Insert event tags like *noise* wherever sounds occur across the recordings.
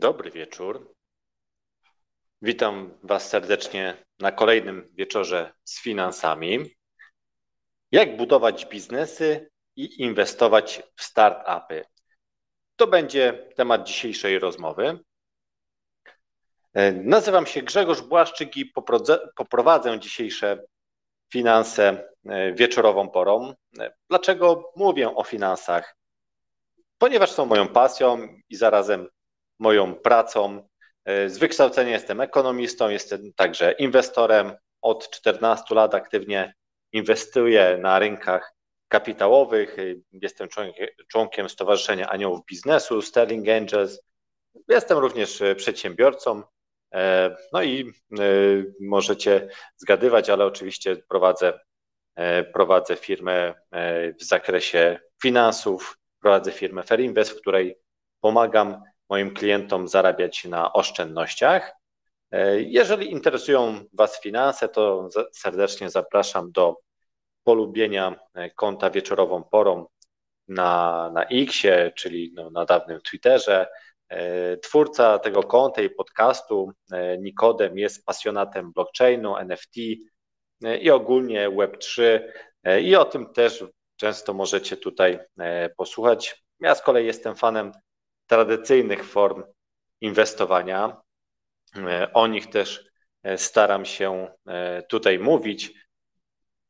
Dobry wieczór. Witam Was serdecznie na kolejnym wieczorze z finansami. Jak budować biznesy i inwestować w startupy? To będzie temat dzisiejszej rozmowy. Nazywam się Grzegorz Błaszczyk i poprowadzę dzisiejsze finanse wieczorową porą. Dlaczego mówię o finansach? Ponieważ są moją pasją i zarazem moją pracą. Z wykształcenia jestem ekonomistą, jestem także inwestorem. Od 14 lat aktywnie inwestuję na rynkach kapitałowych. Jestem członkiem Stowarzyszenia Aniołów Biznesu, Sterling Angels. Jestem również przedsiębiorcą. No i możecie zgadywać, ale oczywiście prowadzę, prowadzę firmę w zakresie finansów, prowadzę firmę Ferinvest, w której pomagam moim klientom zarabiać na oszczędnościach. Jeżeli interesują Was finanse, to serdecznie zapraszam do polubienia konta Wieczorową Porą na, na Xie, czyli no, na dawnym Twitterze. Twórca tego konta i podcastu, Nikodem, jest pasjonatem blockchainu, NFT i ogólnie Web3 i o tym też często możecie tutaj posłuchać. Ja z kolei jestem fanem tradycyjnych form inwestowania. O nich też staram się tutaj mówić.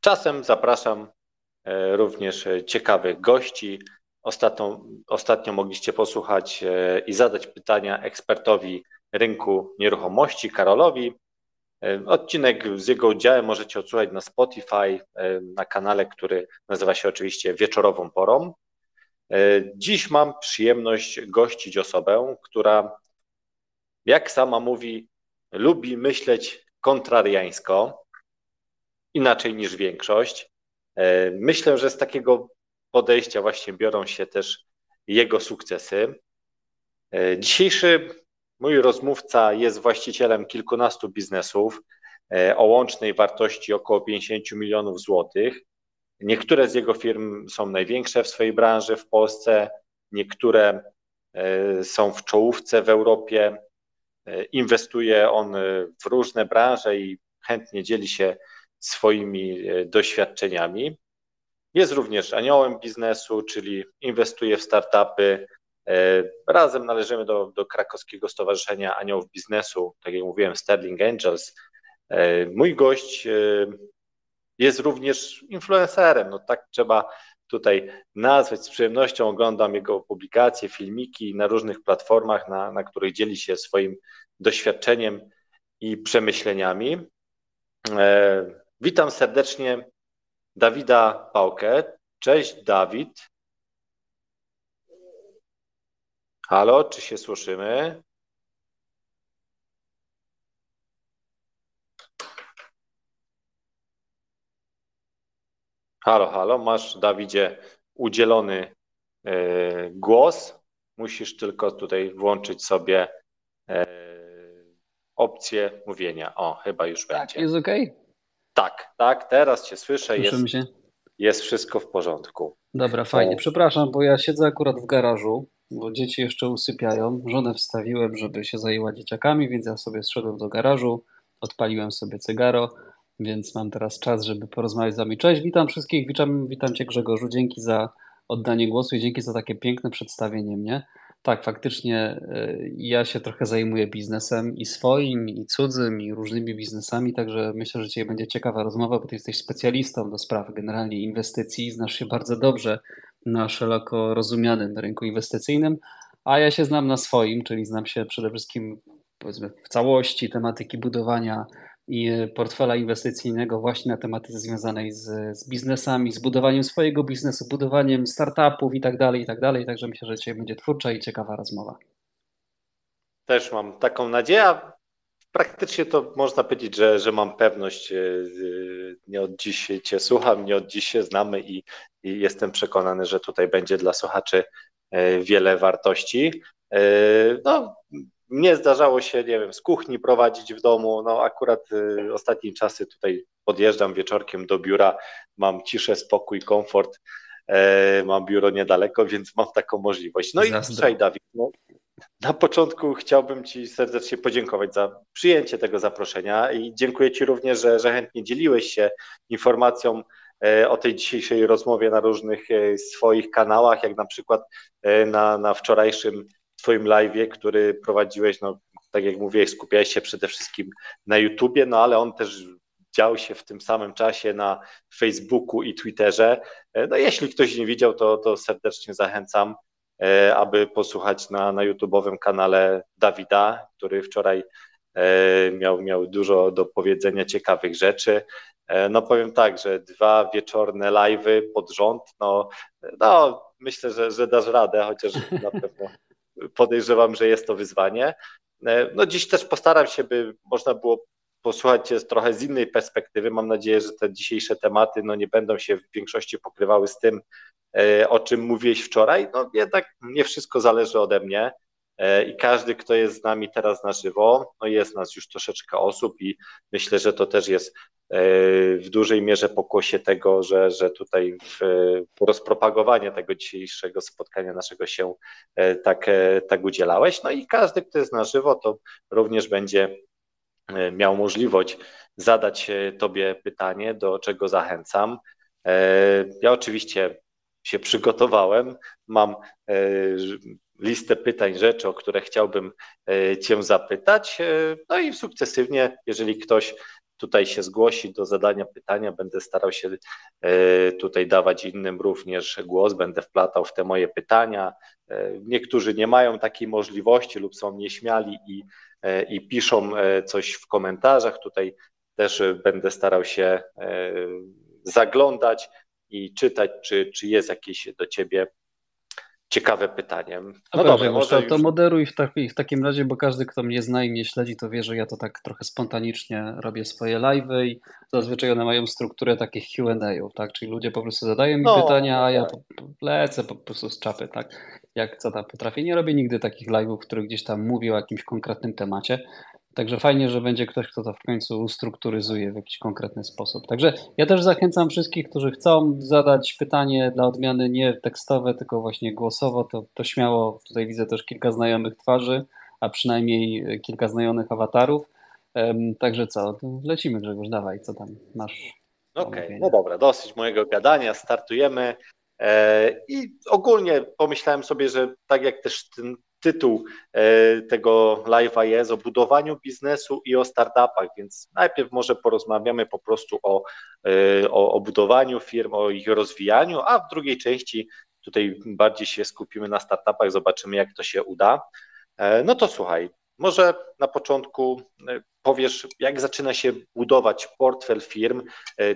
Czasem zapraszam również ciekawych gości. Ostatnio, ostatnio mogliście posłuchać i zadać pytania ekspertowi rynku nieruchomości, Karolowi. Odcinek z jego udziałem możecie odsłuchać na Spotify, na kanale, który nazywa się oczywiście Wieczorową Porą. Dziś mam przyjemność gościć osobę, która, jak sama mówi, lubi myśleć kontrariańsko, inaczej niż większość. Myślę, że z takiego podejścia właśnie biorą się też jego sukcesy. Dzisiejszy mój rozmówca jest właścicielem kilkunastu biznesów o łącznej wartości około 50 milionów złotych. Niektóre z jego firm są największe w swojej branży w Polsce, niektóre są w czołówce w Europie. Inwestuje on w różne branże i chętnie dzieli się swoimi doświadczeniami. Jest również aniołem biznesu, czyli inwestuje w startupy. Razem należymy do, do krakowskiego Stowarzyszenia Aniołów Biznesu, tak jak mówiłem, Sterling Angels. Mój gość jest również influencerem, no tak trzeba tutaj nazwać. Z przyjemnością oglądam jego publikacje, filmiki na różnych platformach, na, na których dzieli się swoim doświadczeniem i przemyśleniami. E, witam serdecznie Dawida Pałkę. Cześć Dawid. Halo, czy się słyszymy? Halo, halo, masz Dawidzie udzielony e, głos. Musisz tylko tutaj włączyć sobie e, opcję mówienia. O, chyba już tak, będzie. Jest ok? Tak, tak, teraz Cię słyszę. Słyszymy Jest, się? jest wszystko w porządku. Dobra, fajnie. Przepraszam, bo ja siedzę akurat w garażu, bo dzieci jeszcze usypiają. Żonę wstawiłem, żeby się zajęła dzieciakami, więc ja sobie zszedłem do garażu, odpaliłem sobie cygaro, więc mam teraz czas, żeby porozmawiać z Wami. Cześć, witam wszystkich, witam, witam Cię Grzegorzu, dzięki za oddanie głosu i dzięki za takie piękne przedstawienie mnie. Tak, faktycznie y, ja się trochę zajmuję biznesem i swoim, i cudzym, i różnymi biznesami, także myślę, że dzisiaj będzie ciekawa rozmowa, bo Ty jesteś specjalistą do spraw generalnie inwestycji, znasz się bardzo dobrze na szeroko rozumianym rynku inwestycyjnym, a ja się znam na swoim, czyli znam się przede wszystkim powiedzmy w całości tematyki budowania i portfela inwestycyjnego właśnie na tematyce związanej z, z biznesami, z budowaniem swojego biznesu, budowaniem startupów i tak dalej, i tak dalej. Także myślę, że dzisiaj będzie twórcza i ciekawa rozmowa. Też mam taką nadzieję. Praktycznie to można powiedzieć, że, że mam pewność. e, Nie od dziś Cię słucham, nie od dziś się znamy i, i jestem przekonany, że tutaj będzie dla słuchaczy e, wiele wartości. E, No, mnie zdarzało się, nie wiem, z kuchni prowadzić w domu. No, akurat y, ostatnim czasy tutaj podjeżdżam wieczorkiem do biura, mam ciszę, spokój, komfort. E, mam biuro niedaleko, więc mam taką możliwość. No i Zazdro. słuchaj, Dawid, no, na początku chciałbym Ci serdecznie podziękować za przyjęcie tego zaproszenia i dziękuję Ci również, że, że chętnie dzieliłeś się informacją e, o tej dzisiejszej rozmowie na różnych e, swoich kanałach, jak na przykład e, na, na wczorajszym Twoim live, który prowadziłeś, no tak jak mówiłeś, skupiałeś się przede wszystkim na YouTubie, no ale on też dział się w tym samym czasie na Facebooku i Twitterze. No jeśli ktoś nie widział, to, to serdecznie zachęcam E, aby posłuchać na, na YouTube'owym kanale Dawida, który wczoraj e, miał, miał dużo do powiedzenia ciekawych rzeczy. E, no powiem tak, że dwa wieczorne live'y pod rząd, no, no myślę, że, że dasz radę, chociaż na pewno *laughs* podejrzewam, że jest to wyzwanie. No dziś też postaram się, by można było posłuchać Cię trochę z innej perspektywy. Mam nadzieję, że te dzisiejsze tematy no, nie będą się w większości pokrywały z tym, e, o czym mówiłeś wczoraj. No jednak nie wszystko zależy ode mnie e, i każdy, kto jest z nami teraz na żywo, no jest nas już troszeczkę osób i myślę, że to też jest e, w dużej mierze pokłosie tego, że, że tutaj w rozpropagowanie tego dzisiejszego spotkania naszego się tak, tak udzielałeś. No i każdy, kto jest na żywo, to również będzie E, miał możliwość zadać e, Tobie pytanie, do czego zachęcam. E, ja oczywiście się przygotowałem, mam listę pytań, rzeczy, o które chciałbym Cię zapytać. No i sukcesywnie, jeżeli ktoś tutaj się zgłosi do zadania pytania, będę starał się tutaj dawać innym również głos, będę wplatał w te moje pytania. Niektórzy nie mają takiej możliwości lub są nieśmiali i E, i piszą e, coś w komentarzach. Tutaj też będę starał się e, zaglądać i czytać, czy, czy jest jakieś do ciebie ciekawe pytanie. No, no dobrze, może to, już... to moderuj w, taki, w takim razie, bo każdy, kto mnie zna i mnie śledzi, to wie, że ja to tak trochę spontanicznie robię swoje live'y i zazwyczaj one mają strukturę takich Q&A, tak? Czyli ludzie po prostu zadają mi no, pytania, a ja tak. lecę po prostu z czapy, tak? Jak co tam potrafię. Nie robię nigdy takich live'ów, w których gdzieś tam mówię o jakimś konkretnym temacie. Także fajnie, że będzie ktoś, kto to w końcu ustrukturyzuje w jakiś konkretny sposób. Także ja też zachęcam wszystkich, którzy chcą zadać pytanie dla odmiany nie tekstowe, tylko właśnie głosowo, to, to śmiało. Tutaj widzę też kilka znajomych twarzy, a przynajmniej kilka znajomych awatarów. Także co, lecimy Grzegorz, dawaj, co tam masz? Okej, okay, no dobra, dosyć mojego gadania, startujemy. E, I ogólnie pomyślałem sobie, że tak jak też ten tytuł e, tego live'a jest o budowaniu biznesu i o startupach, więc najpierw może porozmawiamy po prostu o, e, o, o budowaniu firm, o ich rozwijaniu, a w drugiej części tutaj bardziej się skupimy na startupach, zobaczymy jak to się uda. E, no to słuchaj, może na początku powiesz, jak zaczyna się budować portfel firm,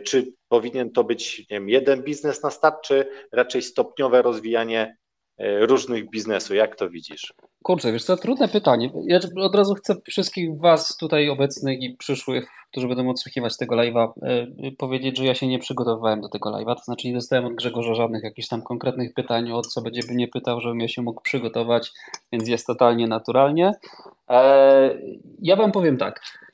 czy powinien to być nie wiem, jeden biznes na start, czy raczej stopniowe rozwijanie różnych biznesów. Jak to widzisz? Kurczę, wiesz co, trudne pytanie. Ja od razu chcę wszystkich Was tutaj obecnych i przyszłych, którzy będą odsłuchiwać tego live'a, e, powiedzieć, że ja się nie przygotowywałem do tego live'a, to znaczy nie dostałem od Grzegorza żadnych jakichś tam konkretnych pytań, o co będzie by nie pytał, żebym ja się mógł przygotować, więc jest totalnie naturalnie. E, ja Wam powiem tak, E,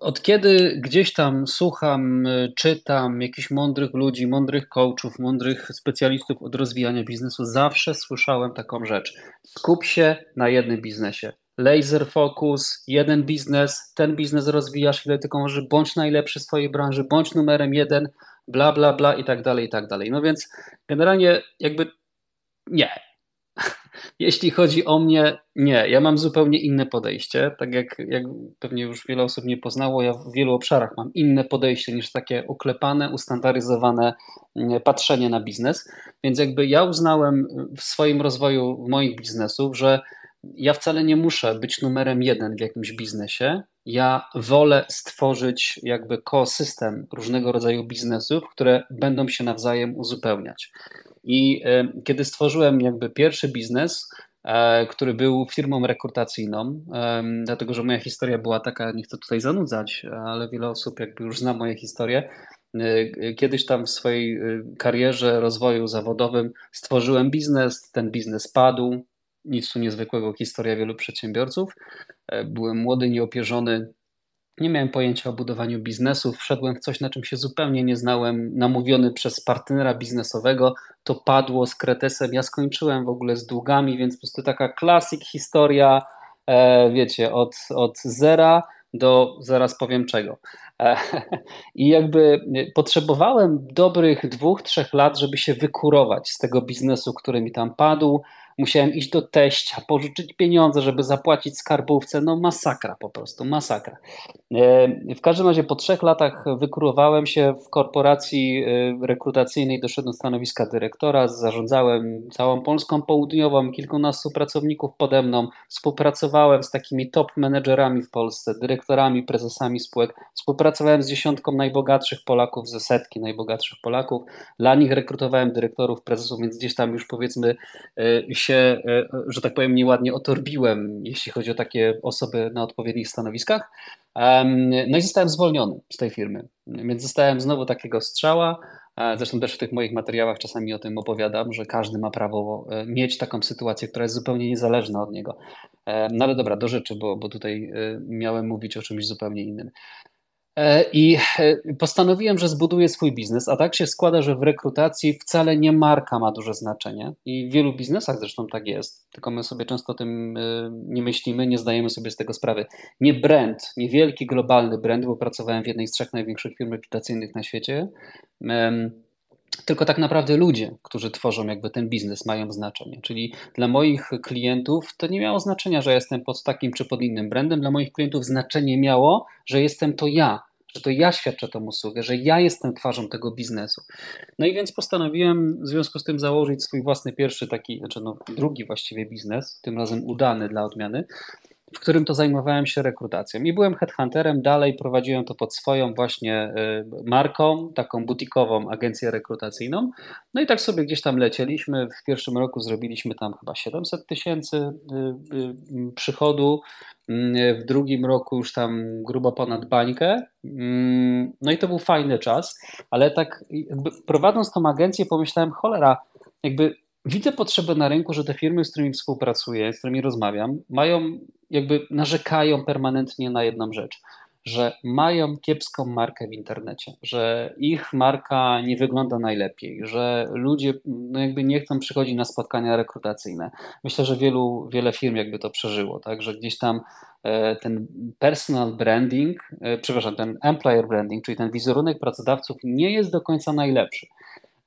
od kiedy gdzieś tam słucham, e, czytam jakichś mądrych ludzi, mądrych coachów, mądrych specjalistów od rozwijania biznesu, zawsze słyszałem taką rzecz. Skup się na jednym biznesie. Laser focus, jeden biznes, ten biznes rozwijasz ile tylko możesz, bądź najlepszy w swojej branży, bądź numerem jeden, bla, bla, bla i tak dalej, i tak dalej. No więc generalnie jakby nie, jeśli chodzi o mnie, nie. Ja mam zupełnie inne podejście. Tak jak, jak pewnie już wiele osób nie poznało, ja w wielu obszarach mam inne podejście niż takie uklepane, ustandaryzowane mm, patrzenie na biznes. Więc jakby ja uznałem w swoim rozwoju moich biznesów, że ja wcale nie muszę być numerem jeden w jakimś biznesie. Ja wolę stworzyć jakby ekosystem różnego rodzaju biznesów, które będą się nawzajem uzupełniać. I e, kiedy stworzyłem jakby pierwszy biznes, e, który był firmą rekrutacyjną, dlatego że moja historia była taka, nie chcę tutaj zanudzać, ale wiele osób jakby już zna moją historię. E, kiedyś tam w swojej karierze, rozwoju zawodowym stworzyłem biznes, ten biznes padł, nic tu niezwykłego, historia wielu przedsiębiorców. Byłem młody, nieopierzony, Nie miałem pojęcia o budowaniu biznesu, wszedłem w coś, na czym się zupełnie nie znałem, namówiony przez partnera biznesowego, to padło z kretesem, ja skończyłem w ogóle z długami, więc po prostu taka klasik historia, e, wiecie, od, od zera do zaraz powiem czego. E, *laughs* I jakby potrzebowałem dobrych dwóch, trzech lat, żeby się wykurować z tego biznesu, który mi tam padł, musiałem iść do teścia, pożyczyć pieniądze, żeby zapłacić skarbówce. No masakra po prostu, masakra. E, w każdym razie po trzech latach wykurowałem się w korporacji e, rekrutacyjnej, doszedłem do stanowiska dyrektora, zarządzałem całą Polską Południową, kilkunastu pracowników pode mną, współpracowałem z takimi top menedżerami w Polsce, dyrektorami, prezesami spółek, współpracowałem z dziesiątką najbogatszych Polaków, ze setki najbogatszych Polaków, dla nich rekrutowałem dyrektorów, prezesów, więc gdzieś tam już powiedzmy e, się, e, że tak powiem, nieładnie otorbiłem, jeśli chodzi o takie osoby na odpowiednich stanowiskach. No i zostałem zwolniony z tej firmy, więc zostałem znowu takiego strzała. E, zresztą też w tych moich materiałach czasami o tym opowiadam, że każdy ma prawo e, mieć taką sytuację, która jest zupełnie niezależna od niego. No ale dobra, do rzeczy, bo, bo tutaj miałem mówić o czymś zupełnie innym. E, I e, postanowiłem, że zbuduję swój biznes, a tak się składa, że w rekrutacji wcale nie marka ma duże znaczenie. I w wielu biznesach zresztą tak jest, tylko my sobie często o tym e, nie myślimy, nie zdajemy sobie z tego sprawy. Nie brand, nie wielki globalny brand, bo pracowałem w jednej z trzech największych firm rekrutacyjnych na świecie tylko tak naprawdę ludzie, którzy tworzą jakby ten biznes, mają znaczenie. Czyli dla moich klientów to nie miało znaczenia, że jestem pod takim czy pod innym brandem. Dla moich klientów znaczenie miało, że jestem to ja, że to ja świadczę tą usługę, że ja jestem twarzą tego biznesu. No i więc postanowiłem w związku z tym założyć swój własny pierwszy taki, znaczy no drugi właściwie biznes, tym razem udany dla odmiany, w którym to zajmowałem się rekrutacją. I byłem headhunterem, dalej prowadziłem to pod swoją właśnie y, marką, taką butikową agencję rekrutacyjną. No i tak sobie gdzieś tam lecieliśmy. W pierwszym roku zrobiliśmy tam chyba 700 tysięcy y, y, przychodu. Mm, w drugim roku już tam grubo ponad bańkę. Mm, no i to był fajny czas, ale tak prowadząc tą agencję pomyślałem, cholera, jakby widzę potrzebę na rynku, że te firmy, z którymi współpracuję, z którymi rozmawiam, mają, jakby narzekają permanentnie na jedną rzecz, że mają kiepską markę w internecie, że ich marka nie wygląda najlepiej, że ludzie no jakby nie chcą przychodzić na spotkania rekrutacyjne. Myślę, że wielu, wiele firm jakby to przeżyło, tak, że gdzieś tam e, ten personal branding, e, przepraszam, ten employer branding, czyli ten wizerunek pracodawców nie jest do końca najlepszy.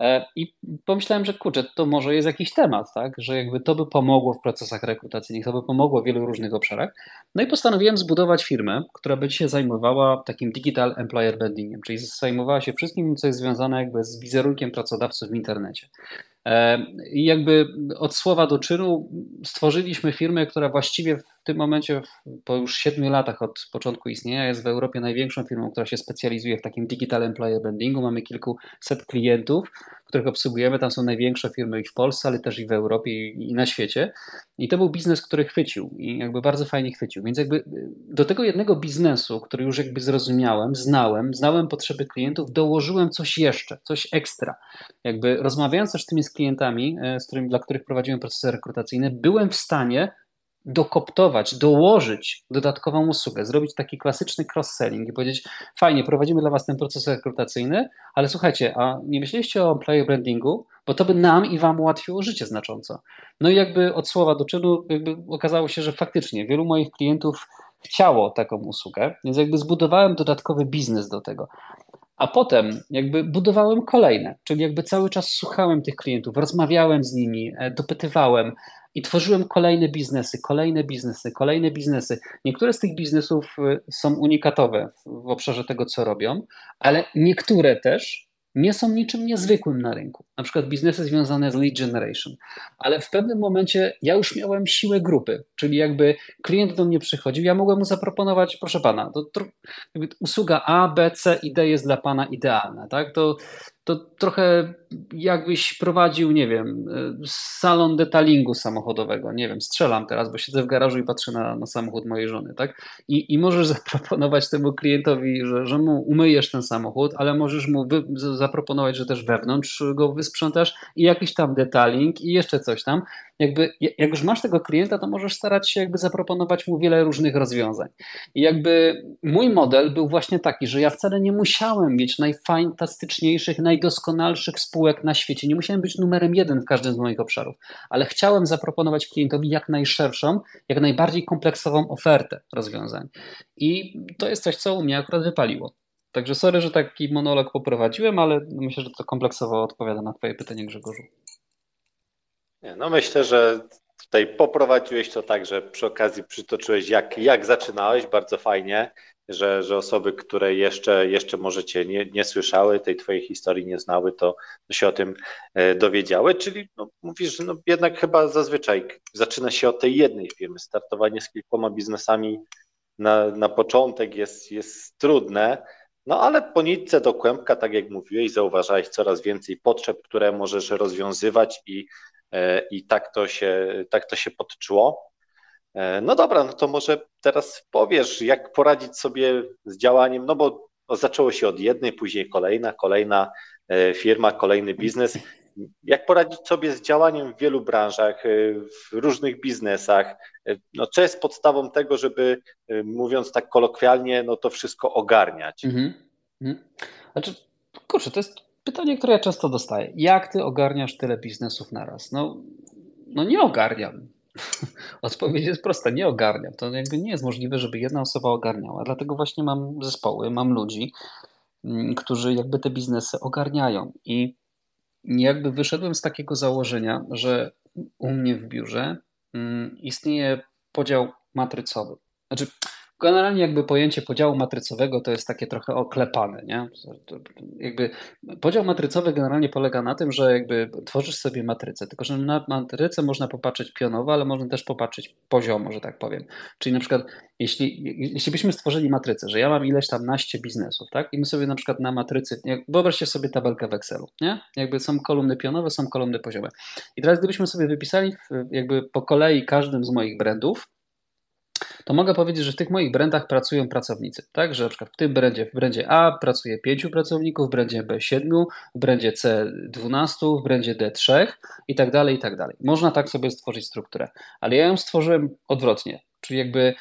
E, I pomyślałem, że kurczę, to może jest jakiś temat, tak? że jakby to by pomogło w procesach rekrutacyjnych, to by pomogło w wielu różnych obszarach. No i postanowiłem zbudować firmę, która by się zajmowała takim digital employer brandingiem, czyli zajmowała się wszystkim, co jest związane jakby z wizerunkiem pracodawców w internecie. E, I jakby od słowa do czynu stworzyliśmy firmę, która właściwie w tym momencie, po już siedmiu latach od początku istnienia, jest w Europie największą firmą, która się specjalizuje w takim digital employer brandingu. Mamy kilkuset klientów, których obsługujemy. Tam są największe firmy i w Polsce, ale też i w Europie i na świecie. I to był biznes, który chwycił i jakby bardzo fajnie chwycił. Więc jakby do tego jednego biznesu, który już jakby zrozumiałem, znałem, znałem potrzeby klientów, dołożyłem coś jeszcze, coś ekstra. Jakby rozmawiając też z tymi z klientami, e, z którymi, dla których prowadziłem procesy rekrutacyjne, byłem w stanie dokoptować, dołożyć dodatkową usługę, zrobić taki klasyczny cross-selling i powiedzieć, fajnie, prowadzimy dla Was ten proces rekrutacyjny, ale słuchajcie, a nie myśleliście o employer brandingu? Bo to by nam i Wam ułatwiło życie znacząco. No i jakby od słowa do czynu jakby okazało się, że faktycznie wielu moich klientów chciało taką usługę, więc jakby zbudowałem dodatkowy biznes do tego. A potem jakby budowałem kolejne, czyli jakby cały czas słuchałem tych klientów, rozmawiałem z nimi, e, dopytywałem, i tworzyłem kolejne biznesy, kolejne biznesy, kolejne biznesy. Niektóre z tych biznesów y, są unikatowe w obszarze tego, co robią, ale niektóre też nie są niczym niezwykłym na rynku. Na przykład biznesy związane z lead generation. Ale w pewnym momencie ja już miałem siłę grupy, czyli jakby klient do mnie przychodził, ja mogłem mu zaproponować, proszę pana, to, to usługa A, B, C i D jest dla pana idealna. Tak? To, to trochę jakbyś prowadził, nie wiem, salon detalingu samochodowego, nie wiem, strzelam teraz, bo siedzę w garażu i patrzę na, na samochód mojej żony, tak? I, I możesz *laughs* zaproponować temu klientowi, że, że mu umyjesz ten samochód, ale możesz mu wy, zaproponować, że też wewnątrz go wysprzątasz i jakiś tam detaling i jeszcze coś tam jakby, jak już masz tego klienta, to możesz starać się jakby zaproponować mu wiele różnych rozwiązań. I jakby mój model był właśnie taki, że ja wcale nie musiałem mieć najfantastyczniejszych, najdoskonalszych spółek na świecie. Nie musiałem być numerem jeden w każdym z moich obszarów, ale chciałem zaproponować klientowi jak najszerszą, jak najbardziej kompleksową ofertę rozwiązań. I to jest coś, co u mnie akurat wypaliło. Także sorry, że taki monolog poprowadziłem, ale myślę, że to kompleksowo odpowiada na Twoje pytanie, Grzegorzu. Nie, no myślę, że tutaj poprowadziłeś to tak, że przy okazji przytoczyłeś, jak, jak zaczynałeś, bardzo fajnie, że, że osoby, które jeszcze, jeszcze może cię nie, nie słyszały, tej twojej historii nie znały, to, się o tym e, dowiedziały, czyli no, mówisz, no, jednak chyba zazwyczaj zaczyna się od tej jednej firmy, startowanie z kilkoma biznesami na, na początek jest, jest trudne, no ale po nitce do kłębka, tak jak mówiłeś, zauważałeś coraz więcej potrzeb, które możesz rozwiązywać i E, i tak to się, tak to się podczuło. E, no dobra, no to może teraz powiesz, jak poradzić sobie z działaniem, no bo zaczęło się od jednej, później kolejna, kolejna e, firma, kolejny biznes. Jak poradzić sobie z działaniem w wielu branżach, w różnych biznesach? No, co jest podstawą tego, żeby, mówiąc tak kolokwialnie, no to wszystko ogarniać? Mhm. mhm. Znaczy, kurczę, to jest Pytanie, które ja często dostaję. Jak ty ogarniasz tyle biznesów naraz? No, no nie ogarniam. *laughs* Odpowiedź jest prosta, nie ogarniam. To jakby nie jest możliwe, żeby jedna osoba ogarniała. Dlatego właśnie mam zespoły, mam ludzi, mm, którzy jakby te biznesy ogarniają. I jakby wyszedłem z takiego założenia, że u mnie w biurze mm, istnieje podział matrycowy. Znaczy, Generalnie jakby pojęcie podziału matrycowego to jest takie trochę oklepane, nie? Jakby podział matrycowy generalnie polega na tym, że jakby tworzysz sobie matrycę, tylko że na matrycę można popatrzeć pionowo, ale można też popatrzeć poziomo, że tak powiem. Czyli na przykład jeśli, jeśli byśmy stworzyli matrycę, że ja mam ileś tam naście biznesów, tak? I my sobie na przykład na matrycy, wyobraźcie sobie tabelkę w Excelu, nie? Jakby są kolumny pionowe, są kolumny poziome. I teraz gdybyśmy sobie wypisali jakby po kolei każdym z moich brandów, to mogę powiedzieć, że w tych moich brandach pracują pracownicy. Tak, że na przykład w tym brandzie, w brandzie A pracuje 5 pracowników, w brandzie B 7, w brandzie C 12, w brandzie D 3 i tak dalej, i tak dalej. Można tak sobie stworzyć strukturę, ale ja ją stworzyłem odwrotnie, czyli jakby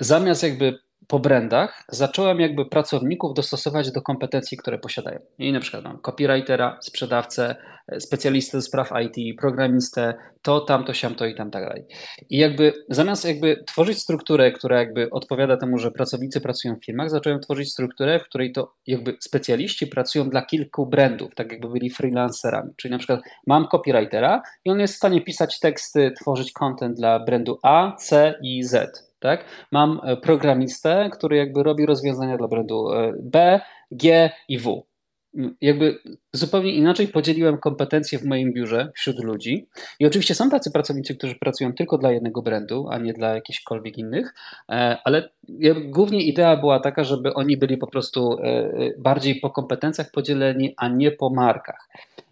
zamiast jakby po brandach zacząłem jakby pracowników dostosować do kompetencji, które posiadają. I na przykład mam copywritera, sprzedawcę, specjalistę do spraw IT, programistę, to, tamto, siamto i tam tak dalej. I jakby zamiast jakby tworzyć strukturę, która jakby odpowiada temu, że pracownicy pracują w firmach, zacząłem tworzyć strukturę, w której to jakby specjaliści pracują dla kilku brandów, tak jakby byli freelancerami. Czyli na przykład mam copywritera i on jest w stanie pisać teksty, tworzyć content dla brandu A, C i Z tak? Mam e, programistę, który jakby robi rozwiązania dla brandu e, B, G i W. Jakby zupełnie inaczej podzieliłem kompetencje w moim biurze wśród ludzi. I oczywiście są tacy pracownicy, którzy pracują tylko dla jednego brandu, a nie dla jakichkolwiek innych, e, ale głównie idea była taka, żeby oni byli po prostu bardziej po kompetencjach podzieleni, a nie po markach.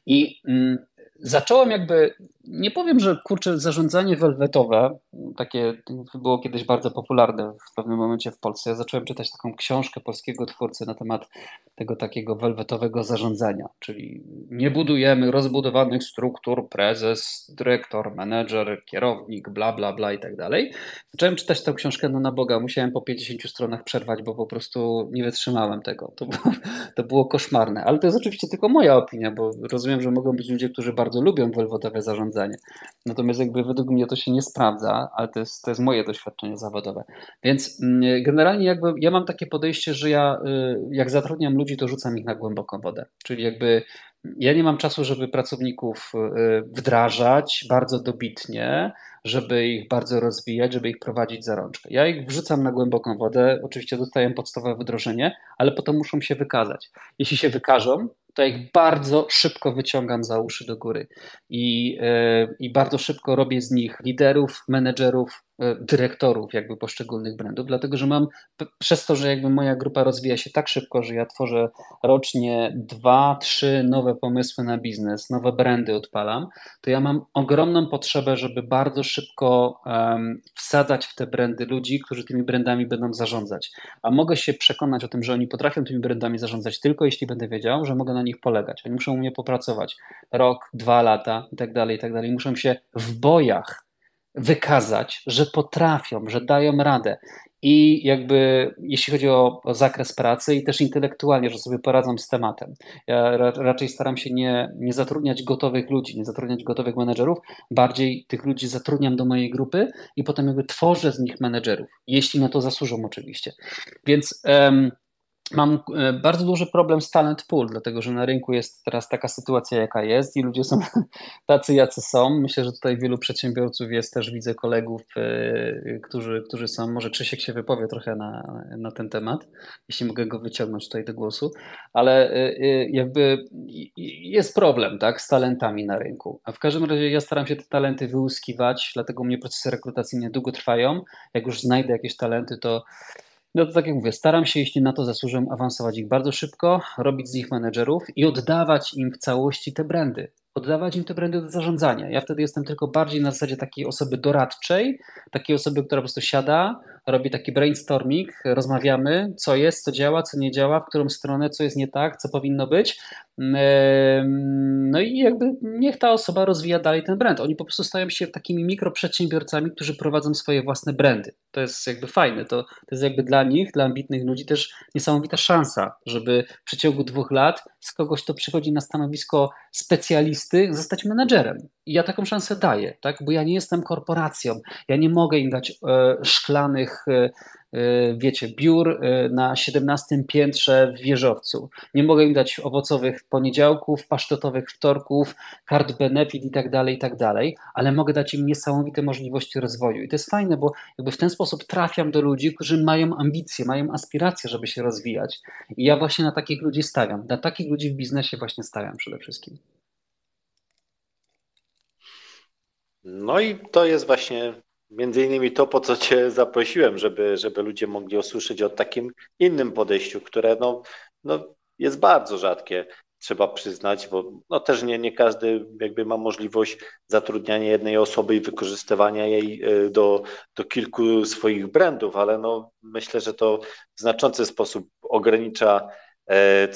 I mm, zacząłem jakby, nie powiem, że kurczę, zarządzanie welwetowe, takie było kiedyś bardzo popularne w pewnym momencie w Polsce. Ja zacząłem czytać taką książkę polskiego twórcy na temat tego takiego welwetowego zarządzania, czyli nie budujemy rozbudowanych struktur, prezes, dyrektor, menedżer, kierownik, bla, bla, bla i tak dalej. Zacząłem czytać tę książkę, no na Boga, musiałem po 50 stronach przerwać, bo po prostu nie wytrzymałem tego. To było, to było koszmarne, ale to jest oczywiście tylko moja opinia, bo rozumiem, że mogą być ludzie, którzy bardzo lubią welwotowe zarządzanie. Natomiast jakby według mnie to się nie sprawdza, ale to jest, to jest moje doświadczenie zawodowe. Więc mm, generalnie jakby ja mam takie podejście, że ja y, jak zatrudniam ludzi, to rzucam ich na głęboką wodę. Czyli jakby ja nie mam czasu, żeby pracowników y, wdrażać bardzo dobitnie, żeby ich bardzo rozwijać, żeby ich prowadzić za rączkę. Ja ich wrzucam na głęboką wodę, oczywiście dostaję podstawowe wdrożenie, ale potem muszą się wykazać. Jeśli się wykażą, to ich bardzo szybko wyciągam za uszy do góry i, yy, i bardzo szybko robię z nich liderów, menedżerów, e, dyrektorów jakby poszczególnych brandów, dlatego że mam przez to, że jakby moja grupa rozwija się tak szybko, że ja tworzę rocznie dwa, trzy nowe pomysły na biznes, nowe brandy odpalam, to ja mam ogromną potrzebę, żeby bardzo szybko um, wsadzać w te brandy ludzi, którzy tymi brandami będą zarządzać. A mogę się przekonać o tym, że oni potrafią tymi brandami zarządzać tylko jeśli będę wiedział, że mogę na nich polegać. Oni muszą u mnie popracować rok, dwa lata i tak dalej, i tak dalej. Muszą się w bojach wykazać, że potrafią, że dają radę. I jakby jeśli chodzi o, o, zakres pracy i też intelektualnie, że sobie poradzą z tematem. Ja ra, raczej staram się nie, nie zatrudniać gotowych ludzi, nie zatrudniać gotowych menedżerów, bardziej tych ludzi zatrudniam do mojej grupy i potem jakby tworzę z nich menedżerów, jeśli na to zasłużą oczywiście. Więc Mam e, bardzo duży problem z talent pool, dlatego że na rynku jest teraz taka sytuacja, jaka jest i ludzie są *laughs* tacy, jacy są. Myślę, że tutaj wielu przedsiębiorców jest też, widzę kolegów, e, którzy, którzy są, może Krzysiek się wypowie trochę na, na ten temat, jeśli mogę go wyciągnąć tutaj do głosu, ale e, jakby jest problem tak, z talentami na rynku. A w każdym razie ja staram się te talenty wyłuskiwać, dlatego mnie procesy rekrutacyjne długo trwają. Jak już znajdę jakieś talenty, to no to tak jak mówię, staram się, jeśli na to zasłużę, awansować ich bardzo szybko, robić z nich menedżerów i oddawać im w całości te brandy oddawać im te brandy do zarządzania. Ja wtedy jestem tylko bardziej na zasadzie takiej osoby doradczej, takiej osoby, która po prostu siada, robi taki brainstorming, rozmawiamy, co jest, co działa, co nie działa, w którą stronę, co jest nie tak, co powinno być. No i jakby niech ta osoba rozwija dalej ten brand. Oni po prostu stają się takimi mikroprzedsiębiorcami, którzy prowadzą swoje własne brandy. To jest jakby fajne. To, to jest jakby dla nich, dla ambitnych ludzi też niesamowita szansa, żeby w przeciągu dwóch lat z kogoś, kto przychodzi na stanowisko specjalisty, zostać menadżerem. I ja taką szansę daję, tak? bo ja nie jestem korporacją. Ja nie mogę im dać e, szklanych e, E, wiecie, biur e, na 17 piętrze w wieżowcu. Nie mogę im dać owocowych poniedziałków, pasztetowych wtorków, kart benefit i tak dalej, i tak dalej, ale mogę dać im niesamowite możliwości rozwoju. I to jest fajne, bo jakby w ten sposób trafiam do ludzi, którzy mają ambicje, mają aspiracje, żeby się rozwijać. I ja właśnie na takich ludzi stawiam. Na takich ludzi w biznesie właśnie stawiam przede wszystkim. No i to jest właśnie Między innymi to, po co Cię zaprosiłem, żeby, żeby ludzie mogli usłyszeć o takim innym podejściu, które no, no jest bardzo rzadkie, trzeba przyznać, bo no też nie, nie każdy jakby ma możliwość zatrudniania jednej osoby i wykorzystywania jej e, do, do kilku swoich brandów, ale no myślę, że to w znaczący sposób ogranicza e,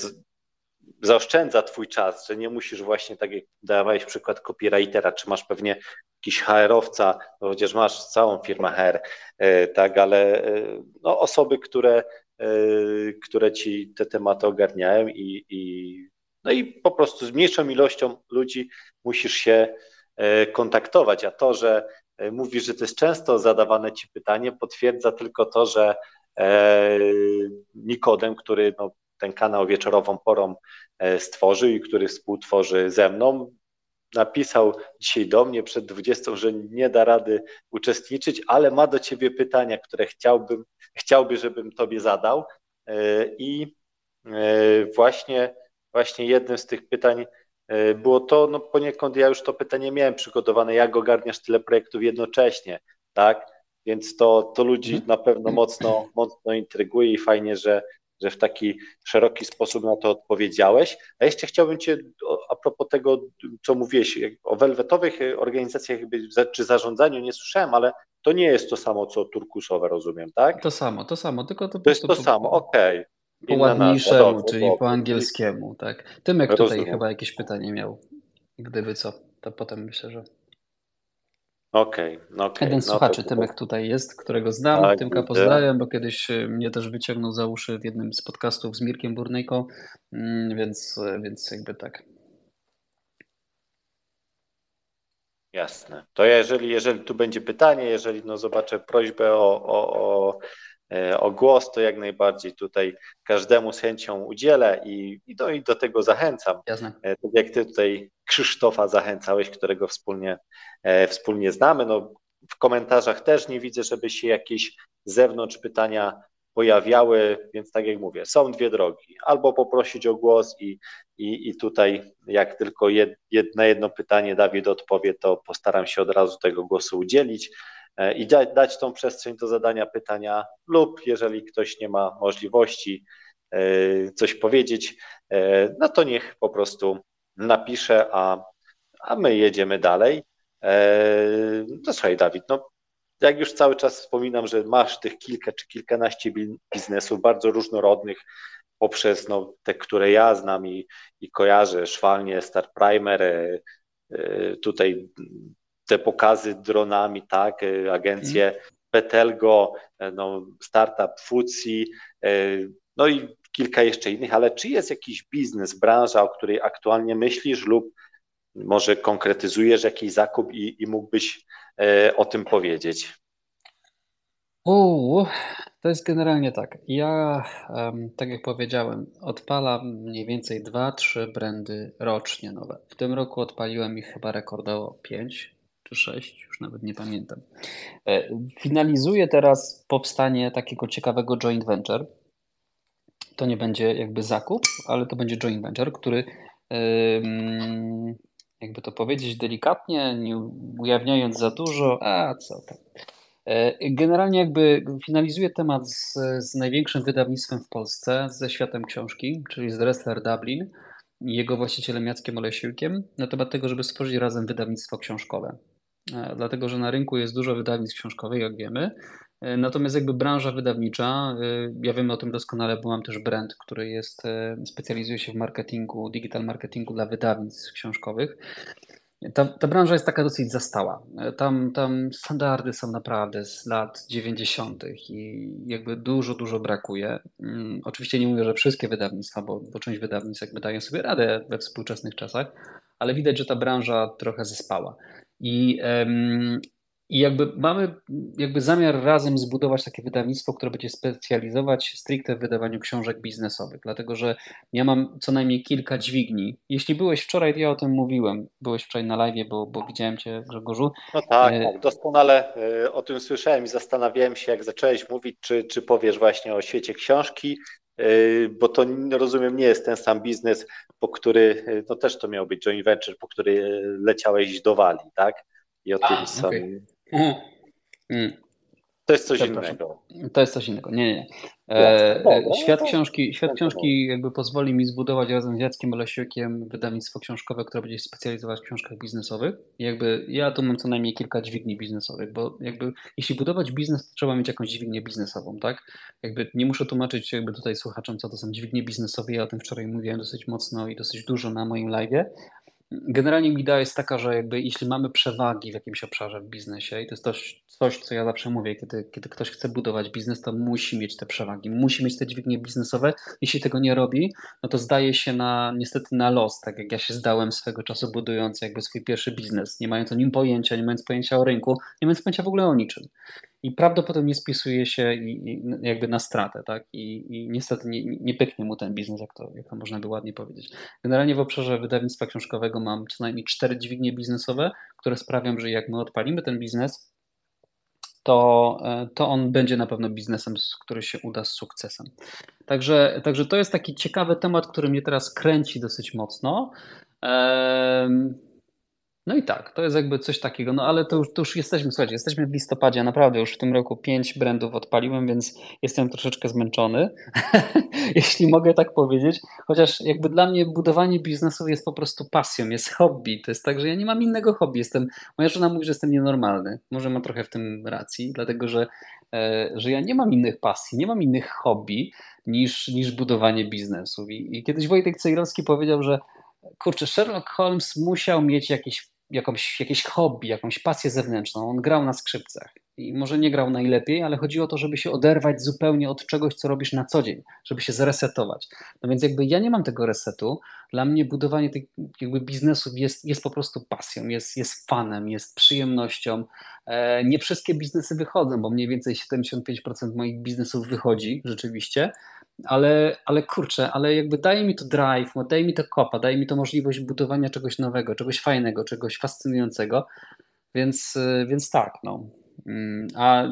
zaoszczędza twój czas, że nie musisz właśnie, tak jak dawałeś przykład copywritera, czy masz pewnie jakiś HR-owca, no chociaż masz całą firmę HR, e, tak, ale e, no, osoby, które, e, które ci te tematy ogarniają i, i, no i po prostu z mniejszą ilością ludzi musisz się kontaktować, a to, że mówisz, że to jest często zadawane ci pytanie, potwierdza tylko to, że Nikodem, który no, ten kanał wieczorową porą stworzył i który współtworzy ze mną, napisał dzisiaj do mnie przed 20, że nie da rady uczestniczyć, ale ma do ciebie pytania, które chciałbym, chciałby, żebym tobie zadał. E, I e, właśnie, właśnie jednym z tych pytań e, było to, no poniekąd ja już to pytanie miałem przygotowane, jak ogarniasz tyle projektów jednocześnie, tak? Więc to, to ludzi mhm. na pewno mocno, mocno intryguje i fajnie, że, że w taki szeroki sposób na to odpowiedziałeś. A jeszcze chciałbym Cię, a propos tego, co mówiłeś, o welwetowych organizacjach czy zarządzaniu nie słyszałem, ale to nie jest to samo, co turkusowe, rozumiem, tak? To samo, to samo, tylko to, to jest to samo, okej. Okay. Po ładniejszemu, czyli po angielskiemu, tak. Tymek tutaj Rozumiem. chyba jakieś pytanie miał. Gdyby co, to potem myślę, że Okej, okay, okay, Jeden z no słuchaczy, to... Tymek tutaj jest, którego znam. Tak, Tymka pozdrawiam, bo kiedyś y, mnie też wyciągnął za uszy w jednym z podcastów z Mirkiem Burnejką, mm, więc, y, więc jakby tak. Jasne. To jeżeli, jeżeli tu będzie pytanie, jeżeli no zobaczę prośbę o, o, o o głos, to jak najbardziej tutaj każdemu z chęcią udzielę i, i, do, i do tego zachęcam. Jasne. E, tak jak ty tutaj Krzysztofa zachęcałeś, którego wspólnie, e, wspólnie znamy. No, w komentarzach też nie widzę, żeby się jakieś z zewnątrz pytania pojawiały, więc tak jak mówię, są dwie drogi. Albo poprosić o głos i, i, i tutaj jak tylko jed, jed, na jedno pytanie Dawid odpowie, to postaram się od razu tego głosu udzielić, i dać tą przestrzeń do zadania pytania, lub jeżeli ktoś nie ma możliwości coś powiedzieć, no to niech po prostu napisze, a, a my jedziemy dalej. No słuchaj, Dawid, no jak już cały czas wspominam, że masz tych kilka czy kilkanaście biznesów bardzo różnorodnych, poprzez no, te, które ja znam i, i kojarzę, szwalnie, Star Primer, e, e, tutaj te pokazy dronami, tak, e, agencje. Petelgo, no, startup Futsi, no i kilka jeszcze innych, ale czy jest jakiś biznes, branża, o której aktualnie myślisz lub może konkretyzujesz jakiś zakup i, i mógłbyś o tym powiedzieć? Uuu, to jest generalnie tak. Ja, tak jak powiedziałem, odpalam mniej więcej 2-3 brandy rocznie nowe. W tym roku odpaliłem ich chyba rekordowo 5 czy 6, już nawet nie pamiętam. E, finalizuję teraz powstanie takiego ciekawego joint venture. To nie będzie jakby zakup, ale to będzie joint venture, który jakby to powiedzieć delikatnie, nie ujawniając za dużo, a co tam. E, generalnie jakby finalizuję temat z, z największym wydawnictwem w Polsce, ze światem książki, czyli z Dressler Dublin i jego właścicielem Jackiem Olesiłkiem na temat tego, żeby stworzyć razem wydawnictwo książkowe. E, dlatego, że na rynku jest dużo wydawnictw książkowych, jak wiemy, e, Natomiast jakby branża wydawnicza, ja wiem o tym doskonale, bo mam też brand, który jest, specjalizuje się w marketingu, digital marketingu dla wydawnictw książkowych. Ta, ta branża jest taka dosyć zastała. Tam, tam standardy są naprawdę z lat 90. i jakby dużo, dużo brakuje. Um, oczywiście nie mówię, że wszystkie wydawnictwa, bo, bo część wydawnictw jakby dają sobie radę we współczesnych czasach, ale widać, że ta branża trochę zespała. I, i jakby mamy jakby zamiar razem zbudować takie wydawnictwo, które będzie specjalizować stricte w wydawaniu książek biznesowych, dlatego że ja mam co najmniej kilka dźwigni. Jeśli byłeś wczoraj, ja o tym mówiłem, byłeś wczoraj na live, bo, bo widziałem Cię Grzegorzu. No tak, e... tak, doskonale e, o tym słyszałem i zastanawiałem się, jak zacząłeś mówić, czy, czy powiesz właśnie o świecie książki, e, bo to rozumiem nie jest ten sam biznes, po który, e, no też to miał być joint venture, po który leciałeś do Wali, tak? I o tym A, okay. Mm. To jest coś innego. To jest coś innego. Nie, nie. E, no, no, świat no, książki, świat książki jakby pozwoli mi zbudować razem z Jackiem Olesiukiem wydawnictwo książkowe, które będzie specjalizować w książkach biznesowych. I jakby ja tu mam co najmniej kilka dźwigni biznesowych, bo jakby jeśli budować biznes, to trzeba mieć jakąś dźwignię biznesową, tak? Jakby nie muszę tłumaczyć jakby tutaj słuchaczom, co to są dźwignie biznesowe. Ja o tym wczoraj mówiłem dosyć mocno i dosyć dużo na moim live, Generalnie idea jest taka, że jakby jeśli mamy przewagi w jakimś obszarze w biznesie i to jest coś, coś co ja zawsze mówię, kiedy, kiedy ktoś chce budować biznes, to musi mieć te przewagi, musi mieć te dźwignie biznesowe. Jeśli tego nie robi, no to zdaje się na niestety na los, tak jak ja się zdałem swego czasu budując jakby swój pierwszy biznes, nie mając o nim pojęcia, nie mając pojęcia o rynku, nie mając pojęcia w ogóle o niczym i prawdopodobnie spisuje się i, i jakby na stratę, tak? I, i niestety nie, nie, pyknie mu ten biznes, jak to, jak to można by ładnie powiedzieć. Generalnie w obszarze wydawnictwa książkowego mam co najmniej cztery dźwignie biznesowe, które sprawią, że jak my odpalimy ten biznes, to, e, to on będzie na pewno biznesem, który się uda z sukcesem. Także, także to jest taki ciekawy temat, który mnie teraz kręci dosyć mocno. No i tak, to jest jakby coś takiego, no ale to już, to już jesteśmy, słuchajcie, jesteśmy w listopadzie, naprawdę już w tym roku pięć brandów odpaliłem, więc jestem troszeczkę zmęczony, *laughs* jeśli mogę tak powiedzieć, chociaż jakby dla mnie budowanie biznesu jest po prostu pasją, jest hobby, to jest tak, że ja nie mam innego hobby, jestem, moja żona mówi, że jestem nienormalny, może ma trochę w tym racji, dlatego że, e, że ja nie mam innych pasji, nie mam innych hobby niż, niż budowanie biznesu. I, i kiedyś Wojtek Cejrowski powiedział, że kurczę, Sherlock Holmes musiał mieć jakieś jakąś, jakieś hobby, jakąś pasję zewnętrzną. On grał na skrzypcach i może nie grał najlepiej, ale chodzi o to, żeby się oderwać zupełnie od czegoś, co robisz na co dzień, żeby się zresetować. No więc jakby ja nie mam tego resetu. Dla mnie budowanie tych jakby biznesów jest, jest po prostu pasją, jest, jest fanem, jest przyjemnością. E, nie wszystkie biznesy wychodzą, bo mniej więcej 75% moich biznesów wychodzi rzeczywiście, ale, ale kurczę, ale jakby daje mi to drive, daje mi to kopa, daje mi to możliwość budowania czegoś nowego, czegoś fajnego, czegoś fascynującego, więc, więc tak, no. Mm, a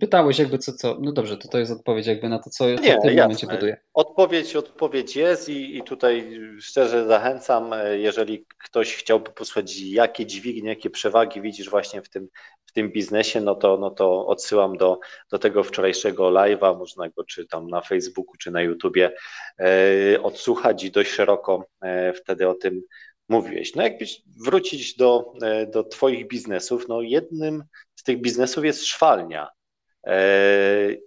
pytałeś jakby co, co, no dobrze, to to jest odpowiedź jakby na to, co, Nie, w tym jasne. momencie buduje. Odpowiedź, odpowiedź jest i, i tutaj szczerze zachęcam, e, jeżeli ktoś chciałby posłuchać, jakie dźwignie, jakie przewagi widzisz właśnie w tym, w tym biznesie, no to, no to odsyłam do, do tego wczorajszego live'a, można go czy tam na Facebooku, czy na YouTubie e, odsłuchać i dość szeroko e, wtedy o tym mówiłeś. No jakbyś wrócić do, do Twoich biznesów, no jednym tych biznesów jest szwalnia. E,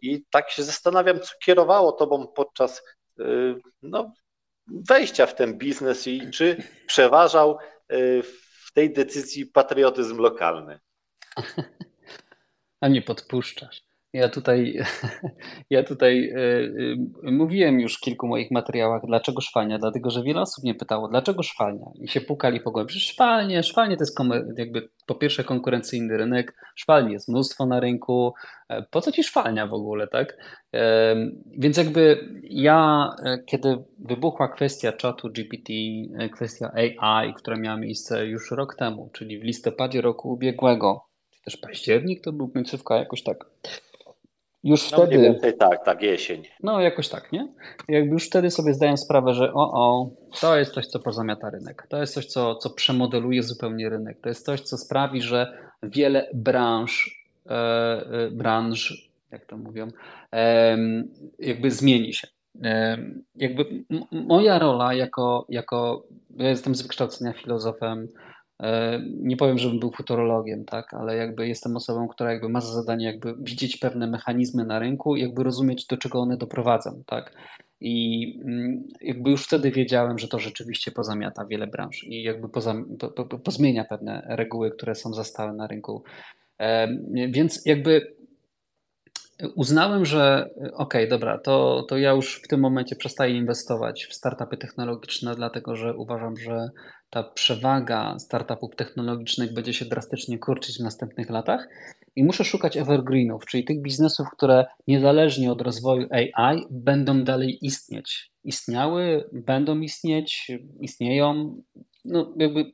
I tak się zastanawiam, co kierowało Tobą podczas e, no, wejścia w ten biznes i czy przeważał w tej decyzji patriotyzm lokalny? *laughs* A nie podpuszczasz. Ja tutaj, *laughs* ja tutaj yy, mówiłem już w kilku moich materiałach, dlaczego szwalnia, dlatego że wiele osób mnie pytało, dlaczego szwalnia i się pukali po głowie. Szwalnie, szwalnie to jest jakby po pierwsze konkurencyjny rynek, szwalni jest mnóstwo na rynku, e, po co ci szwalnia w ogóle, tak? Yy, więc jakby ja, kiedy wybuchła kwestia czatu GPT, kwestia AI, która miała miejsce już rok temu, czyli w listopadzie roku ubiegłego, czy też październik to był końcówka, jakoś tak już no, wtedy. Więcej, tak, tak, jesień. No, jakoś tak, nie? Jakby już wtedy sobie zdaję sprawę, że o, o, to jest coś, co pozamiata rynek. To jest coś, co, co przemodeluje zupełnie rynek. To jest coś, co sprawi, że wiele branż, e, e, branż, jak to mówią, e, jakby zmieni się. E, jakby moja rola jako, jako, ja jestem z wykształcenia filozofem, nie powiem, żebym był futurologiem, tak, ale jakby jestem osobą, która jakby ma za zadanie jakby widzieć pewne mechanizmy na rynku i jakby rozumieć, do czego one doprowadzą, tak. I mm, jakby już wtedy wiedziałem, że to rzeczywiście pozamiata wiele branż i jakby poza, po, po, pozmienia pewne reguły, które są zastałe na rynku. E, więc jakby uznałem, że okej, okay, dobra, to, to ja już w tym momencie przestaję inwestować w startupy technologiczne, dlatego że uważam, że ta przewaga startupów technologicznych będzie się drastycznie kurczyć w następnych latach i muszę szukać evergreenów, czyli tych biznesów, które niezależnie od rozwoju AI będą dalej istnieć. Istniały, będą istnieć, istnieją. No, jakby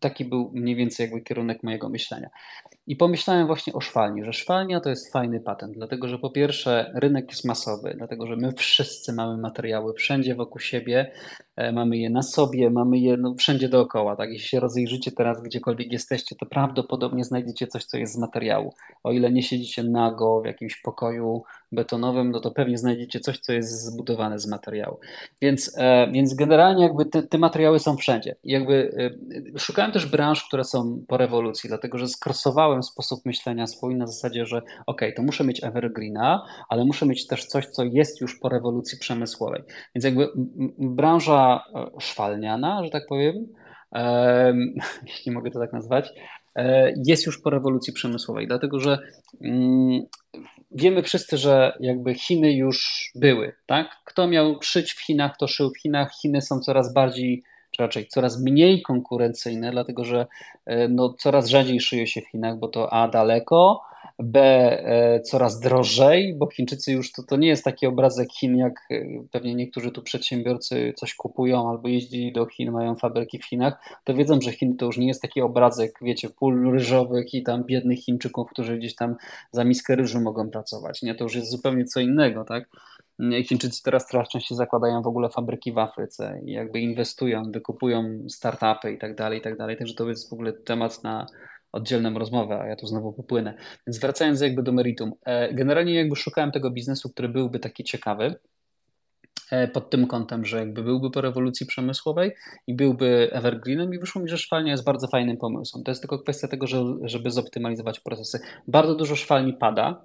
taki był mniej więcej jakby kierunek mojego myślenia. I pomyślałem właśnie o szwalni, że szwalnia to jest fajny patent, dlatego że po pierwsze rynek jest masowy, dlatego że my wszyscy mamy materiały wszędzie wokół siebie, mamy je na sobie, mamy je no, wszędzie dookoła. Tak? Jeśli się rozejrzycie teraz gdziekolwiek jesteście, to prawdopodobnie znajdziecie coś, co jest z materiału. O ile nie siedzicie nago w jakimś pokoju betonowym, no to pewnie znajdziecie coś, co jest zbudowane z materiału. Więc, e, więc generalnie jakby te, te materiały są wszędzie. Jakby e, szukałem też branż, które są po rewolucji, dlatego że skrosowałem sposób myślenia swój na zasadzie, że ok, to muszę mieć evergreena, ale muszę mieć też coś, co jest już po rewolucji przemysłowej. Więc jakby branża e, szwalniana, że tak powiem, *laughs* jeśli mogę to tak nazwać, jest już po rewolucji przemysłowej, dlatego że mm, wiemy wszyscy, że jakby Chiny już były, tak? Kto miał szyć w Chinach, to szył w Chinach. Chiny są coraz bardziej, czy raczej coraz mniej konkurencyjne, dlatego że e, no, coraz rzadziej szyje się w Chinach, bo to A daleko, B e, coraz drożej, bo Chińczycy już to, to nie jest taki obrazek Chin, jak e, pewnie niektórzy tu przedsiębiorcy coś kupują albo jeździli do Chin, mają fabryki w Chinach, to wiedzą, że Chiny to już nie jest taki obrazek, wiecie, pól ryżowych i tam biednych Chińczyków, którzy gdzieś tam za miskę ryżu mogą pracować. Nie, to już jest zupełnie co innego, tak? Chińczycy teraz coraz częściej zakładają w ogóle fabryki w Afryce i jakby inwestują, wykupują startupy i tak dalej, i tak dalej. Także to jest w ogóle temat na, oddzielną rozmowę, a ja tu znowu popłynę. Więc wracając jakby do meritum. E, generalnie jakby szukałem tego biznesu, który byłby taki ciekawy e, pod tym kątem, że jakby byłby po rewolucji przemysłowej i byłby evergreenem i wyszło mi, że szwalnia jest bardzo fajnym pomysłem. To jest tylko kwestia tego, że, żeby zoptymalizować procesy. Bardzo dużo szwalni pada,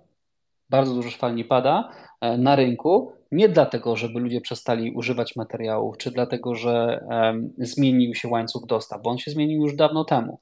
bardzo dużo szwalni pada e, na rynku, nie dlatego, żeby ludzie przestali używać materiałów, czy dlatego, że um, zmienił się łańcuch dostaw, bo on się zmienił już dawno temu.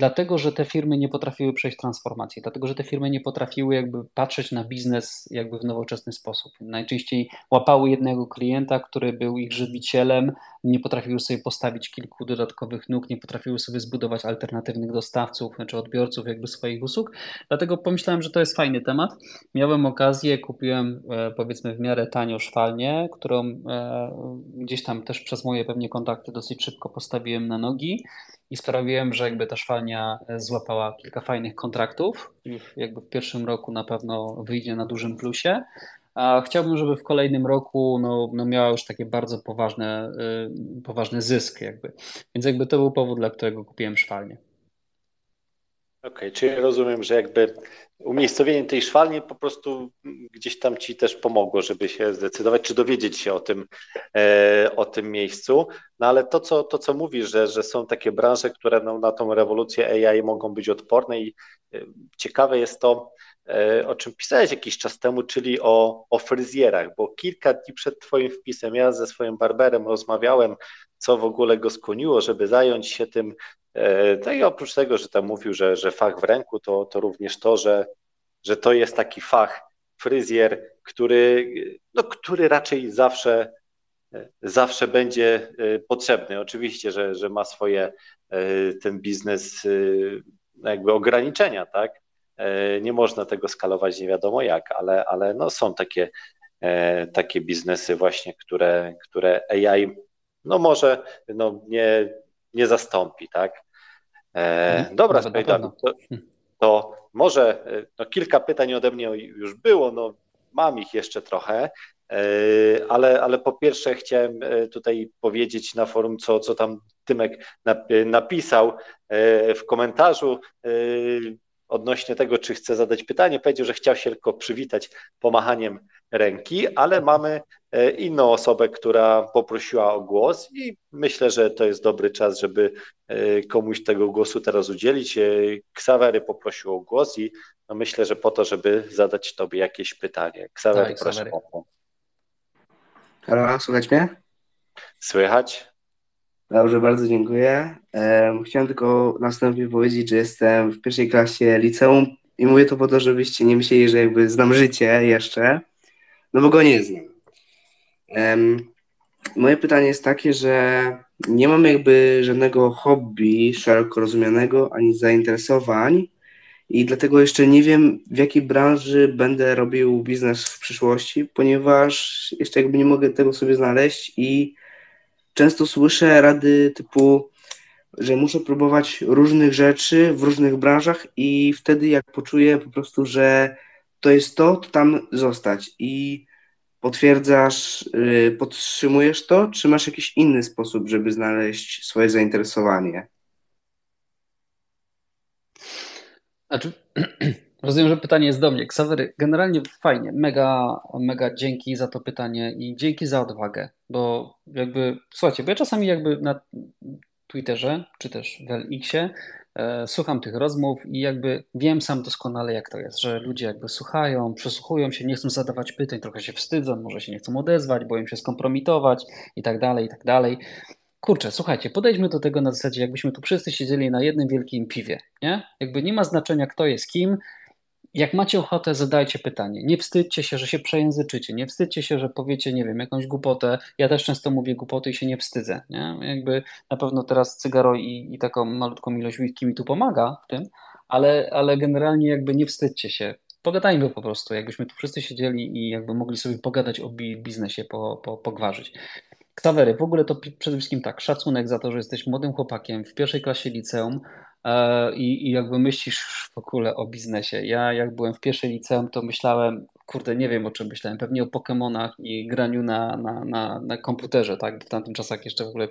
Dlatego, że te firmy nie potrafiły przejść transformacji, dlatego, że te firmy nie potrafiły jakby patrzeć na biznes jakby w nowoczesny sposób. Najczęściej łapały jednego klienta, który był ich żywicielem, nie potrafiły sobie postawić kilku dodatkowych nóg, nie potrafiły sobie zbudować alternatywnych dostawców czy odbiorców jakby swoich usług. Dlatego pomyślałem, że to jest fajny temat. Miałem okazję, kupiłem e, powiedzmy w miarę tanio szwalnię, którą e, gdzieś tam też przez moje pewnie kontakty dosyć szybko postawiłem na nogi i sprawiłem, że jakby ta szwalnia kampania złapała kilka fajnych kontraktów. Już jakby w pierwszym roku na pewno wyjdzie na dużym plusie. A chciałbym, żeby w kolejnym roku no, no miała już takie bardzo poważne, y, poważny zysk jakby. Więc jakby to był powód, dla którego kupiłem szwalnię. Okej, okay, czyli rozumiem, że jakby umiejscowienie tej szwalni po prostu gdzieś tam ci też pomogło, żeby się zdecydować, czy dowiedzieć się o tym, e, o tym miejscu. No ale to, co, to, co mówisz, że, że są takie branże, które no, na tą rewolucję AI mogą być odporne i e, ciekawe jest to, e, o czym pisałeś jakiś czas temu, czyli o, o fryzjerach, bo kilka dni przed Twoim wpisem ja ze swoim barberem rozmawiałem, co w ogóle go skłoniło, żeby zająć się tym no i oprócz tego, że tam mówił, że, że fach w ręku, to, to również to, że, że to jest taki fach fryzjer, który, no, który raczej zawsze, zawsze będzie e, potrzebny. Oczywiście, że, że ma swoje e, ten biznes jakby ograniczenia, tak? Nie można tego skalować nie wiadomo jak, ale, ale no są takie, takie biznesy właśnie, które, które AI no może no nie, nie zastąpi, tak? E, mhm. dobra, Dawid, to, to, może e, no, kilka pytań ode mnie już było, no mam ich jeszcze trochę, e, ale, ale po pierwsze chciałem e, tutaj powiedzieć na forum, co, co tam Tymek napisał w komentarzu odnośnie tego, czy chce zadać pytanie. Powiedział, że chciał się tylko przywitać pomachaniem ręki, ale mamy e, inną osobę, która poprosiła o głos i myślę, że to jest dobry czas, żeby e, komuś tego głosu teraz udzielić. E, Ksawery poprosił o głos i no myślę, że po to, żeby zadać Tobie jakieś pytanie. Ksawery, tak, proszę. Halo, słychać mnie? Słychać. Dobrze, bardzo dziękuję. Chciałem tylko następnie powiedzieć, że jestem w pierwszej klasie liceum i mówię to po to, żebyście nie myśleli, że jakby znam życie jeszcze, no bo go nie znam. Moje pytanie jest takie, że nie mam jakby żadnego hobby szeroko rozumianego, ani zainteresowań i dlatego jeszcze nie wiem, w jakiej branży będę robił biznes w przyszłości, ponieważ jeszcze jakby nie mogę tego sobie znaleźć i często słyszę rady typu, że muszę próbować różnych rzeczy w różnych branżach i wtedy jak poczuję po prostu, że to jest to, to tam zostać. I potwierdzasz, yy, podtrzymujesz to, czy masz jakiś inny sposób, żeby znaleźć swoje zainteresowanie? Znaczy, *clears throat* Rozumiem, że pytanie jest do mnie. Ksawery, generalnie fajnie, mega, mega dzięki za to pytanie i dzięki za odwagę, bo jakby, słuchajcie, bo ja czasami jakby na Twitterze, czy też w LX-ie słucham tych rozmów i jakby wiem sam doskonale, jak to jest, że ludzie jakby słuchają, przesłuchują się, nie chcą zadawać pytań, trochę się wstydzą, może się nie chcą odezwać, boją się skompromitować i tak dalej, i tak dalej. Kurczę, słuchajcie, podejdźmy do tego na zasadzie, jakbyśmy tu wszyscy siedzieli na jednym wielkim piwie, nie? Jakby nie ma znaczenia, kto jest kim, jak macie ochotę, zadajcie pytanie. Nie wstydźcie się, że się przejęzyczycie. Nie wstydźcie się, że powiecie, nie wiem, jakąś głupotę. Ja też często mówię głupoty i się nie wstydzę. Nie? Jakby na pewno teraz cygaro i, i taką malutką ilość whisky mi tu pomaga w tym, ale, ale generalnie jakby nie wstydźcie się. Pogadajmy po prostu, jakbyśmy tu wszyscy siedzieli i jakby mogli sobie pogadać o biznesie, po, po, pogwarzyć. Ksawery, w ogóle to przede wszystkim tak, szacunek za to, że jesteś młodym chłopakiem w pierwszej klasie liceum, i, i jakby myślisz w ogóle o biznesie. Ja jak byłem w pierwszej liceum, to myślałem, kurde, nie wiem o czym myślałem, pewnie o Pokémonach i graniu na, na, na, na komputerze, tak? W tamtym czasach jeszcze w ogóle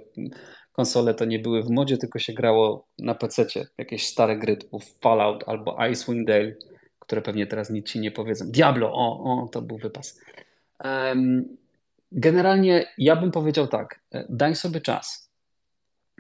konsole to nie były w modzie, tylko się grało na PC-cie. Jakieś stare gry typu Fallout albo Icewind Dale, które pewnie teraz nic ci nie powiedzą. Diablo, o, o to był wypas. Um, generalnie ja bym powiedział tak, e, daj sobie czas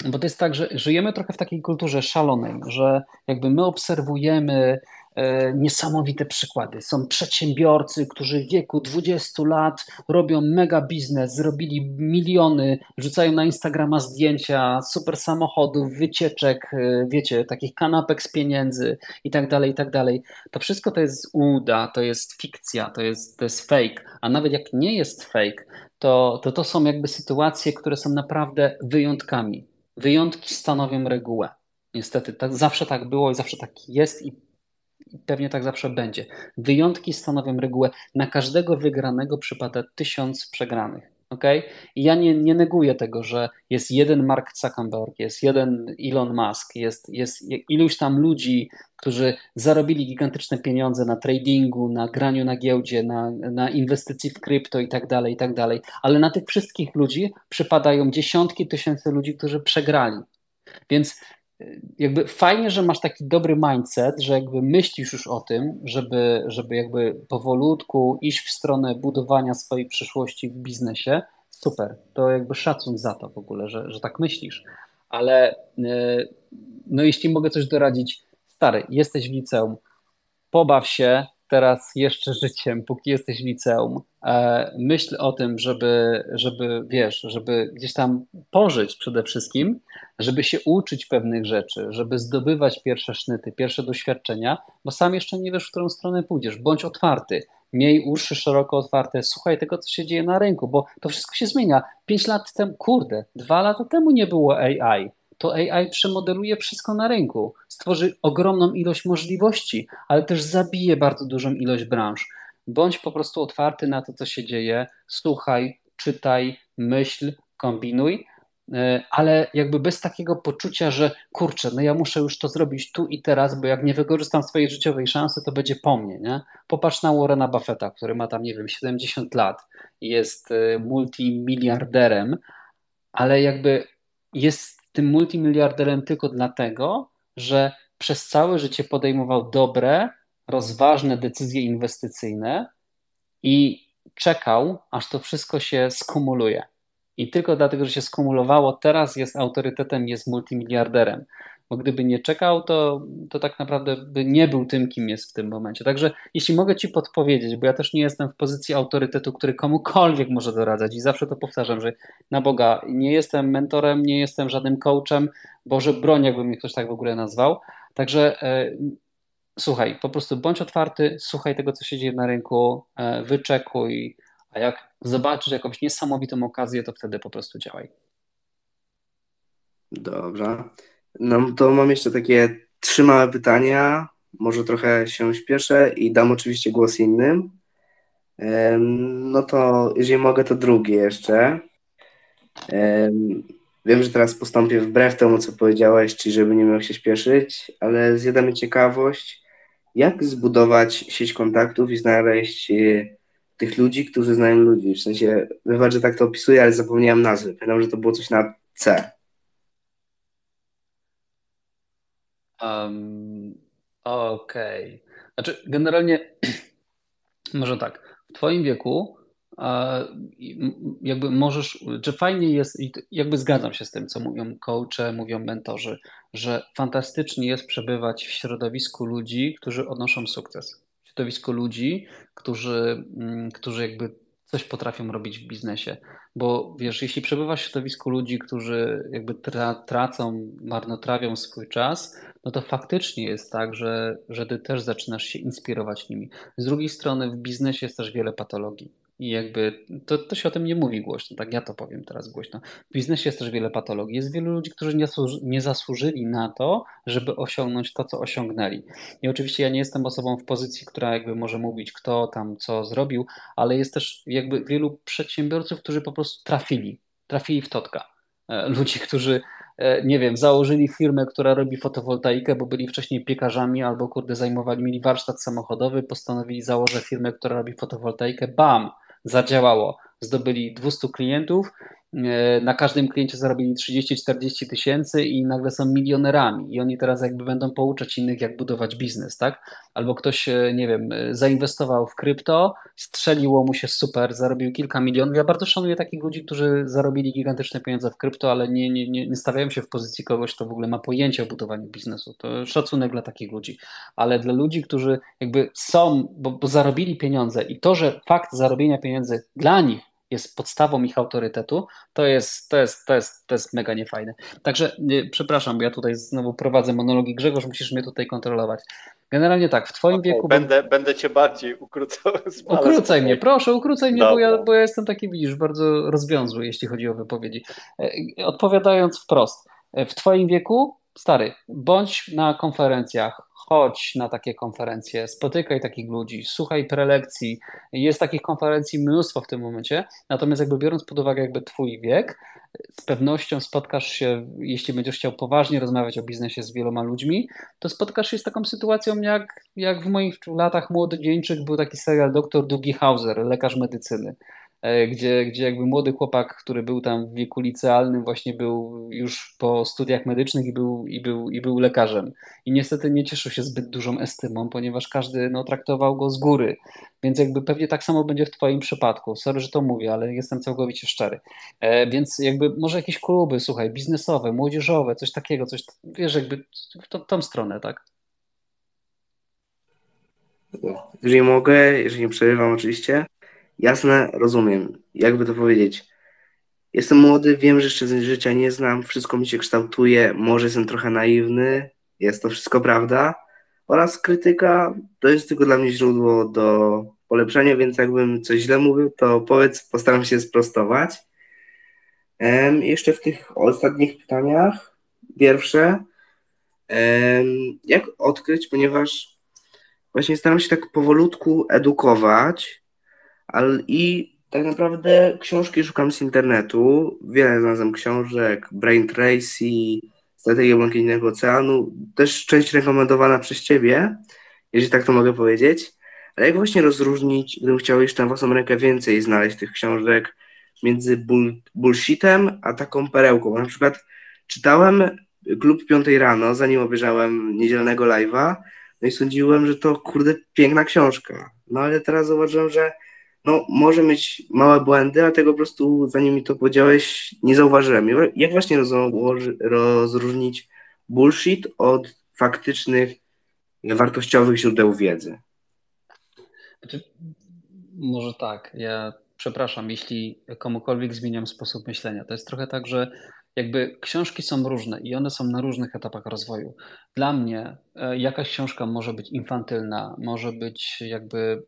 bo to jest tak, że żyjemy trochę w takiej kulturze szalonej, że jakby my obserwujemy e, niesamowite przykłady. Są przedsiębiorcy, którzy w wieku 20 lat robią mega biznes, zrobili miliony, rzucają na Instagrama zdjęcia super samochodów, wycieczek, e, wiecie, takich kanapek z pieniędzy i tak dalej, i tak dalej. To wszystko to jest uda, to jest fikcja, to jest, to jest fake. A nawet jak nie jest fake, to, to to są jakby sytuacje, które są naprawdę wyjątkami. Wyjątki stanowią regułę. Niestety, tak, zawsze tak było i zawsze tak jest i pewnie tak zawsze będzie. Wyjątki stanowią regułę. Na każdego wygranego przypada tysiąc przegranych. Okay? I ja nie, nie neguję tego, że jest jeden Mark Zuckerberg, jest jeden Elon Musk, jest, jest iluś tam ludzi, którzy zarobili gigantyczne pieniądze na tradingu, na graniu na giełdzie, na, na inwestycji w krypto i tak dalej, i tak dalej. Ale na tych wszystkich ludzi przypadają dziesiątki tysięcy ludzi, którzy przegrali. Więc jakby fajnie, że masz taki dobry mindset, że jakby myślisz już o tym, żeby, żeby jakby powolutku iść w stronę budowania swojej przyszłości w biznesie. Super, to jakby szacun za to w ogóle, że, że tak myślisz. Ale e, no jeśli mogę coś doradzić, stary, jesteś w liceum, pobaw się, teraz jeszcze życiem, póki jesteś w liceum, e, myśl o tym, żeby, żeby, wiesz, żeby gdzieś tam pożyć przede wszystkim, żeby się uczyć pewnych rzeczy, żeby zdobywać pierwsze sznyty, pierwsze doświadczenia, bo sam jeszcze nie wiesz, w którą stronę pójdziesz. Bądź otwarty, miej uszy szeroko otwarte, słuchaj tego, co się dzieje na rynku, bo to wszystko się zmienia. Pięć lat temu, kurde, dwa lata temu nie było AI to AI przemodeluje wszystko na rynku, stworzy ogromną ilość możliwości, ale też zabije bardzo dużą ilość branż. Bądź po prostu otwarty na to, co się dzieje, słuchaj, czytaj, myśl, kombinuj, e, ale jakby bez takiego poczucia, że kurczę, no ja muszę już to zrobić tu i teraz, bo jak nie wykorzystam swojej życiowej szansy, to będzie po mnie, nie? Popatrz na Warrena Buffetta, który ma tam, nie wiem, 70 lat jest e, multimiliarderem, ale jakby jest tym multimiliarderem tylko dlatego, że przez całe życie podejmował dobre, rozważne decyzje inwestycyjne i czekał, aż to wszystko się skumuluje. I tylko dlatego, że się skumulowało, teraz jest autorytetem, jest multimiliarderem bo gdyby nie czekał, to, to tak naprawdę by nie był tym, kim jest w tym momencie. Także jeśli mogę Ci podpowiedzieć, bo ja też nie jestem w pozycji autorytetu, który komukolwiek może doradzać i zawsze to powtarzam, że na Boga nie jestem mentorem, nie jestem żadnym coachem, Boże broń, jakby mnie ktoś tak w ogóle nazwał. Także e, słuchaj, po prostu bądź otwarty, słuchaj tego, co się dzieje na rynku, e, wyczekuj, a jak zobaczysz jakąś niesamowitą okazję, to wtedy po prostu działaj. Dobrze. No to mam jeszcze takie trzy małe pytania. Może trochę się śpieszę i dam oczywiście głos innym. No to jeżeli mogę, to drugie jeszcze. Wiem, że teraz postąpię wbrew temu, co powiedziałeś, czyli żeby nie miał się śpieszyć, ale zjada mi ciekawość, jak zbudować sieć kontaktów i znaleźć e, tych ludzi, którzy znają ludzi. W sensie, wybacz, że tak to opisuję, ale zapomniałem nazwy. Pamiętam, że to było coś na C. Um, Okej. Okay. Znaczy, generalnie, *clears throat* może tak, w Twoim wieku jakby możesz, czy fajnie jest, jakby zgadzam się z tym, co mówią coache, mówią mentorzy, że fantastycznie jest przebywać w środowisku ludzi, którzy odnoszą sukces. W środowisku ludzi, którzy, mm, którzy jakby coś potrafią robić w biznesie. Bo wiesz, jeśli przebywasz w środowisku ludzi, którzy jakby tra tracą, marnotrawią swój czas, no to faktycznie jest tak, że, że ty też zaczynasz się inspirować nimi. Z drugiej strony w biznesie jest też wiele patologii. I jakby to, to się o tym nie mówi głośno, tak ja to powiem teraz głośno. W biznesie jest też wiele patologii. Jest wielu ludzi, którzy nie, nie zasłużyli na to, żeby osiągnąć to, co osiągnęli. I oczywiście ja nie jestem osobą w pozycji, która jakby może mówić, kto tam co zrobił, ale jest też jakby wielu przedsiębiorców, którzy po prostu trafili, trafili w totka. E, ludzi, którzy E, nie wiem, założyli firmę, która robi fotowoltaikę, bo byli wcześniej piekarzami albo kurde zajmowali, mieli warsztat samochodowy, postanowili założyć firmę, która robi fotowoltaikę, bam, zadziałało. Zdobyli 200 klientów, na każdym kliencie zarobili 30-40 tysięcy i nagle są milionerami i oni teraz jakby będą pouczać innych, jak budować biznes, tak? Albo ktoś, e, nie wiem, e, zainwestował w krypto, strzeliło mu się super, zarobił kilka milionów. Ja bardzo szanuję takich ludzi, którzy zarobili gigantyczne pieniądze w krypto, ale nie, nie, nie, nie stawiają się w pozycji kogoś, kto w ogóle ma pojęcie o budowaniu biznesu. To szacunek dla takich ludzi. Ale dla ludzi, którzy jakby są, bo, bo zarobili pieniądze i to, że fakt zarobienia pieniędzy dla nich jest podstawą ich autorytetu, to jest, to jest, to jest, to jest mega niefajne. Także nie, przepraszam, bo ja tutaj znowu prowadzę monologi. Grzegorz, musisz mnie tutaj kontrolować. Generalnie tak, w Twoim wieku. Będę, będę Cię bardziej ukrócał. *laughs* Ukrócaj mnie, proszę, ukrócaj mnie, bo ja, bo ja jestem taki, widzisz, bardzo rozwiązły, jeśli chodzi o wypowiedzi. E, odpowiadając wprost, e, w Twoim wieku stary, bądź na konferencjach, chodź na takie konferencje, spotykaj takich ludzi, słuchaj prelekcji. Jest takich konferencji mnóstwo w tym momencie, natomiast jakby biorąc pod uwagę jakby twój wiek, z pewnością spotkasz się, jeśli będziesz chciał poważnie rozmawiać o biznesie z wieloma ludźmi, to spotkasz się z taką sytuacją, jak, jak w moich latach młodzieńczych był taki serial Dr. Dougie Hauser, lekarz medycyny. E, gdzie, gdzie jakby młody chłopak, który był tam w wieku licealnym, właśnie był już po studiach medycznych i był, i był, i był lekarzem. I niestety nie cieszył się zbyt dużą estymą, ponieważ każdy no, traktował go z góry. Więc jakby pewnie tak samo będzie w Twoim przypadku. Sorry, że to mówię, ale jestem całkowicie szczery. E, więc jakby może jakieś kluby, słuchaj, biznesowe, młodzieżowe, coś takiego, coś, wiesz, jakby w tą, tą stronę, tak? Jeżeli mogę, jeżeli nie przerywam oczywiście, Jasne, rozumiem. Jakby to powiedzieć? Jestem młody, wiem, że jeszcze życia nie znam, wszystko mi się kształtuje, może jestem trochę naiwny, jest to wszystko prawda. Oraz krytyka to jest tylko dla mnie źródło do polepszenia, więc jakbym coś źle mówił, to powiedz, postaram się sprostować. Um, jeszcze w tych ostatnich pytaniach, pierwsze, um, jak odkryć, ponieważ właśnie staram się tak powolutku edukować, ale i tak naprawdę książki szukam z internetu. Wiele znalazłem książek, Brain Tracy, Strategia Błękitnego Oceanu, też część rekomendowana przez Ciebie, jeżeli tak to mogę powiedzieć. Ale jak właśnie rozróżnić, gdybym chciał jeszcze na własną rękę więcej znaleźć tych książek między bull, bullshitem a taką perełką? Na przykład czytałem Klub Piątej rano, zanim obejrzałem niedzielnego live'a, no i sądziłem, że to kurde piękna książka. No ale teraz zauważyłem, że no, może mieć małe błędy, ale tego po prostu, zanim mi to powiedziałeś, nie zauważyłem. Jak właśnie rozróżnić bullshit od faktycznych, wartościowych źródeł wiedzy? Znaczy, może tak. Ja przepraszam, jeśli komukolwiek zmieniam sposób myślenia. To jest trochę tak, że jakby książki są różne i one są na różnych etapach rozwoju. Dla mnie e, jakaś książka może być infantylna, może być jakby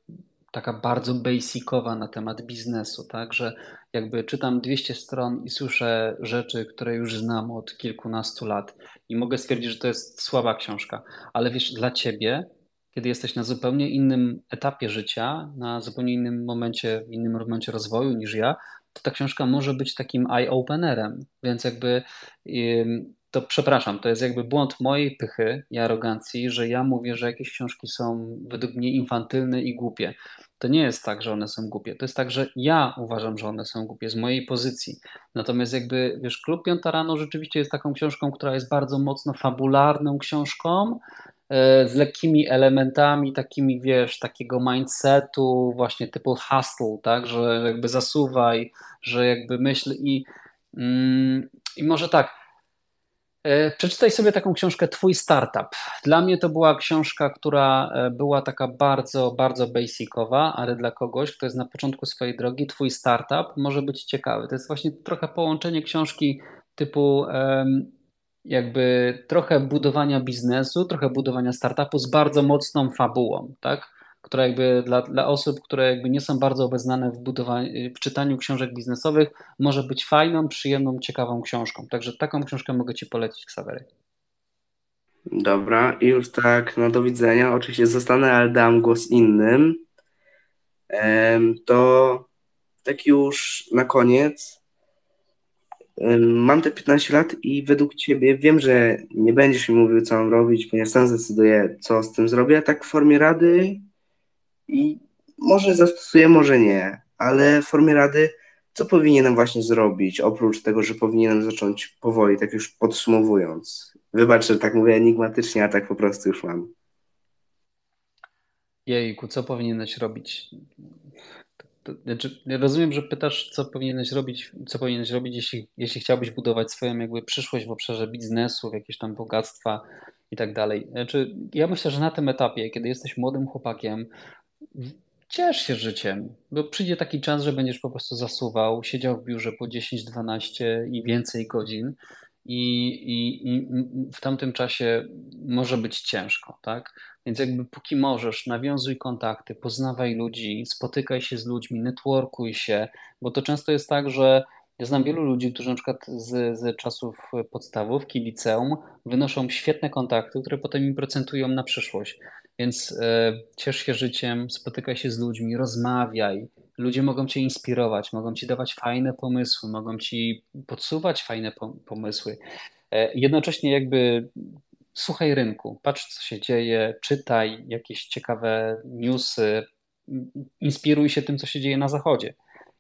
taka bardzo basicowa na temat biznesu, tak, że jakby czytam 200 stron i słyszę rzeczy, które już znam od kilkunastu lat i mogę stwierdzić, że to jest słaba książka, ale wiesz, dla ciebie, kiedy jesteś na zupełnie innym etapie życia, na zupełnie innym momencie, w innym momencie rozwoju niż ja, to ta książka może być takim eye-openerem, więc jakby to przepraszam, to jest jakby błąd mojej pychy i arogancji, że ja mówię, że jakieś książki są według mnie infantylne i głupie. To nie jest tak, że one są głupie. To jest tak, że ja uważam, że one są głupie z mojej pozycji. Natomiast jakby, wiesz, Klub Piąta Rano rzeczywiście jest taką książką, która jest bardzo mocno fabularną książką, e, z lekkimi elementami takimi, wiesz, takiego mindsetu właśnie typu hustle, tak, że jakby zasuwaj, że jakby myśl i, mm, i może tak, przeczytaj sobie taką książkę Twój Startup. Dla mnie to była książka, która e, była taka bardzo, bardzo basicowa, ale dla kogoś, kto jest na początku swojej drogi, Twój Startup może być ciekawy. To jest właśnie trochę połączenie książki typu jakby trochę budowania biznesu, trochę budowania startupu z bardzo mocną fabułą, tak? Która jakby dla, dla osób, które jakby nie są bardzo obeznane w, w czytaniu książek biznesowych, może być fajną, przyjemną, ciekawą książką. Także taką książkę mogę Ci polecić, Ksawery. Dobra, i już tak, no do widzenia. Oczywiście zostanę, ale dam głos innym. To tak już na koniec. Mam te 15 lat i według Ciebie wiem, że nie będziesz mi mówił, co mam robić, ponieważ sam zdecyduję, co z tym zrobię. Tak w formie rady, i może zastosuję, może nie, ale w formie rady, co powinienem właśnie zrobić, oprócz tego, że powinienem zacząć powoli, tak już podsumowując. Wybacz, że tak mówię enigmatycznie, a tak po prostu już mam. Jejku, co powinieneś robić? To, znaczy, rozumiem, że pytasz, co powinieneś robić, co powinieneś robić, jeśli, jeśli chciałbyś budować swoją jakby przyszłość w obszarze biznesu, jakieś tam bogactwa i tak dalej. Znaczy, ja myślę, że na tym etapie, kiedy jesteś młodym chłopakiem, ciesz się życiem, bo przyjdzie taki czas, że będziesz po prostu zasuwał, siedział w biurze po 10, 12 i więcej godzin i, i, i w tamtym czasie może być ciężko, tak? Więc jakby póki możesz, nawiązuj kontakty, poznawaj ludzi, spotykaj się z ludźmi, networkuj się, bo to często jest tak, że Ja znam wielu ludzi, którzy na przykład z, z czasów podstawówki, liceum wynoszą świetne kontakty, które potem im procentują na przyszłość. Więc e, ciesz się życiem, spotykaj się z ludźmi, rozmawiaj. Ludzie mogą cię inspirować, mogą ci dawać fajne pomysły, mogą ci podsuwać fajne pomysły. E, jednocześnie jakby słuchaj rynku, patrz co się dzieje, czytaj jakieś ciekawe newsy, inspiruj się tym, co się dzieje na zachodzie.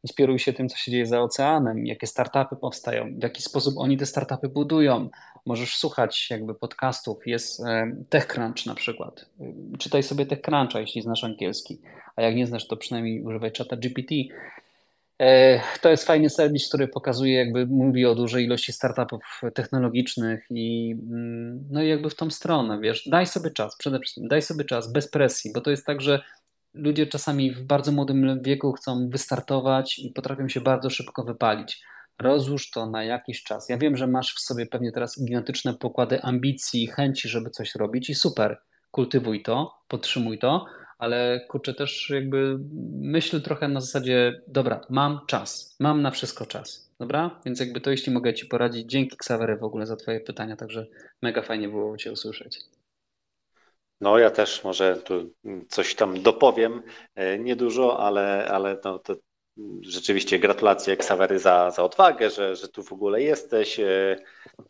Inspiruj się tym, co się dzieje za oceanem, jakie startupy powstają, w jaki sposób oni te startupy budują. Możesz słuchać jakby podcastów, jest e, TechCrunch na przykład. Czytaj sobie TechCruncha, jeśli znasz angielski, a jak nie znasz, to przynajmniej używaj czata GPT. E, to jest fajny serwis, który pokazuje, jakby mówi o dużej ilości startupów technologicznych i mm, no i jakby w tą stronę, wiesz, daj sobie czas, przede wszystkim daj sobie czas, bez presji, bo to jest tak, że ludzie czasami w bardzo młodym wieku chcą wystartować i potrafią się bardzo szybko wypalić. Rozłóż to na jakiś czas. Ja wiem, że masz w sobie pewnie teraz gigantyczne pokłady ambicji, chęci, żeby coś robić i super, kultywuj to, podtrzymuj to, ale kurczę też jakby myśl trochę na zasadzie, dobra, mam czas, mam na wszystko czas, dobra? Więc jakby to jeśli mogę Ci poradzić, dzięki Ksawery w ogóle za Twoje pytania, także mega fajnie było Cię usłyszeć. No ja też może tu coś tam dopowiem, e, niedużo, ale, ale no, to rzeczywiście gratulacje Ksawery za, za odwagę, że, że tu w ogóle jesteś e,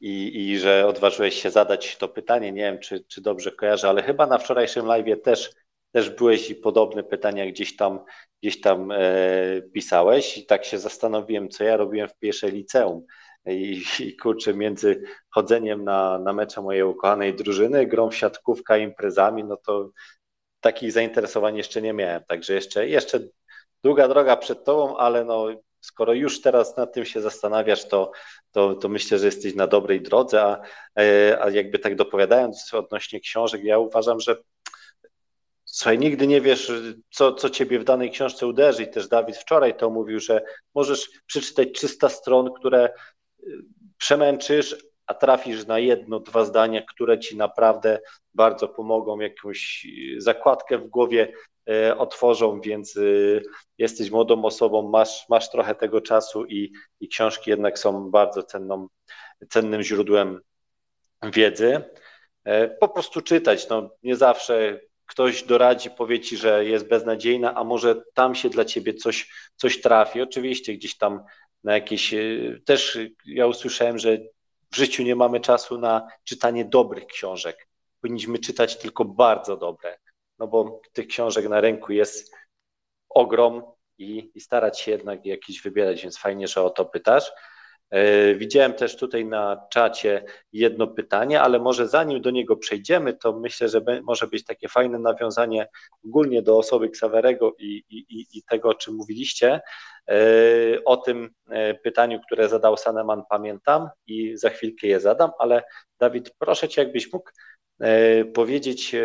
i, i że odważyłeś się zadać to pytanie. Nie wiem, czy, czy dobrze kojarzę, ale chyba na wczorajszym live też, też byłeś i podobne pytania gdzieś tam, gdzieś tam e, pisałeś i tak się zastanowiłem, co ja robiłem w pierwszej liceum i, i kurczę, między chodzeniem na, na mecze mojej ukochanej drużyny, grą w siatkówka, imprezami, no to takich zainteresowań jeszcze nie miałem. Także jeszcze, jeszcze długa droga przed tobą, ale no, skoro już teraz nad tym się zastanawiasz, to, to, to myślę, że jesteś na dobrej drodze, a, e, a jakby tak dopowiadając odnośnie książek, ja uważam, że Słuchaj, nigdy nie wiesz, co, co ciebie w danej książce uderzy. I też Dawid wczoraj to mówił, że możesz przeczytać 300 stron, które przemęczysz, a trafisz na jedno, dwa zdania, które ci naprawdę bardzo pomogą, jakąś zakładkę w głowie e, otworzą, więc e, jesteś młodą osobą, masz, masz trochę tego czasu i, i książki jednak są bardzo cenną, cennym źródłem wiedzy. E, po prostu czytać, no nie zawsze ktoś doradzi, powie ci, że jest beznadziejna, a może tam się dla ciebie coś, coś trafi. Oczywiście gdzieś tam na jakieś. E, też ja usłyszałem, że w życiu nie mamy czasu na czytanie dobrych książek. Powinniśmy czytać tylko bardzo dobre, no bo tych książek na rynku jest ogrom i, i starać się jednak jakieś wybierać, więc fajnie, że o to pytasz. E, widziałem też tutaj na czacie jedno pytanie, ale może zanim do niego przejdziemy, to myślę, że może być takie fajne nawiązanie ogólnie do osoby Ksawerego i, i, i tego, o czym mówiliście. E, o tym e, pytaniu, które zadał Saneman, pamiętam i za chwilkę je zadam, ale Dawid, proszę Cię, jakbyś mógł powiedzieć,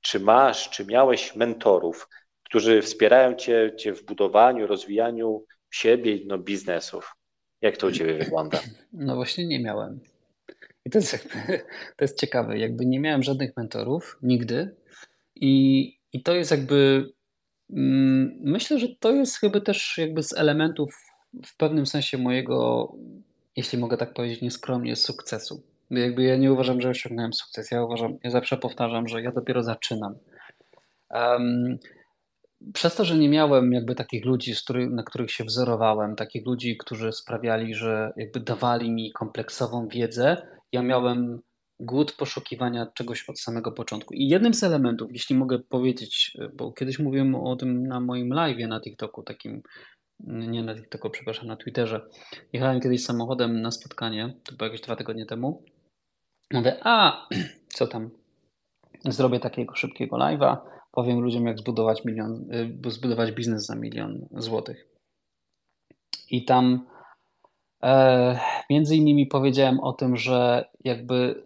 czy masz, czy miałeś mentorów, którzy wspierają Cię, cię w budowaniu, rozwijaniu siebie, no, biznesów? Jak to u Ciebie wygląda? *clears throat* No właśnie nie miałem. I to jest, jakby, *laughs* to jest ciekawe. Jakby nie miałem żadnych mentorów nigdy. I, i to jest jakby. Mm, myślę, że to jest chyba też jakby z elementów w pewnym sensie mojego, jeśli mogę tak powiedzieć nieskromnie, sukcesu. Jakby ja nie uważam, że osiągnąłem sukces. Ja uważam, ja zawsze powtarzam, że ja dopiero zaczynam. Um, przez to, że nie miałem jakby takich ludzi, na których się wzorowałem, takich ludzi, którzy sprawiali, że jakby dawali mi kompleksową wiedzę, ja miałem głód poszukiwania czegoś od samego początku. I jednym z elementów, jeśli mogę powiedzieć, bo kiedyś mówiłem o tym na moim live na TikToku, takim, nie na TikToku, przepraszam, na Twitterze. Jechałem kiedyś samochodem na spotkanie, to było jakieś dwa tygodnie temu. Mówię, a *clears throat* co tam? Zrobię takiego szybkiego live'a powiem ludziom, jak zbudować milion, y, zbudować biznes za milion złotych. I tam e, między innymi powiedziałem o tym, że jakby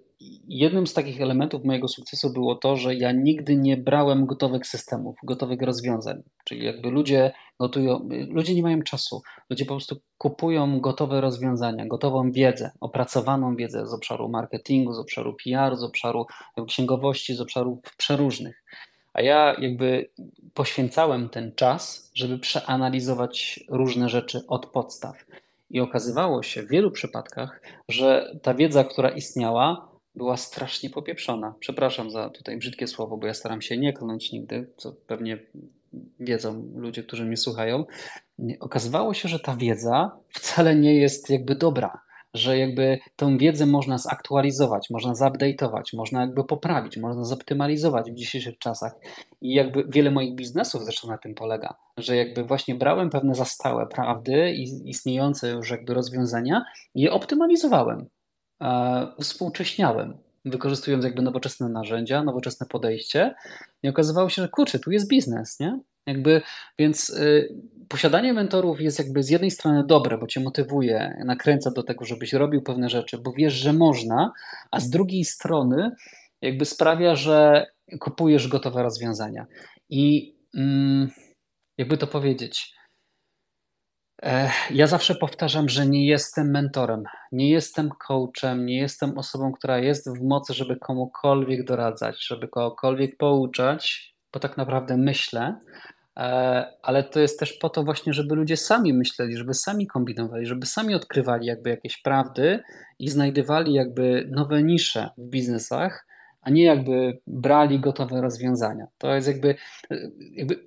jednym z takich elementów mojego sukcesu było to, że ja nigdy nie brałem gotowych systemów, gotowych rozwiązań. Czyli jakby ludzie gotują, ludzie nie mają czasu. Ludzie po prostu kupują gotowe rozwiązania, gotową wiedzę, opracowaną wiedzę z obszaru marketingu, z obszaru PR, z obszaru księgowości, z obszarów przeróżnych. A ja jakby poświęcałem ten czas, żeby przeanalizować różne rzeczy od podstaw. I okazywało się w wielu przypadkach, że ta wiedza, która istniała, była strasznie popieprzona. Przepraszam za tutaj brzydkie słowo, bo ja staram się nie kląć nigdy, co pewnie wiedzą ludzie, którzy mnie słuchają. Okazywało się, że ta wiedza wcale nie jest jakby dobra że jakby tą wiedzę można zaktualizować, można zupdate'ować, można jakby poprawić, można zoptymalizować w dzisiejszych czasach. I jakby wiele moich biznesów zresztą na tym polega, że jakby właśnie brałem pewne zastałe prawdy i istniejące już jakby rozwiązania i je optymalizowałem, e, współcześniałem, wykorzystując jakby nowoczesne narzędzia, nowoczesne podejście i okazywało się, że kurczę, tu jest biznes, nie? Jakby, więc y, posiadanie mentorów jest jakby z jednej strony dobre, bo cię motywuje, nakręca do tego, żebyś robił pewne rzeczy, bo wiesz, że można, a z drugiej strony jakby sprawia, że kupujesz gotowe rozwiązania. I mm, jakby to powiedzieć, e, ja zawsze powtarzam, że nie jestem mentorem, nie jestem coachem, nie jestem osobą, która jest w mocy, żeby komukolwiek doradzać, żeby kogokolwiek pouczać, bo tak naprawdę myślę, ale to jest też po to właśnie, żeby ludzie sami myśleli, żeby sami kombinowali, żeby sami odkrywali jakby jakieś prawdy i znajdywali jakby nowe nisze w biznesach, a nie jakby brali gotowe rozwiązania. To jest jakby, jakby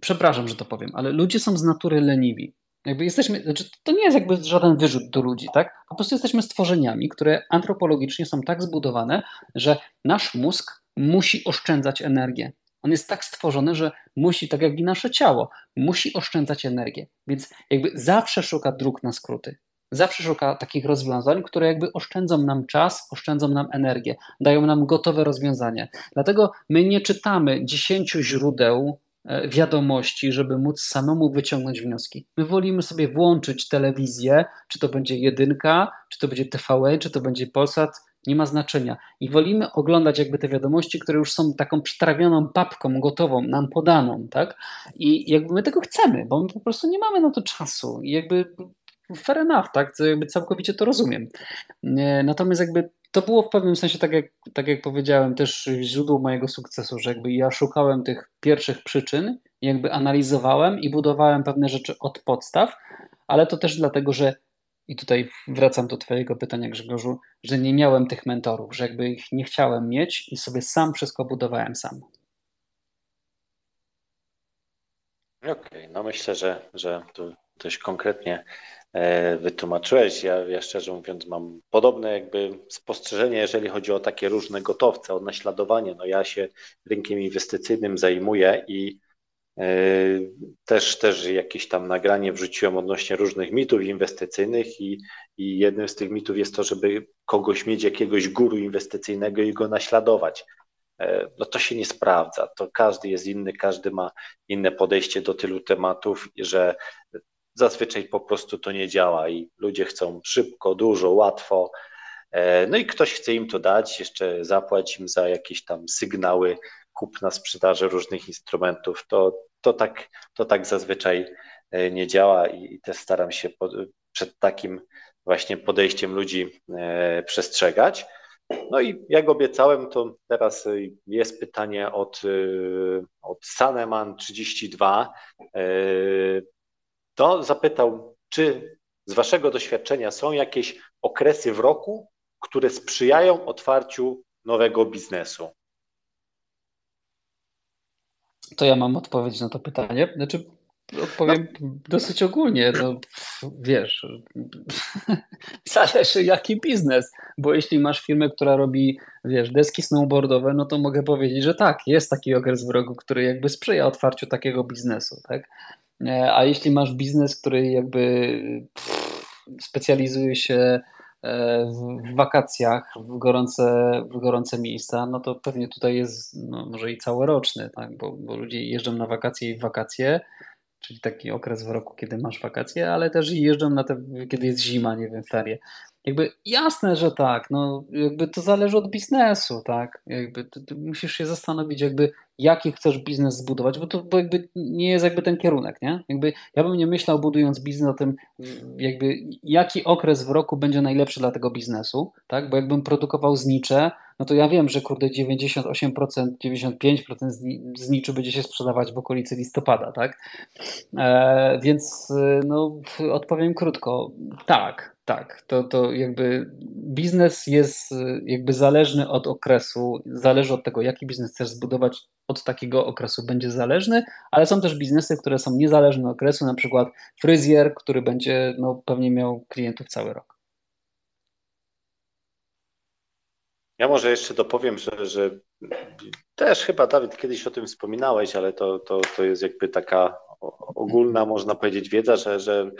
przepraszam, że to powiem, ale ludzie są z natury leniwi. Jakby jesteśmy, znaczy to nie jest jakby żaden wyrzut do ludzi, tak? Po prostu jesteśmy stworzeniami, które antropologicznie są tak zbudowane, że nasz mózg musi oszczędzać energię. On jest tak stworzony, że musi, tak jak i nasze ciało, musi oszczędzać energię. Więc jakby zawsze szuka dróg na skróty. Zawsze szuka takich rozwiązań, które jakby oszczędzą nam czas, oszczędzą nam energię, dają nam gotowe rozwiązanie. Dlatego my nie czytamy dziesięciu źródeł e, wiadomości, żeby móc samemu wyciągnąć wnioski. My wolimy sobie włączyć telewizję, czy to będzie jedynka, czy to będzie TVN, czy to będzie Polsat, nie ma znaczenia. I wolimy oglądać jakby te wiadomości, które już są taką przetrawioną papką, gotową, nam podaną, tak? I jakby my tego chcemy, bo my po prostu nie mamy na to czasu. I jakby fair enough, tak? Jakby całkowicie to rozumiem. Natomiast jakby to było w pewnym sensie, tak jak, tak jak powiedziałem, też źródło mojego sukcesu, że jakby ja szukałem tych pierwszych przyczyn, jakby analizowałem i budowałem pewne rzeczy od podstaw, ale to też dlatego, że i tutaj wracam do Twojego pytania, Grzegorzu, że nie miałem tych mentorów, że jakby ich nie chciałem mieć i sobie sam wszystko budowałem sam. Okej, okay, no myślę, że, że tu dość konkretnie e, wytłumaczyłeś. Ja, ja szczerze mówiąc mam podobne jakby spostrzeżenie, jeżeli chodzi o takie różne gotowce, o naśladowanie. No ja się rynkiem inwestycyjnym zajmuję i też, też jakieś tam nagranie wrzuciłem odnośnie różnych mitów inwestycyjnych i, i jednym z tych mitów jest to, żeby kogoś mieć, jakiegoś guru inwestycyjnego i go naśladować. E, no to się nie sprawdza. To każdy jest inny, każdy ma inne podejście do tylu tematów, że zazwyczaj po prostu to nie działa i ludzie chcą szybko, dużo, łatwo. E, no i ktoś chce im to dać, jeszcze zapłać im za jakieś tam sygnały kupna, sprzedaży różnych instrumentów. To, to, tak, to tak zazwyczaj e, nie działa i też staram się przed takim właśnie podejściem ludzi e, przestrzegać. No i jak obiecałem, to teraz jest pytanie od, e, od Saneman32. To zapytał, czy z Waszego doświadczenia są jakieś okresy w roku, które sprzyjają otwarciu nowego biznesu? To ja mam odpowiedź na to pytanie. Znaczy, odpowiem no. dosyć ogólnie. No, wiesz, *laughs* zależy jaki biznes, bo jeśli masz firmę, która robi, wiesz, deski snowboardowe, no to mogę powiedzieć, że tak, jest taki okres w roku, który jakby sprzyja otwarciu takiego biznesu, tak? E, a jeśli masz biznes, który jakby specjalizuje się w wakacjach, w gorące, w gorące miejsca, no to pewnie tutaj jest no, może i całoroczny, tak? bo, bo ludzie jeżdżą na wakacje i wakacje, czyli taki okres w roku, kiedy masz wakacje, ale też jeżdżą na te, kiedy jest zima, nie wiem, ferie. Jakby jasne, że tak, no jakby to zależy od biznesu, tak, jakby ty, ty musisz się zastanowić jakby jaki chcesz biznes zbudować, bo to bo jakby nie jest jakby ten kierunek, nie? Jakby ja bym nie myślał budując biznes o tym jakby jaki okres w roku będzie najlepszy dla tego biznesu, tak, bo jakbym produkował znicze, no to ja wiem, że kurde 98%, 95% zniczy będzie się sprzedawać w okolicy listopada, tak? E, więc e, no, odpowiem krótko, tak, tak, to, to jakby biznes jest e, jakby zależny od okresu, zależy od tego, jaki biznes chcesz zbudować, od takiego okresu będzie zależny, ale są też biznesy, które są niezależne od okresu, na przykład fryzjer, który będzie no, pewnie miał klientów cały rok. Ja może jeszcze dopowiem, że, że też chyba Dawid kiedyś o tym wspominałeś, ale to, to, to jest jakby taka ogólna, można powiedzieć, wiedza, że, że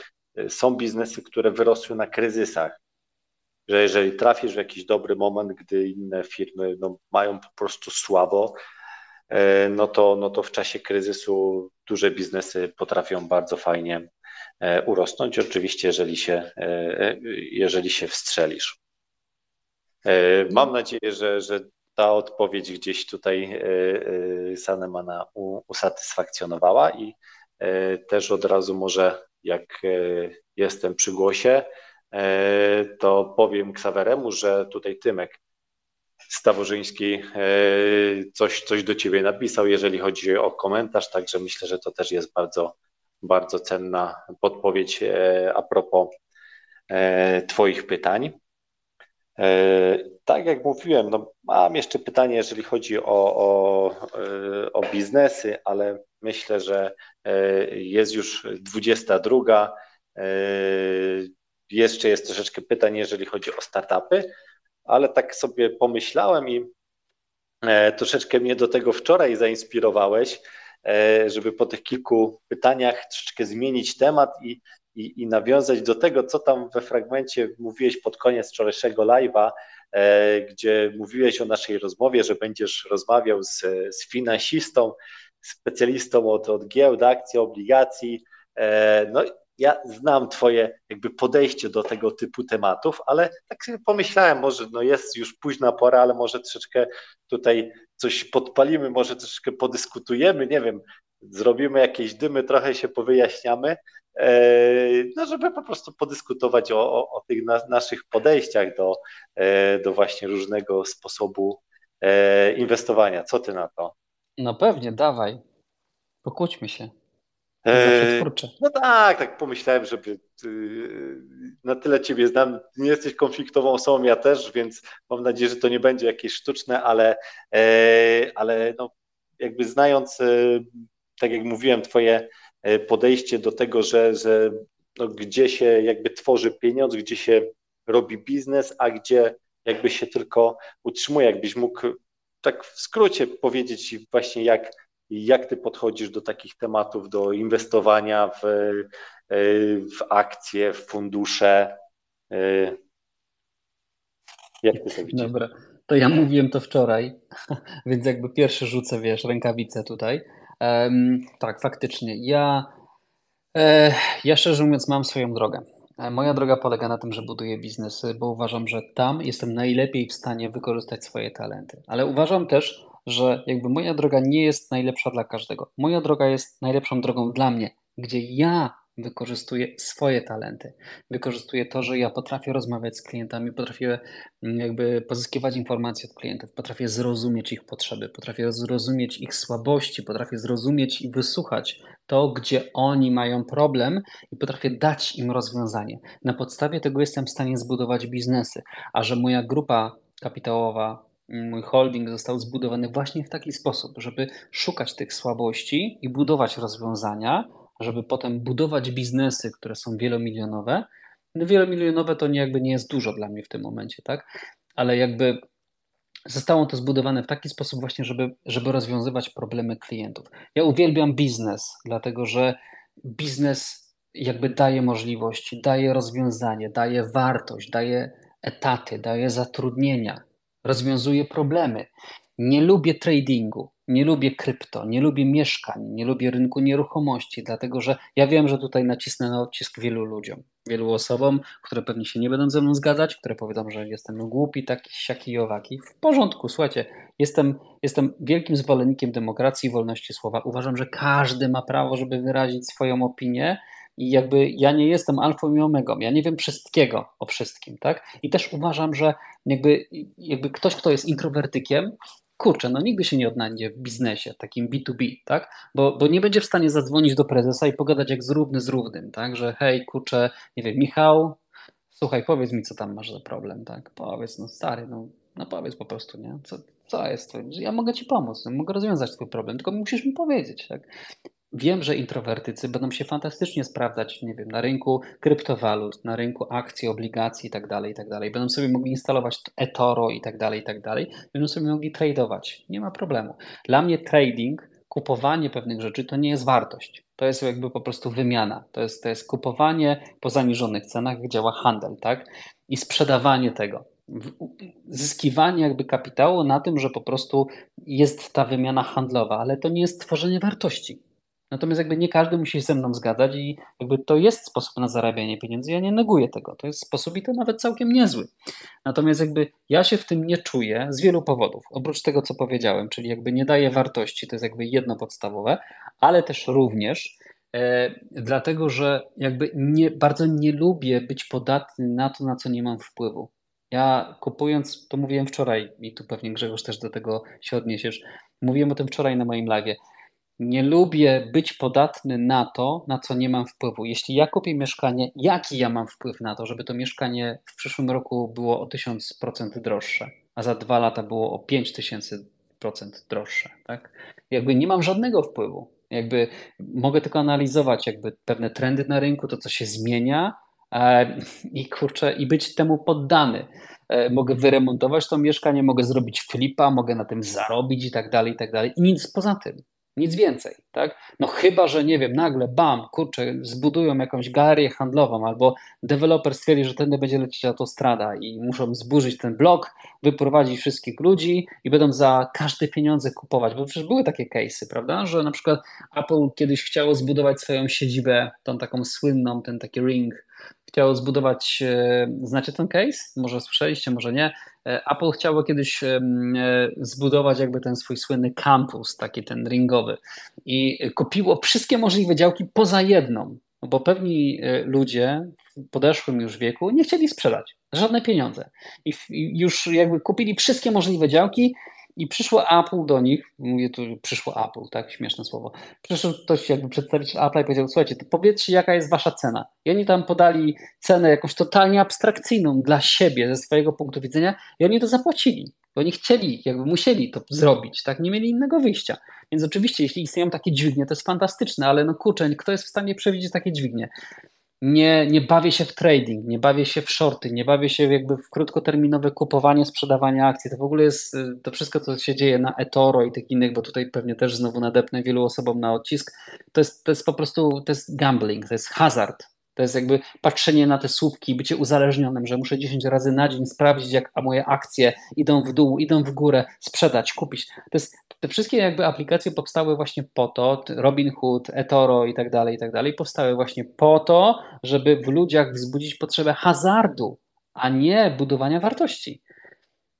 są biznesy, które wyrosły na kryzysach. Że jeżeli trafisz w jakiś dobry moment, gdy inne firmy no, mają po prostu słabo, e, no to, no to w czasie kryzysu duże biznesy potrafią bardzo fajnie e, urosnąć. Oczywiście, jeżeli się, jeżeli się wstrzelisz. Mam nadzieję, że, że ta odpowiedź gdzieś tutaj Sanemana usatysfakcjonowała i też od razu może jak jestem przy głosie, to powiem Ksaweremu, że tutaj Tymek Staworzyński coś, coś do Ciebie napisał, jeżeli chodzi o komentarz, także myślę, że to też jest bardzo, bardzo cenna podpowiedź a propos Twoich pytań. E, tak jak mówiłem, no mam jeszcze pytanie, jeżeli chodzi o, o, e, o biznesy, ale myślę, że e, jest już 22. Jeszcze jest troszeczkę pytań, jeżeli chodzi o startupy, ale tak sobie pomyślałem i troszeczkę mnie do tego wczoraj zainspirowałeś, żeby po tych kilku pytaniach troszeczkę zmienić temat i i, i nawiązać do tego, co tam we fragmencie mówiłeś pod koniec wczorajszego live'a, e, gdzie mówiłeś o naszej rozmowie, że będziesz rozmawiał z, z finansistą, specjalistą od, od giełd, akcji, obligacji. E, no, ja znam Twoje jakby podejście do tego typu tematów, ale tak sobie pomyślałem, może no jest już późna pora, ale może troszeczkę tutaj coś podpalimy, może troszeczkę podyskutujemy, nie wiem, zrobimy jakieś dymy, trochę się powyjaśniamy, no żeby po prostu podyskutować o, o, o tych na, naszych podejściach do, e, do właśnie różnego sposobu e, inwestowania. Co ty na to? No pewnie, dawaj. Pokłóćmy się. Zawsze No tak, tak pomyślałem, żeby na tyle Ciebie znam. Nie jesteś konfliktową osobą, ja też, więc mam nadzieję, że to nie będzie jakieś sztuczne, ale, ale no, jakby znając, tak jak mówiłem, Twoje E, podejście do tego, że, że no, gdzie się jakby tworzy pieniądz, gdzie się robi biznes, a gdzie jakby się tylko utrzymuje. Jakbyś mógł tak w skrócie powiedzieć właśnie, jak, jak ty podchodzisz do takich tematów, do inwestowania w, e, w akcje, w fundusze. E, jak ty to widzisz? Dobra, to ja mówiłem to wczoraj, *laughs* więc jakby pierwszy rzucę, wiesz, rękawice tutaj. Tak, faktycznie. Ja, e, ja szczerze mówiąc mam swoją drogę. E, moja droga polega na tym, że buduję biznesy, bo uważam, że tam jestem najlepiej w stanie wykorzystać swoje talenty. Ale uważam też, że jakby moja droga nie jest najlepsza dla każdego. Moja droga jest najlepszą drogą dla mnie, gdzie ja wykorzystuję swoje talenty. Wykorzystuję to, że ja potrafię rozmawiać z klientami, potrafię mm, jakby pozyskiwać informacje od klientów, potrafię zrozumieć ich potrzeby, potrafię zrozumieć ich słabości, potrafię zrozumieć i wysłuchać to, gdzie oni mają problem i potrafię dać im rozwiązanie. Na podstawie tego jestem w stanie zbudować biznesy, a że moja grupa kapitałowa mm, mój holding został zbudowany właśnie w taki sposób, żeby szukać tych słabości i budować rozwiązania, żeby potem budować biznesy, które są wielomilionowe. No wielomilionowe to nie, jakby nie jest dużo dla mnie w tym momencie, tak? Ale jakby zostało to zbudowane w taki sposób właśnie, żeby, żeby rozwiązywać problemy klientów. Ja uwielbiam biznes, dlatego że biznes jakby daje możliwości, daje rozwiązanie, daje wartość, daje etaty, daje zatrudnienia, rozwiązuje problemy. Nie lubię tradingu, nie lubię krypto, nie lubię mieszkań, nie lubię rynku nieruchomości, dlatego że ja wiem, że tutaj nacisnę na odcisk wielu ludziom. wielu osobom, które pewnie się nie będą ze mną zgadzać, które powiedzą, że jestem głupi, taki, siaki i owaki. W porządku, słuchajcie, jestem, jestem wielkim zwolennikiem demokracji i wolności słowa. Uważam, że każdy ma prawo, żeby wyrazić swoją opinię i jakby ja nie jestem alfą i omegą, ja nie wiem wszystkiego o wszystkim, tak? I też uważam, że jakby, jakby ktoś, kto jest introwertykiem, kurczę, no nigdy się nie odnajdzie w biznesie, takim B2B, tak? Bo, bo nie będzie w stanie zadzwonić do prezesa i pogadać jak z równy z równym, tak? Że hej, kurczę, nie wiem, Michał, słuchaj, powiedz mi, co tam masz za problem, tak? Powiedz, no stary, no, no powiedz po prostu, nie? Co, co jest twój? Ja mogę ci pomóc, no, mogę rozwiązać twój problem, tylko musisz mi powiedzieć, tak? Wiem, że introwertycy będą się fantastycznie sprawdzać, nie wiem, na rynku kryptowalut, na rynku akcji, obligacji tak itd. Tak będą sobie mogli instalować eToro itd., tak itd. Będą sobie mogli tradeować. Nie ma problemu. Dla mnie trading, kupowanie pewnych rzeczy to nie jest wartość. To jest jakby po prostu wymiana. To jest, to jest kupowanie po zaniżonych cenach, jak działa handel, tak? I sprzedawanie tego zyskiwanie jakby kapitału na tym, że po prostu jest ta wymiana handlowa, ale to nie jest tworzenie wartości. Natomiast jakby nie każdy musi się ze mną zgadzać i jakby to jest sposób na zarabianie pieniędzy. Ja nie neguję tego. To jest sposób i to nawet całkiem niezły. Natomiast jakby ja się w tym nie czuję z wielu powodów. Oprócz tego, co powiedziałem, czyli jakby nie daje wartości, to jest jakby jedno podstawowe, ale też również e, dlatego, że jakby nie, bardzo nie lubię być podatny na to, na co nie mam wpływu. Ja kupując, to mówiłem wczoraj i tu pewnie Grzegorz też do tego się odniesiesz, mówiłem o tym wczoraj na moim live nie lubię być podatny na to, na co nie mam wpływu. Jeśli ja kupię mieszkanie, jaki ja mam wpływ na to, żeby to mieszkanie w przyszłym roku było o 1000% droższe, a za dwa lata było o 5000% droższe, tak? Jakby nie mam żadnego wpływu. Jakby mogę tylko analizować jakby pewne trendy na rynku, to co się zmienia e, i kurczę, i być temu poddany. E, mogę wyremontować to mieszkanie, mogę zrobić flipa, mogę na tym zarobić i tak dalej, i tak dalej. I nic poza tym. Nic więcej, tak? No chyba, że nie wiem, nagle bam, kurczę, zbudują jakąś galerię handlową albo deweloper stwierdzi, że tędy będzie lecieć autostrada i muszą zburzyć ten blok, wyprowadzić wszystkich ludzi i będą za każde pieniądze kupować, bo przecież były takie case'y, prawda, że na przykład Apple kiedyś chciało zbudować swoją siedzibę, tą taką słynną, ten taki ring, chciało zbudować, e, znacie ten case? Może słyszeliście, może nie, E, Apple chciało kiedyś e, zbudować jakby ten swój słynny campus, taki ten ringowy. I kupiło wszystkie możliwe działki poza jedną, bo pewni ludzie w podeszłym już wieku nie chcieli sprzedać żadne pieniądze. I już jakby kupili wszystkie możliwe działki i przyszło Apple do nich, mówię tu, przyszło Apple, tak, śmieszne słowo. Przyszedł ktoś jakby przedstawiciel Apple i powiedział, słuchajcie, to powiedzcie jaka jest wasza cena. I oni tam podali cenę jakąś totalnie abstrakcyjną dla siebie, ze swojego punktu widzenia i oni to zapłacili. Bo oni chcieli, jakby musieli to zrobić, tak, nie mieli innego wyjścia. Więc oczywiście, jeśli istnieją takie dźwignie, to jest fantastyczne, ale no kurczę, kto jest w stanie przewidzieć takie dźwignie? Nie, nie bawię się w trading, nie bawię się w shorty, nie bawię się jakby w krótkoterminowe kupowanie, sprzedawanie akcji. To w ogóle jest to wszystko, co się dzieje na eToro i tych innych, bo tutaj pewnie też znowu nadepnę wielu osobom na odcisk. To jest, to jest po prostu, to jest gambling, to jest hazard. To jest jakby patrzenie na te słupki, bycie uzależnionym, że muszę 10 razy na dzień sprawdzić, jak moje akcje idą w dół, idą w górę, sprzedać, kupić. To jest, te wszystkie jakby aplikacje powstały właśnie po to, Robinhood, eToro i tak dalej, i tak dalej, powstały właśnie po to, żeby w ludziach wzbudzić potrzebę hazardu, a nie budowania wartości.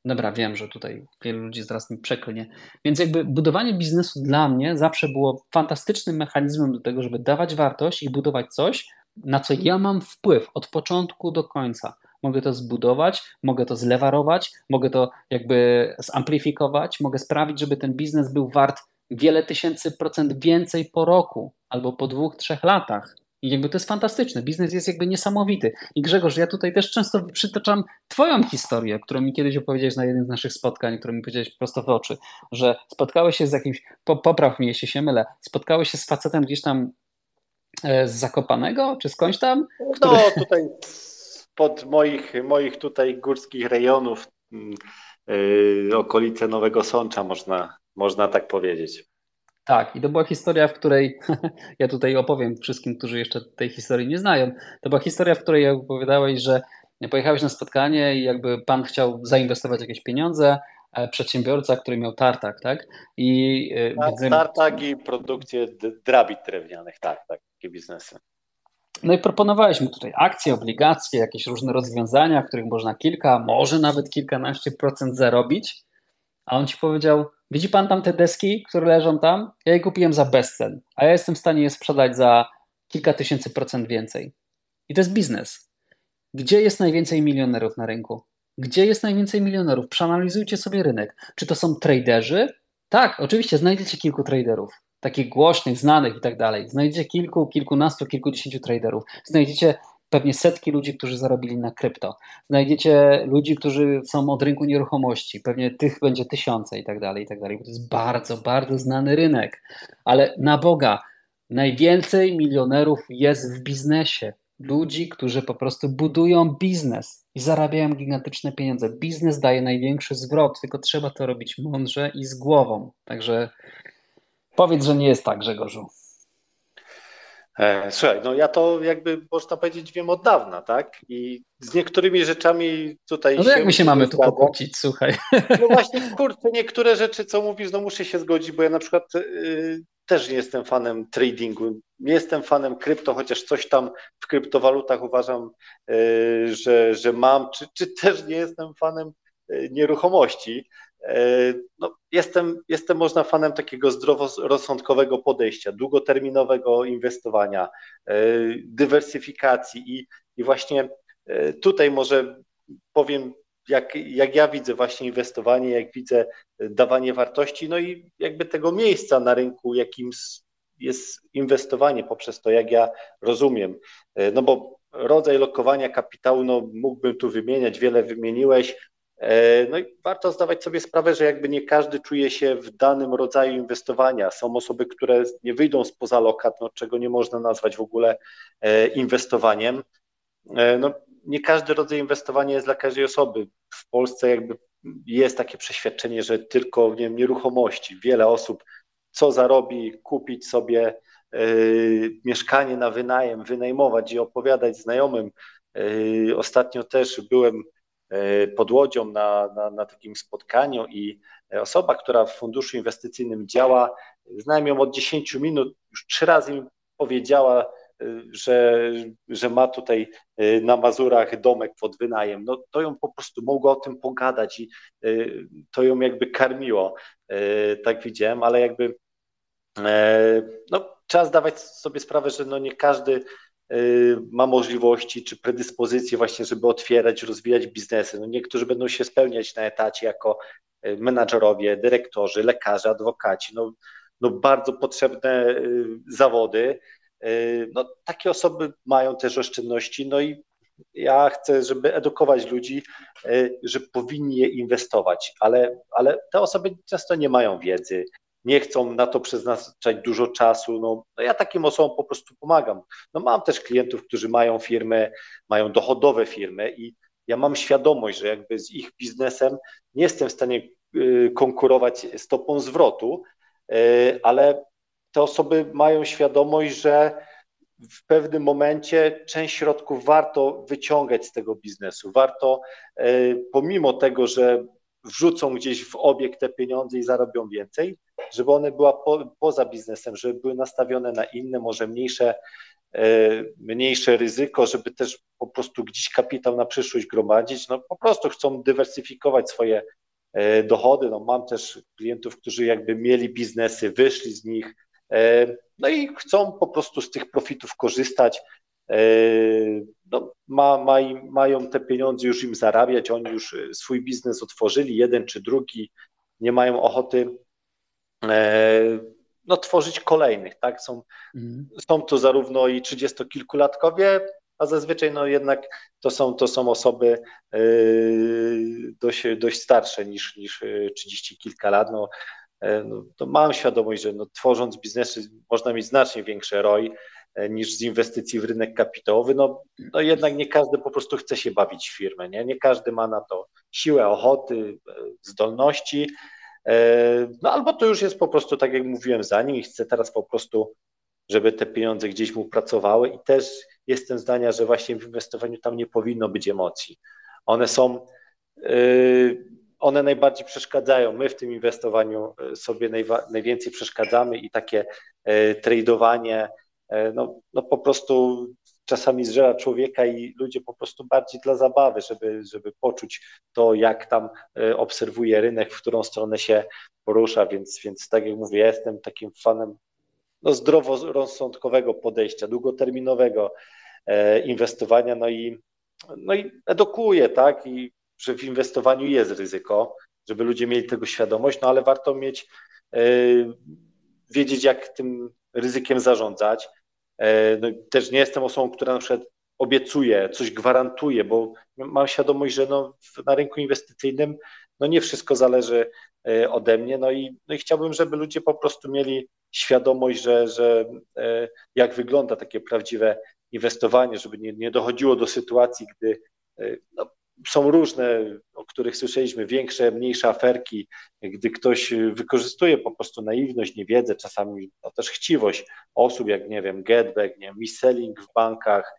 Dobra, wiem, że tutaj wielu ludzi zaraz mi przeklnie. Więc jakby budowanie biznesu dla mnie zawsze było fantastycznym mechanizmem do tego, żeby dawać wartość i budować coś, na co ja mam wpływ od początku do końca. Mogę to zbudować, mogę to zlewarować, mogę to jakby zamplifikować, mogę sprawić, żeby ten biznes był wart wiele tysięcy procent więcej po roku albo po dwóch, trzech latach. I jakby to jest fantastyczne. Biznes jest jakby niesamowity. I Grzegorz, ja tutaj też często przytaczam Twoją historię, którą mi kiedyś opowiedziałeś na jednym z naszych spotkań, którą mi powiedziałeś prosto w oczy, że spotkałeś się z jakimś, popraw mnie, jeśli się mylę, spotkałeś się z facetem gdzieś tam z Zakopanego, czy skądś tam? Który... No *laughs* tutaj pod moich, moich tutaj górskich rejonów, yy, okolice Nowego Sącza można, można tak powiedzieć. Tak, i to była historia, w której *laughs* ja tutaj opowiem wszystkim, którzy jeszcze tej historii nie znają. To była historia, w której opowiadałeś, że pojechałeś na spotkanie i jakby pan chciał zainwestować jakieś pieniądze, E, przedsiębiorca, który miał tartak, tak? I e, widzę... Tartak i produkcję drabit drewnianych, tak, tak, takie biznesy. No i proponowaliśmy tutaj akcje, obligacje, jakieś różne rozwiązania, w których można kilka, może nawet kilkanaście procent zarobić. A on ci powiedział: Widzi pan tam te deski, które leżą tam? Ja je kupiłem za bezcen, a ja jestem w stanie je sprzedać za kilka tysięcy procent więcej. I to jest biznes. Gdzie jest najwięcej milionerów na rynku? Gdzie jest najwięcej milionerów? Przeanalizujcie sobie rynek. Czy to są traderzy? Tak, oczywiście znajdziecie kilku traderów, takich głośnych, znanych i tak dalej. Znajdziecie kilku, kilkunastu, kilkudziesięciu traderów. Znajdziecie pewnie setki ludzi, którzy zarobili na krypto. Znajdziecie ludzi, którzy są od rynku nieruchomości. Pewnie tych będzie tysiące i tak dalej, i tak dalej. To jest bardzo, bardzo znany rynek. Ale na Boga, najwięcej milionerów jest w biznesie ludzi, którzy po prostu budują biznes i zarabiają gigantyczne pieniądze. Biznes daje największy zwrot, tylko trzeba to robić mądrze i z głową. Także powiedz, że nie jest tak, Grzegorzu. E, słuchaj, no ja to jakby można powiedzieć wiem od dawna, tak? I z niektórymi rzeczami tutaj. No to jak my się mamy tu pokłócić, słuchaj. *laughs* No właśnie, kurczę, niektóre rzeczy, co mówisz, no muszę się zgodzić, bo ja na przykład y, też nie jestem fanem tradingu. Nie jestem fanem krypto, chociaż coś tam w kryptowalutach uważam, e, że, że mam, czy, czy też nie jestem fanem e, nieruchomości. E, no, jestem, jestem można fanem takiego zdroworozsądkowego podejścia, długoterminowego inwestowania, dywersyfikacji i, i właśnie tutaj może powiem jak, jak ja widzę właśnie inwestowanie, jak widzę dawanie wartości, no i jakby tego miejsca na rynku, jakim jest inwestowanie poprzez to, jak ja rozumiem. No bo rodzaj lokowania kapitału, no mógłbym tu wymieniać, wiele wymieniłeś. No i warto zdawać sobie sprawę, że jakby nie każdy czuje się w danym rodzaju inwestowania. Są osoby, które nie wyjdą spoza lokat, no, czego nie można nazwać w ogóle e, inwestowaniem. E, no, nie każdy rodzaj inwestowania jest dla każdej osoby. W Polsce jakby jest takie przeświadczenie, że tylko nie wiem, nieruchomości. Wiele osób co zarobi, kupić sobie y, mieszkanie na wynajem, wynajmować i opowiadać znajomym. Y, ostatnio też byłem pod Łodzią na, na, na, takim spotkaniu i osoba, która w funduszu inwestycyjnym działa, znałem ją od 10 minut, już trzy razy mi powiedziała, że, że ma tutaj y, na Mazurach domek pod wynajem, no to ją po prostu mogła o tym pogadać i to ją jakby karmiło, tak widziałem, ale jakby e, no, trzeba zdawać sobie sprawę, że no nie każdy ma możliwości czy predyspozycje właśnie, żeby otwierać, rozwijać biznesy. No niektórzy będą się spełniać na etacie jako menadżerowie, dyrektorzy, lekarze, adwokaci. No, no bardzo potrzebne zawody, no, takie osoby mają też oszczędności, no i ja chcę, żeby edukować ludzi, że powinni je inwestować, ale, ale te osoby często nie mają wiedzy, nie chcą na to przeznaczać dużo czasu. No, no ja takim osobom po prostu pomagam. No mam też klientów, którzy mają firmy, mają dochodowe firmy i ja mam świadomość, że jakby z ich biznesem nie jestem w stanie y, konkurować stopą zwrotu, y, ale te osoby mają świadomość, że w pewnym momencie część środków warto wyciągać z tego biznesu. Warto, e, pomimo tego, że wrzucą gdzieś w obieg te pieniądze i zarobią więcej, żeby one były po, poza biznesem, żeby były nastawione na inne, może mniejsze, e, mniejsze ryzyko, żeby też po prostu gdzieś kapitał na przyszłość gromadzić. No po prostu chcą dywersyfikować swoje e, dochody. No, mam też klientów, którzy jakby mieli biznesy, wyszli z nich, E, no i chcą po prostu z tych profitów korzystać. E, no, ma, ma, mają te pieniądze już im zarabiać, oni już e, swój biznes otworzyli, jeden czy drugi, nie mają ochoty no, tworzyć kolejnych, tak? Są, mhm. są to zarówno i trzydziestokilkulatkowie, a zazwyczaj no jednak to są, to są osoby dość, dość starsze niż, niż 30 kilka lat. No, E, no, to mam świadomość, że no, tworząc biznesy można mieć znacznie większe ROI e, niż z inwestycji w rynek kapitałowy. No, no jednak nie każdy po prostu chce się bawić w firmę, nie? nie każdy ma na to siłę, ochoty, e, zdolności. No albo to już jest po prostu, tak jak mówiłem za nim i chce teraz po prostu, żeby te pieniądze gdzieś mu pracowały i też jestem zdania, że właśnie w inwestowaniu tam nie powinno być emocji. One są one najbardziej przeszkadzają. My w tym inwestowaniu e, sobie najwięcej przeszkadzamy i takie e, tradowanie, e, no, no po prostu czasami zżera człowieka i ludzie po prostu bardziej dla zabawy, żeby, żeby poczuć to, jak tam e, obserwuje rynek, w którą stronę się porusza, więc, więc tak jak mówię, jestem takim fanem no, zdroworozsądkowego podejścia, długoterminowego e, inwestowania, no i, no i edukuję, tak, i że w inwestowaniu jest ryzyko, żeby ludzie mieli tego świadomość, no ale warto mieć, e, wiedzieć, jak tym ryzykiem zarządzać. E, no, też nie jestem osobą, która na przykład obiecuje, coś gwarantuje, bo mam świadomość, że no, na rynku inwestycyjnym no nie wszystko zależy e, ode mnie, no i, no i chciałbym, żeby ludzie po prostu mieli świadomość, że, że e, jak wygląda takie prawdziwe inwestowanie, żeby nie, nie dochodziło do sytuacji, gdy no, są różne, o których słyszeliśmy, większe, mniejsze aferki, gdy ktoś wykorzystuje po prostu naiwność, niewiedzę, czasami no też chciwość osób, jak nie wiem, getback, nie wiem, mis-selling w bankach,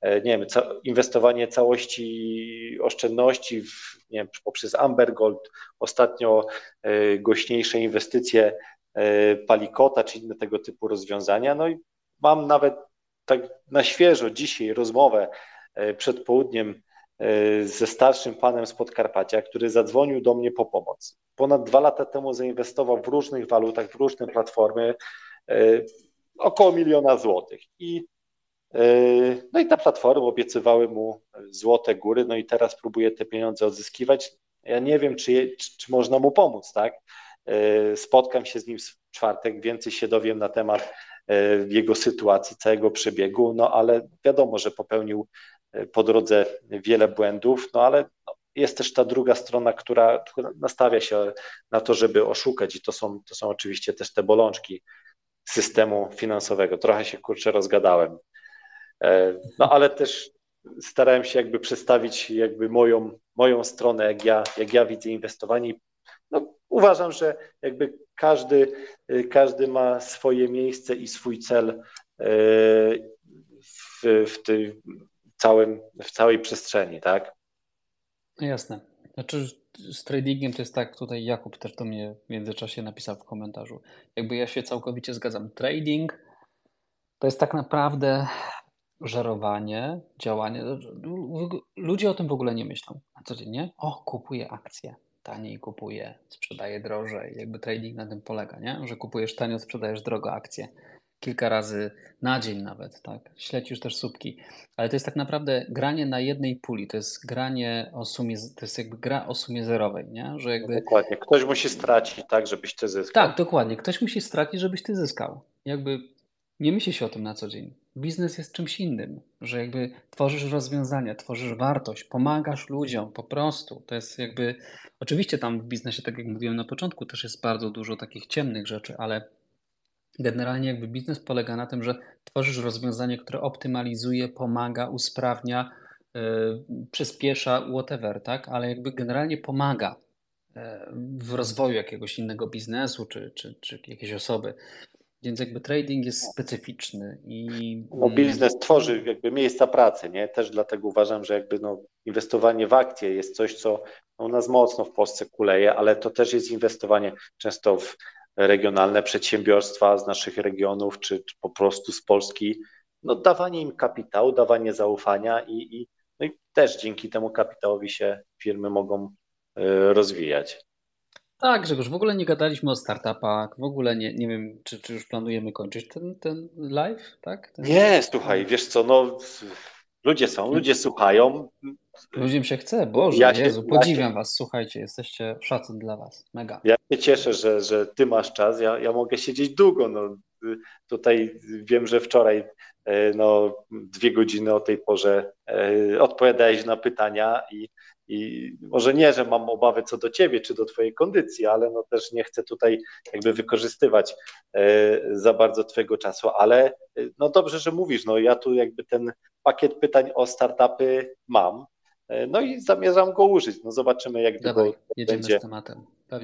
e, nie wiem, inwestowanie całości oszczędności w, nie wiem, poprzez Amber Gold, ostatnio e, głośniejsze inwestycje e, Palikota, czy inne tego typu rozwiązania. No i mam nawet tak na świeżo dzisiaj rozmowę przed południem ze starszym panem z Podkarpacia, który zadzwonił do mnie po pomoc. Ponad dwa lata temu zainwestował w różnych walutach, w różne platformy e, około miliona złotych. I, e, no i te platformy obiecywały mu złote góry, no i teraz próbuje te pieniądze odzyskiwać. Ja nie wiem, czy, je, czy, czy można mu pomóc, tak? Spotkam się z nim w czwartek, więcej się dowiem na temat jego sytuacji, całego przebiegu, no ale wiadomo, że popełnił po drodze wiele błędów, no ale jest też ta druga strona, która, która nastawia się na to, żeby oszukać i to są, to są oczywiście też te bolączki systemu finansowego. Trochę się kurczę rozgadałem. E, no ale też starałem się jakby przedstawić jakby moją, moją stronę, jak ja, jak ja widzę inwestowanie. No, uważam, że jakby każdy, każdy ma swoje miejsce i swój cel e, w, w, tej, całym, w całej przestrzeni, tak? No jasne. Znaczy z tradingiem to jest tak, tutaj Jakub też do mnie w międzyczasie napisał w komentarzu. Jakby ja się całkowicie zgadzam. Trading to jest tak naprawdę żerowanie, działanie. Ludzie o tym w ogóle nie myślą. A co nie? O, kupuję akcje. Taniej kupuję, sprzedaję drożej. Jakby trading na tym polega, nie? Że kupujesz tanio, sprzedajesz drogo akcje kilka razy na dzień nawet, tak? Śledzisz też słupki. Ale to jest tak naprawdę granie na jednej puli, to jest granie o sumie, to jest jakby gra o sumie zerowej, nie? Że jakby... No dokładnie, ktoś musi stracić, tak, żebyś ty zyskał. Tak, dokładnie, ktoś musi stracić, żebyś ty zyskał. Jakby nie myśli się o tym na co dzień. Biznes jest czymś innym, że jakby tworzysz rozwiązania, tworzysz wartość, pomagasz ludziom po prostu. To jest jakby, oczywiście tam w biznesie, tak jak mówiłem na początku, też jest bardzo dużo takich ciemnych rzeczy, ale Generalnie jakby biznes polega na tym, że tworzysz rozwiązanie, które optymalizuje, pomaga, usprawnia, yy, przyspiesza, whatever, tak? Ale jakby generalnie pomaga yy, w rozwoju jakiegoś innego biznesu czy, czy, czy jakiejś osoby. Więc jakby trading jest specyficzny i. No, biznes tworzy jakby miejsca pracy, nie? Też dlatego uważam, że jakby no, inwestowanie w akcje jest coś, co u nas mocno w Polsce kuleje, ale to też jest inwestowanie często w regionalne przedsiębiorstwa z naszych regionów, czy, czy po prostu z Polski, no dawanie im kapitału, dawanie zaufania i, i, no i też dzięki temu kapitałowi się firmy mogą y, rozwijać. Tak, Grzegorz, w ogóle nie gadaliśmy o startupach, w ogóle nie, nie wiem, czy, czy już planujemy kończyć ten, ten live, tak? Ten... Nie, słuchaj, wiesz co, no ludzie są, ludzie słuchają, Ludziom się chce, Boże, ja się, Jezu, podziwiam ja Was, słuchajcie, jesteście szacun dla Was, mega. Ja się cieszę, że, że Ty masz czas, ja, ja mogę siedzieć długo, no, tutaj wiem, że wczoraj e, no, dwie godziny o tej porze e, odpowiadałeś na pytania i, i może nie, że mam obawy co do Ciebie czy do Twojej kondycji, ale no też nie chcę tutaj jakby wykorzystywać e, za bardzo Twojego czasu, ale no dobrze, że mówisz, no ja tu jakby ten pakiet pytań o startupy mam, no i zamierzam go użyć. No zobaczymy, jak Dawaj, długo będzie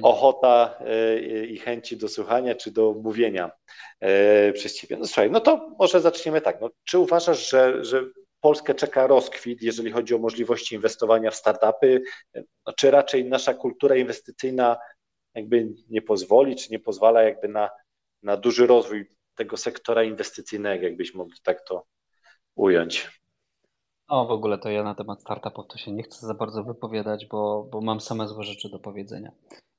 ochota e, i chęci do słuchania czy do mówienia e, przez ciebie. No słuchaj, no to może zaczniemy tak. No, czy uważasz, że, że Polskę czeka rozkwit, jeżeli chodzi o możliwości inwestowania w startupy, no, czy raczej nasza kultura inwestycyjna jakby nie pozwoli, czy nie pozwala jakby na, na duży rozwój tego sektora inwestycyjnego, jakbyś mógł tak to ująć? O, w ogóle to ja na temat startupów to się nie chcę za bardzo wypowiadać, bo, bo mam same złe rzeczy do powiedzenia.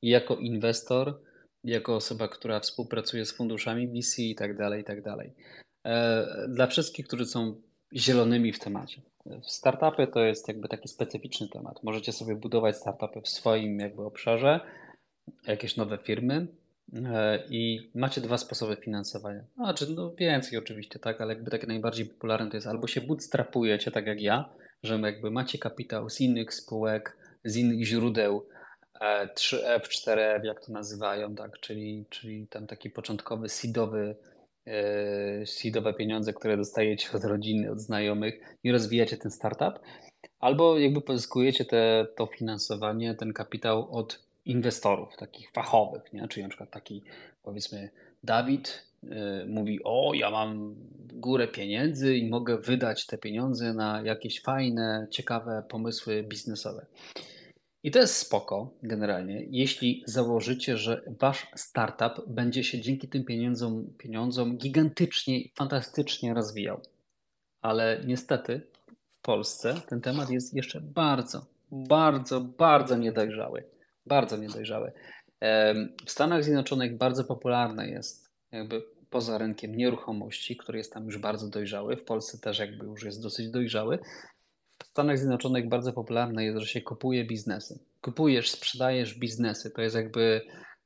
I jako inwestor, jako osoba, która współpracuje z funduszami VC i tak dalej, i tak dalej. E, dla wszystkich, którzy są zielonymi w temacie. Startupy to jest jakby taki specyficzny temat. Możecie sobie budować startupy w swoim jakby obszarze, jakieś nowe firmy i macie dwa sposoby finansowania. Znaczy, no więcej oczywiście, tak, ale jakby takie najbardziej popularne to jest albo się bootstrapujecie, tak jak ja, że jakby macie kapitał z innych spółek, z innych źródeł, 3F, e, 4F, jak to nazywają, tak, czyli, czyli tam taki początkowy seedowy E, seedowe pieniądze, które dostajecie od rodziny, od znajomych i rozwijacie ten startup, albo jakby pozyskujecie te, to finansowanie, ten kapitał od inwestorów, takich fachowych, nie? czyli na przykład taki powiedzmy Dawid y, mówi, o ja mam górę pieniędzy i mogę wydać te pieniądze na jakieś fajne, ciekawe pomysły biznesowe. I to jest spoko generalnie, jeśli założycie, że wasz startup będzie się dzięki tym pieniądzom, pieniądzom gigantycznie i fantastycznie rozwijał. Ale niestety w Polsce ten temat jest jeszcze bardzo, bardzo, bardzo niedojrzały. Bardzo niedojrzały. W Stanach Zjednoczonych bardzo popularne jest jakby poza rynkiem nieruchomości, który jest tam już bardzo dojrzały. W Polsce też jakby już jest dosyć dojrzały. W Stanach Zjednoczonych bardzo popularne jest, że się kupuje biznesy. Kupujesz, sprzedajesz biznesy. To jest jakby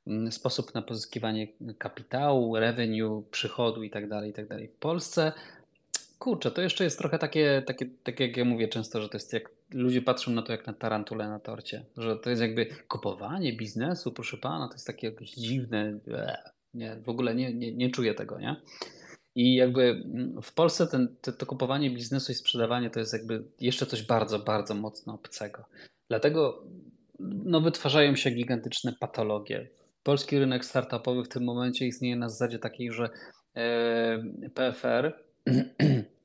mm, sposób na pozyskiwanie kapitału, revenue, przychodu itd. Tak itd. Tak w Polsce, kurczę, to jeszcze jest trochę takie, takie, tak jak ja mówię często, że to jest jak ludzie patrzą na to jak na tarantulę na torcie, że to jest jakby kupowanie biznesu, proszę pana, to jest takie jakieś dziwne, nie, w ogóle nie, nie, nie czuję tego, nie? I jakby mm, w Polsce ten, to, to kupowanie biznesu i sprzedawanie to jest jakby jeszcze coś bardzo, bardzo mocno obcego. Dlatego no, wytwarzają się gigantyczne patologie. Polski rynek startupowy w tym momencie istnieje na zasadzie takiej, że e, PFR *clears throat*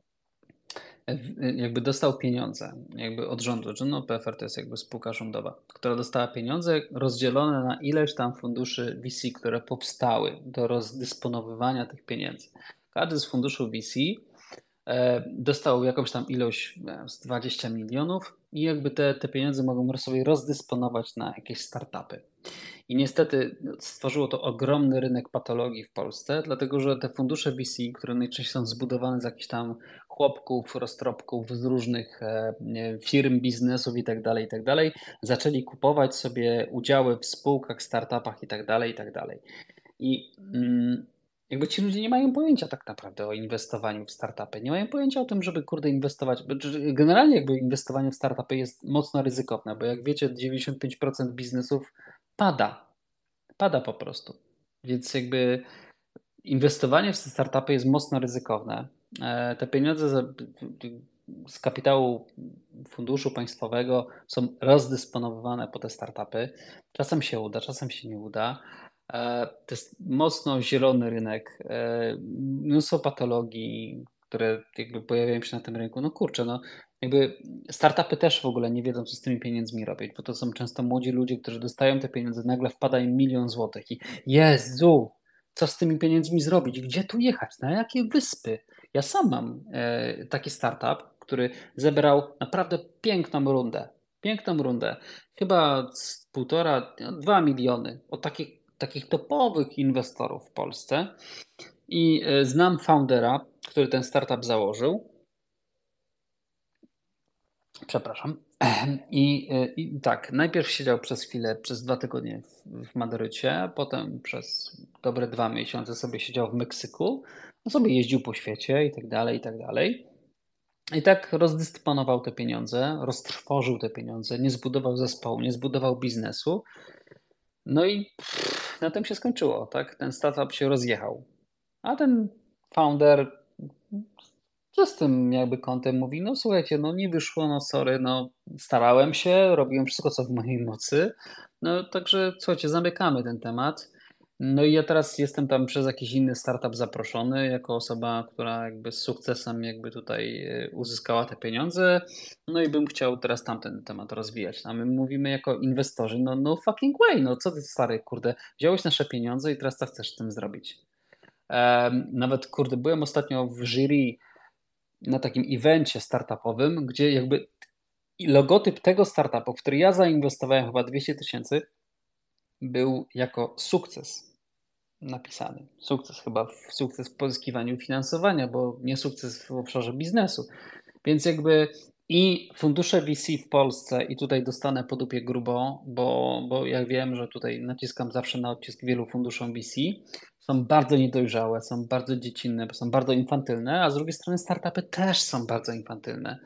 jakby dostał pieniądze jakby od rządu, że no PFR to jest jakby spółka rządowa, która dostała pieniądze rozdzielone na ileś tam funduszy VC, które powstały do rozdysponowywania tych pieniędzy. Każdy z funduszu VC dostał jakąś tam ilość, z 20 milionów i jakby te, te pieniądze mogą sobie rozdysponować na jakieś startupy. I niestety stworzyło to ogromny rynek patologii w Polsce, dlatego że te fundusze VC, które najczęściej są zbudowane z jakichś tam chłopków, roztropków z różnych e, firm, biznesów itd., tak itd., tak zaczęli kupować sobie udziały w spółkach, startupach itd., tak itd. I mm, jakby ci ludzie nie mają pojęcia tak naprawdę o inwestowaniu w startupy. Nie mają pojęcia o tym, żeby kurde inwestować. Generalnie jakby inwestowanie w startupy jest mocno ryzykowne, bo jak wiecie 95% biznesów pada. Pada po prostu. Więc jakby inwestowanie w startupy jest mocno ryzykowne. E, te pieniądze z, kapitału funduszu państwowego są rozdysponowywane po te startupy. Czasem się uda, czasem się nie uda. E, to jest mocno zielony rynek, e, mnóstwo patologii, które jakby pojawiają się na tym rynku. No kurczę, no jakby startupy też w ogóle nie wiedzą, co z tymi pieniędzmi robić, bo to są często młodzi ludzie, którzy dostają te pieniądze, nagle wpada im milion złotych i Jezu, co z tymi pieniędzmi zrobić? Gdzie tu jechać? Na jakie wyspy? Ja sam mam e, taki startup, który zebrał naprawdę piękną rundę. Piękną rundę. Chyba półtora, dwa miliony od takich takich topowych inwestorów w Polsce i e, znam foundera, który ten startup założył. Przepraszam. *clears throat* I, e, I, tak, najpierw siedział przez chwilę, przez dwa tygodnie w, w Madrycie, potem przez dobre dwa miesiące sobie siedział w Meksyku, no sobie jeździł po świecie i tak dalej, i tak dalej. I tak rozdysponował te pieniądze, roztrwożył te pieniądze, nie zbudował zespołu, nie zbudował biznesu. No i na tym się skończyło, tak? Ten startup się rozjechał. A ten founder co z tym jakby kątem mówi, no słuchajcie, no nie wyszło, no sorry, no starałem się, robiłem wszystko, co w mojej mocy. No także słuchajcie, zamykamy ten temat. No i ja teraz jestem tam przez jakiś inny startup zaproszony, jako osoba, która jakby z sukcesem jakby tutaj e, uzyskała te pieniądze. No i bym chciał teraz tamten temat rozwijać. A my mówimy jako inwestorzy, no, no fucking way, no co ty stary, kurde, wziąłeś nasze pieniądze i teraz co chcesz z tym zrobić? Um, nawet, kurde, byłem ostatnio w jury na takim evencie startupowym, gdzie jakby logotyp tego startupu, w który ja zainwestowałem chyba 200 tysięcy, był jako sukces napisany. Sukces chyba, sukces w pozyskiwaniu finansowania, bo nie sukces w obszarze biznesu. Więc jakby i fundusze VC w Polsce, i tutaj dostanę po dupie grubo, bo, bo ja wiem, że tutaj naciskam zawsze na odcisk wielu funduszom VC, są bardzo niedojrzałe, są bardzo dziecinne, są bardzo infantylne, a z drugiej strony startupy też są bardzo infantylne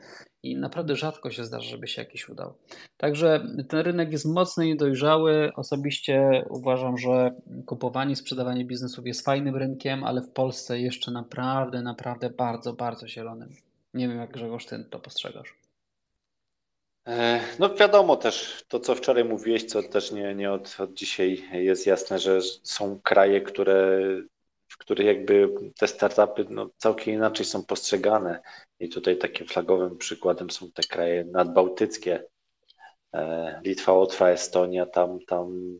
i naprawdę rzadko się zdarza, żeby się jakiś udał. Także ten rynek jest mocno niedojrzały. Osobiście uważam, że kupowanie, sprzedawanie biznesów jest fajnym rynkiem, ale w Polsce jeszcze naprawdę, naprawdę bardzo, bardzo zielonym. Nie wiem, jak Grzegorz, ty to postrzegasz. E, no wiadomo też, to co wczoraj mówiłeś, co też nie, nie od, od dzisiaj jest jasne, że są kraje, które, w których jakby te startupy no, całkiem inaczej są postrzegane. I tutaj takim flagowym przykładem są te kraje nadbałtyckie. E, Litwa, Łotwa, Estonia, tam, tam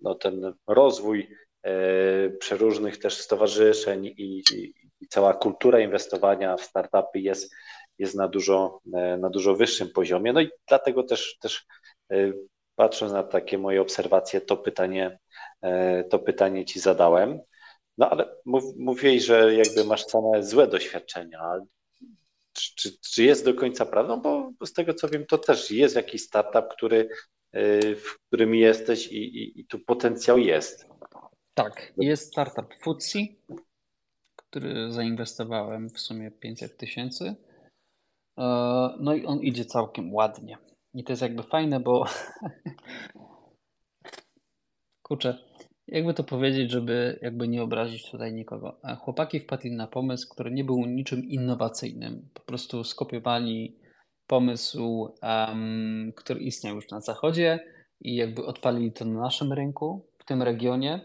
no, ten rozwój e, przeróżnych też stowarzyszeń i, i, i cała kultura inwestowania w startupy jest, jest na, dużo, e, na dużo wyższym poziomie. No i dlatego też, też patrząc na takie moje obserwacje, to pytanie, to pytanie Ci zadałem. No ale mów, mówiłeś, że jakby masz same złe doświadczenia. Czy, czy, czy, jest do końca prawdą? Bo, z tego co wiem, to też jest jakiś startup, który, w którym jesteś i, i, i tu potencjał jest. Tak, jest startup Futsi, który zainwestowałem w sumie 500 tysięcy. E, no i on idzie całkiem ładnie. I to jest jakby fajne, bo *laughs* kurczę, jakby to powiedzieć, żeby jakby nie obrazić tutaj nikogo. E, chłopaki wpadli na pomysł, który nie był niczym innowacyjnym. Po prostu skopiowali pomysł, um, który istniał już na zachodzie i jakby odpalili to na naszym rynku, w tym regionie.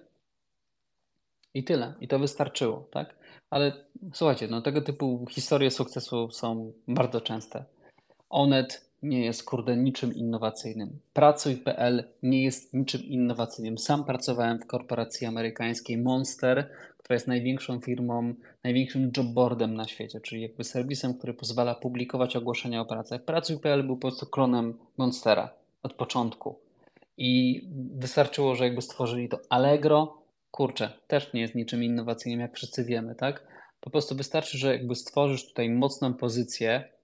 I tyle. I to wystarczyło, tak? Ale słuchajcie, no tego typu historie sukcesu są bardzo częste. Onet nie jest kurde niczym innowacyjnym. Pracuj.pl nie jest niczym innowacyjnym. Sam pracowałem w korporacji amerykańskiej Monster, która jest największą firmą, największym jobboardem na świecie, czyli jakby serwisem, który pozwala publikować ogłoszenia o pracę. Pracuj.pl był po prostu klonem Monstera od początku. I wystarczyło, że jakby stworzyli to Allegro, kurczę, też nie jest niczym innowacyjnym, jak wszyscy wiemy, tak? Po prostu wystarczy, że jakby stworzysz tutaj mocną pozycję,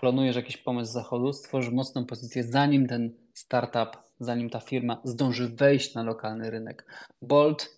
sklonujesz jakiś pomysł z zachodu, stworzysz mocną pozycję, zanim ten startup, zanim ta firma zdąży wejść na lokalny rynek. Bolt,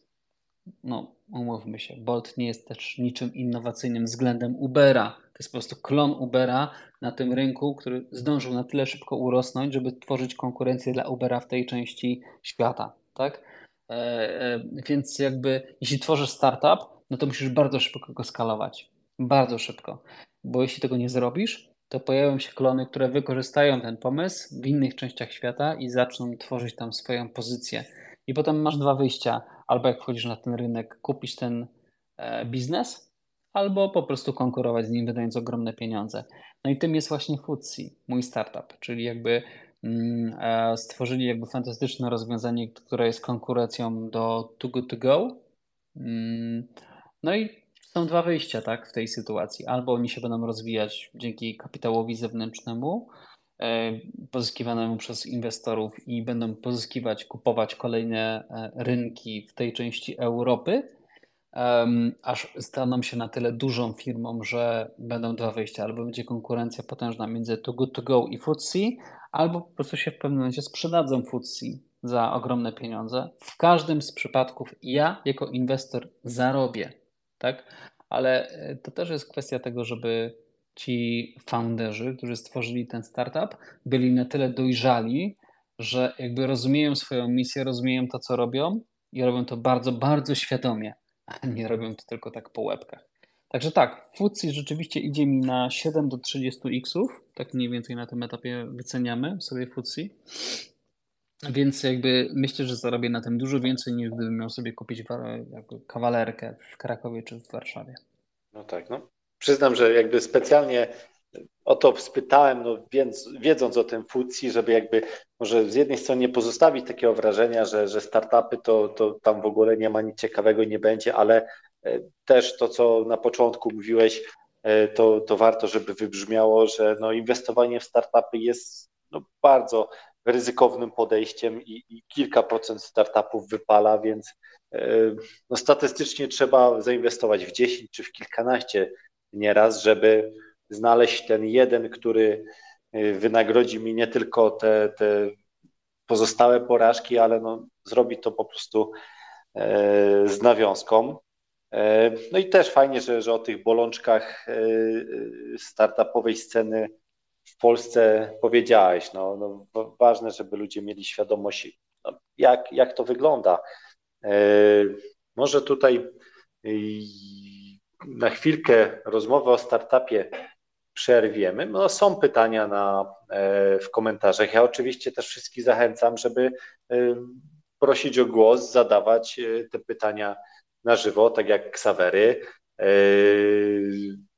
no umówmy się, Bolt nie jest też niczym innowacyjnym względem Ubera. To jest po prostu klon Ubera na tym rynku, który zdążył na tyle szybko urosnąć, żeby tworzyć konkurencję dla Ubera w tej części świata, tak? E, e, więc jakby jeśli tworzysz startup, no to musisz bardzo szybko go skalować. Bardzo szybko. Bo jeśli tego nie zrobisz, to pojawią się klony, które wykorzystają ten pomysł w innych częściach świata i zaczną tworzyć tam swoją pozycję. I potem masz dwa wyjścia. Albo jak wchodzisz na ten rynek, kupisz ten e, biznes, albo po prostu konkurować z nim, wydając ogromne pieniądze. No i tym jest właśnie Futsi, mój startup, czyli jakby Mm, stworzyli jakby fantastyczne rozwiązanie, które jest konkurencją do Too Good To Go. Mm, no i są dwa wyjścia tak, w tej sytuacji. Albo oni się będą rozwijać dzięki kapitałowi zewnętrznemu, e, pozyskiwanemu przez inwestorów i będą pozyskiwać, kupować kolejne e, rynki w tej części Europy, aż staną się na tyle dużą firmą, że będą dwa wyjścia. Albo będzie konkurencja potężna między Too Good To Go i FTSE, albo po prostu się w pewnym momencie sprzedadzą FTSE za ogromne pieniądze. W każdym z przypadków ja jako inwestor zarobię, tak? Ale e, to też jest kwestia tego, żeby ci founderzy, którzy stworzyli ten startup, byli na tyle dojrzali, że jakby rozumieją swoją misję, rozumieją to, co robią i robią to bardzo, bardzo świadomie, a nie robią to tylko tak po łebkach. Także tak, FTSE rzeczywiście idzie mi na 7 do 30 xów, tak mniej więcej na tym etapie wyceniamy sobie FTSE. Więc jakby myślę, że zarobię na tym dużo więcej niż gdybym miał sobie kupić kawalerkę w Krakowie czy w Warszawie. No tak, no. Przyznam, że jakby specjalnie o to spytałem, no więc, wiedząc o tym FTSE, żeby jakby może z jednej strony nie pozostawić takiego wrażenia, że, że startupy to, to tam w ogóle nie ma nic ciekawego, nie będzie, ale E, też to, co na początku mówiłeś, to, to warto, żeby wybrzmiało, że no, inwestowanie w startupy jest no, bardzo ryzykownym podejściem i, i kilka procent startupów wypala, więc no, statystycznie trzeba zainwestować w 10 czy w kilkanaście nieraz, żeby znaleźć ten jeden, który wynagrodzi mi nie tylko te, te pozostałe porażki, ale no, zrobi to po prostu e, z nawiązką. E, no i też fajnie, że, że o tych bolączkach e, startupowej sceny w Polsce powiedziałeś. No, no ważne, żeby ludzie mieli świadomość, no, jak, jak to wygląda. Może tutaj na chwilkę rozmowę o startupie przerwiemy. No, są pytania na, e, w komentarzach. Ja oczywiście też wszystkich zachęcam, żeby e, prosić o głos, zadawać e, te pytania na żywo, tak jak Ksawery.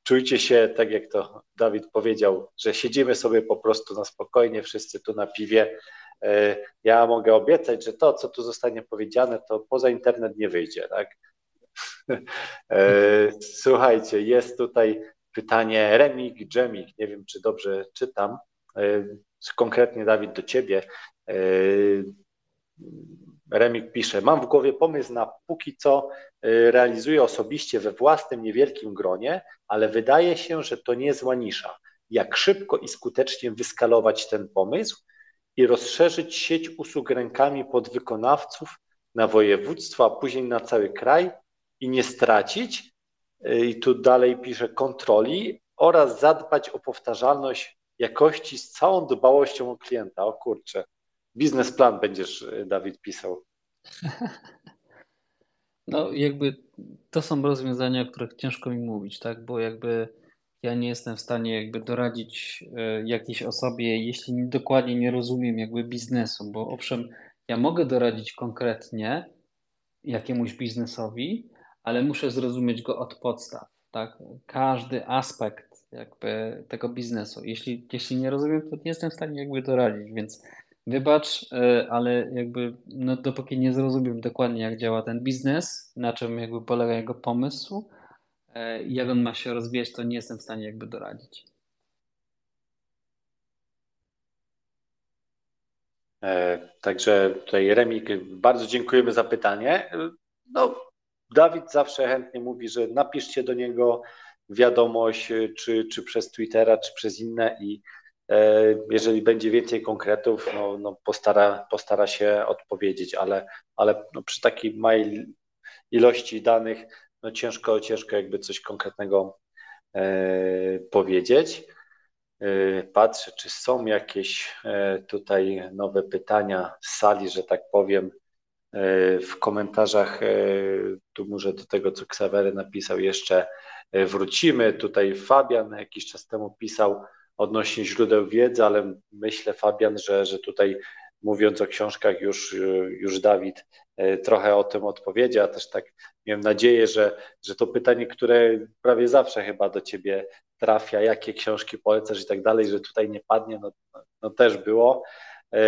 Czujcie się, tak jak to Dawid powiedział, że siedzimy sobie po prostu na spokojnie, wszyscy tu na piwie. Ja mogę obiecać, że to, co tu zostanie powiedziane, to poza internet nie wyjdzie, tak? Słuchajcie, jest tutaj pytanie Remik, Dżemik, nie wiem czy dobrze czytam, e, konkretnie Dawid do ciebie. Remik pisze, mam w głowie pomysł na póki co e, realizuję osobiście we własnym niewielkim gronie, ale wydaje się, że to nie zła nisza. Jak szybko i skutecznie wyskalować ten pomysł i rozszerzyć sieć usług rękami podwykonawców na województwo, a później na cały kraj i nie stracić i tu dalej pisze kontroli oraz zadbać o powtarzalność jakości z całą dbałością o klienta. O kurczę, biznesplan będziesz, y, Dawid, pisał. *laughs* No, jakby to są rozwiązania, o których ciężko mi mówić, tak? Bo jakby ja nie jestem w stanie jakby doradzić y, jakiejś osobie, jeśli dokładnie nie rozumiem jakby biznesu, bo owszem, ja mogę doradzić konkretnie jakiemuś biznesowi, ale muszę zrozumieć go od podstaw, tak? Każdy aspekt jakby tego biznesu. Jeśli, jeśli nie rozumiem, to nie jestem w stanie jakby doradzić, więc wybacz, e, ale jakby no, dopóki nie zrozumiem dokładnie, jak działa ten biznes, na czym jakby polega jego pomysł, e, jak on ma się rozwijać, to nie jestem w stanie jakby doradzić. E, także tutaj Remik, bardzo dziękujemy za pytanie. No, Dawid zawsze chętnie mówi, że napiszcie do niego wiadomość, czy, czy przez Twittera, czy przez inne i jeżeli będzie więcej konkretów, no, no postara, postara się odpowiedzieć, ale, ale no przy takiej małej ilości danych no ciężko, ciężko jakby coś konkretnego e, powiedzieć. E, patrzę, czy są jakieś e, tutaj nowe pytania z sali, że tak powiem. E, w komentarzach, e, tu może do tego, co Ksawery napisał, jeszcze e, wrócimy. Tutaj Fabian jakiś czas temu pisał odnośnie źródeł wiedzy, ale myślę, Fabian, że, że tutaj mówiąc o książkach, już, już Dawid trochę o tym odpowiedział. Też tak miałem nadzieję, że, że to pytanie, które prawie zawsze chyba do ciebie trafia, jakie książki polecasz i tak dalej, że tutaj nie padnie, no, no też było. E,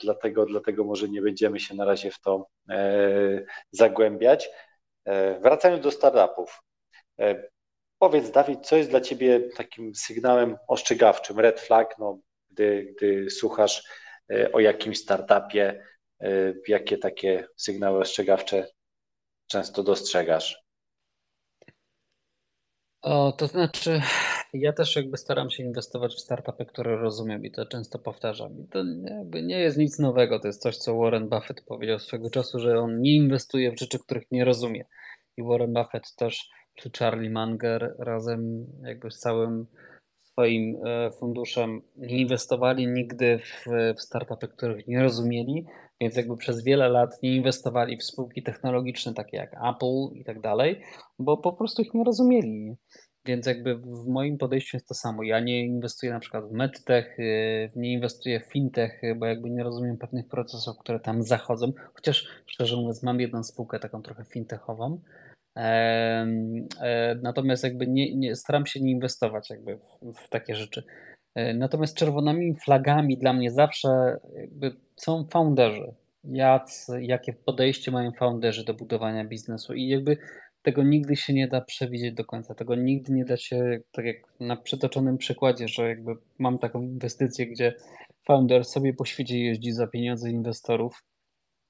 dlatego, dlatego może nie będziemy się na razie w to e, zagłębiać. E, wracając do startupów. Powiedz, Dawid, co jest dla Ciebie takim sygnałem ostrzegawczym, red flag, no, gdy, gdy słuchasz o jakimś startupie, jakie takie sygnały ostrzegawcze często dostrzegasz? O, to znaczy, ja też jakby staram się inwestować w startupy, które rozumiem i to często powtarzam. I to jakby nie jest nic nowego, to jest coś, co Warren Buffett powiedział swego czasu, że on nie inwestuje w rzeczy, których nie rozumie. I Warren Buffett też, czy Charlie Munger razem jakby z całym swoim e, funduszem nie inwestowali nigdy w, w startupy, których nie rozumieli, więc jakby przez wiele lat nie inwestowali w spółki technologiczne takie jak Apple i tak dalej, bo po prostu ich nie rozumieli. Więc jakby w moim podejściu jest to samo. Ja nie inwestuję na przykład w medtech, y, nie inwestuję w fintech, bo jakby nie rozumiem pewnych procesów, które tam zachodzą. Chociaż szczerze mówiąc, mam jedną spółkę taką trochę fintechową. E, natomiast jakby nie, nie, staram się nie inwestować jakby w, w takie rzeczy. E, natomiast czerwonymi flagami dla mnie zawsze są founderzy. Jak, jakie podejście mają founderzy do budowania biznesu i jakby tego nigdy się nie da przewidzieć do końca. Tego nigdy nie da się, tak jak na przytoczonym przykładzie, że jakby mam taką inwestycję, gdzie founder sobie po świecie jeździ za pieniądze inwestorów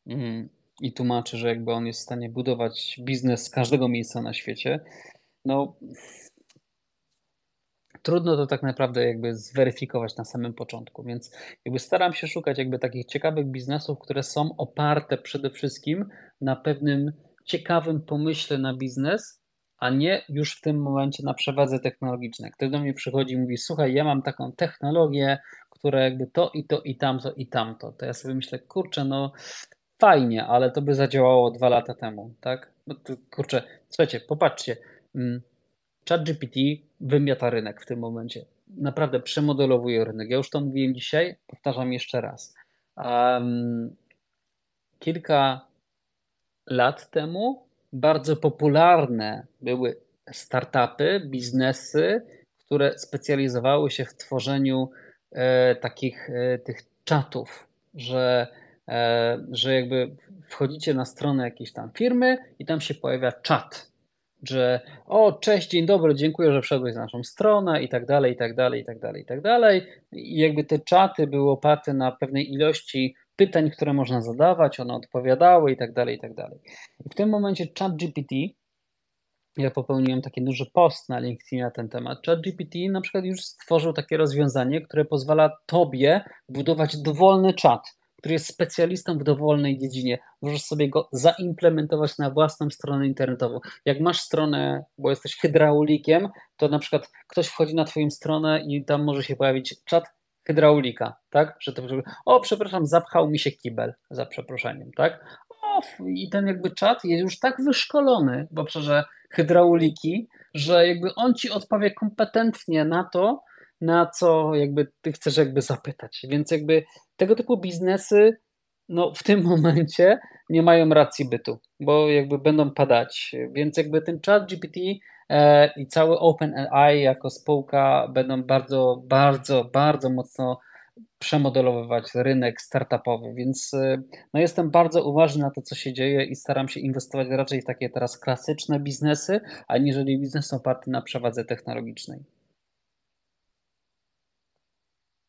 mm, i tłumaczy, że jakby on jest w stanie budować biznes z każdego miejsca na świecie. No, trudno to tak naprawdę jakby zweryfikować na samym początku, więc jakby staram się szukać jakby takich ciekawych biznesów, które są oparte przede wszystkim na pewnym ciekawym pomyśle na biznes, a nie już w tym momencie na przewadze technologicznej. Ktoś do mnie przychodzi i mówi, słuchaj, ja mam taką technologię, która jakby to i to i tamto i tamto. To ja sobie myślę, kurczę, no fajnie, ale to by zadziałało dwa lata temu, tak? No to, kurczę, słuchajcie, popatrzcie, mm, ChatGPT wymiata rynek w tym momencie. Naprawdę przemodelowuje rynek. Ja już to mówiłem dzisiaj, powtarzam jeszcze raz. Um, kilka lat temu bardzo popularne były startupy, biznesy, które specjalizowały się w tworzeniu e, takich e, tych czatów, że, że jakby wchodzicie na stronę jakiejś tam firmy i tam się pojawia czat, że o, cześć, dzień dobry, dziękuję, że wszedłeś na naszą stronę i tak dalej, i tak dalej, i tak dalej, i tak dalej. I jakby te czaty były oparte na pewnej ilości pytań, które można zadawać, one odpowiadały i tak dalej, i tak dalej. I w tym momencie ChatGPT, ja popełniłem taki duży post na LinkedIn na ten temat. ChatGPT na przykład już stworzył takie rozwiązanie, które pozwala tobie budować dowolny czat, który jest specjalistą w dowolnej dziedzinie. Możesz sobie go zaimplementować na własną stronę internetową. Jak masz stronę, bo jesteś hydraulikiem, to na przykład ktoś wchodzi na twoją stronę i tam może się pojawić czat hydraulika, tak? Że to, o, przepraszam, zapchał mi się kibel, za przeproszeniem, tak? O, i ten jakby czat jest już tak wyszkolony w obszarze hydrauliki, że jakby on ci odpowie kompetentnie na to, na co jakby ty chcesz jakby zapytać. Więc jakby tego typu biznesy no, w tym *laughs* momencie nie mają racji bytu, bo jakby będą padać. Więc jakby ten chat GPT E, i cały OpenAI jako spółka będą bardzo, bardzo, bardzo mocno przemodelowywać rynek startupowy, więc e, no jestem bardzo uważny na to, co się dzieje i staram się inwestować raczej w takie teraz klasyczne biznesy, aniżeli biznes oparty na przewadze technologicznej.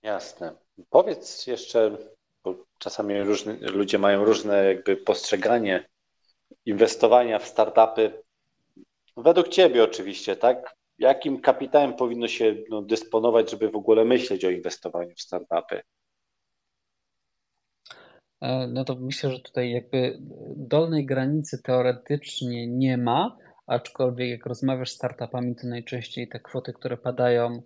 Jasne. Powiedz jeszcze, bo czasami ludzie mają różne jakby postrzeganie inwestowania w startupy. Według Ciebie oczywiście, tak? Jakim kapitałem powinno się no, dysponować, żeby w ogóle myśleć o inwestowaniu w startupy? E, no to myślę, że tutaj jakby dolnej granicy teoretycznie nie ma, aczkolwiek jak rozmawiasz z startupami, to najczęściej te kwoty, które padają,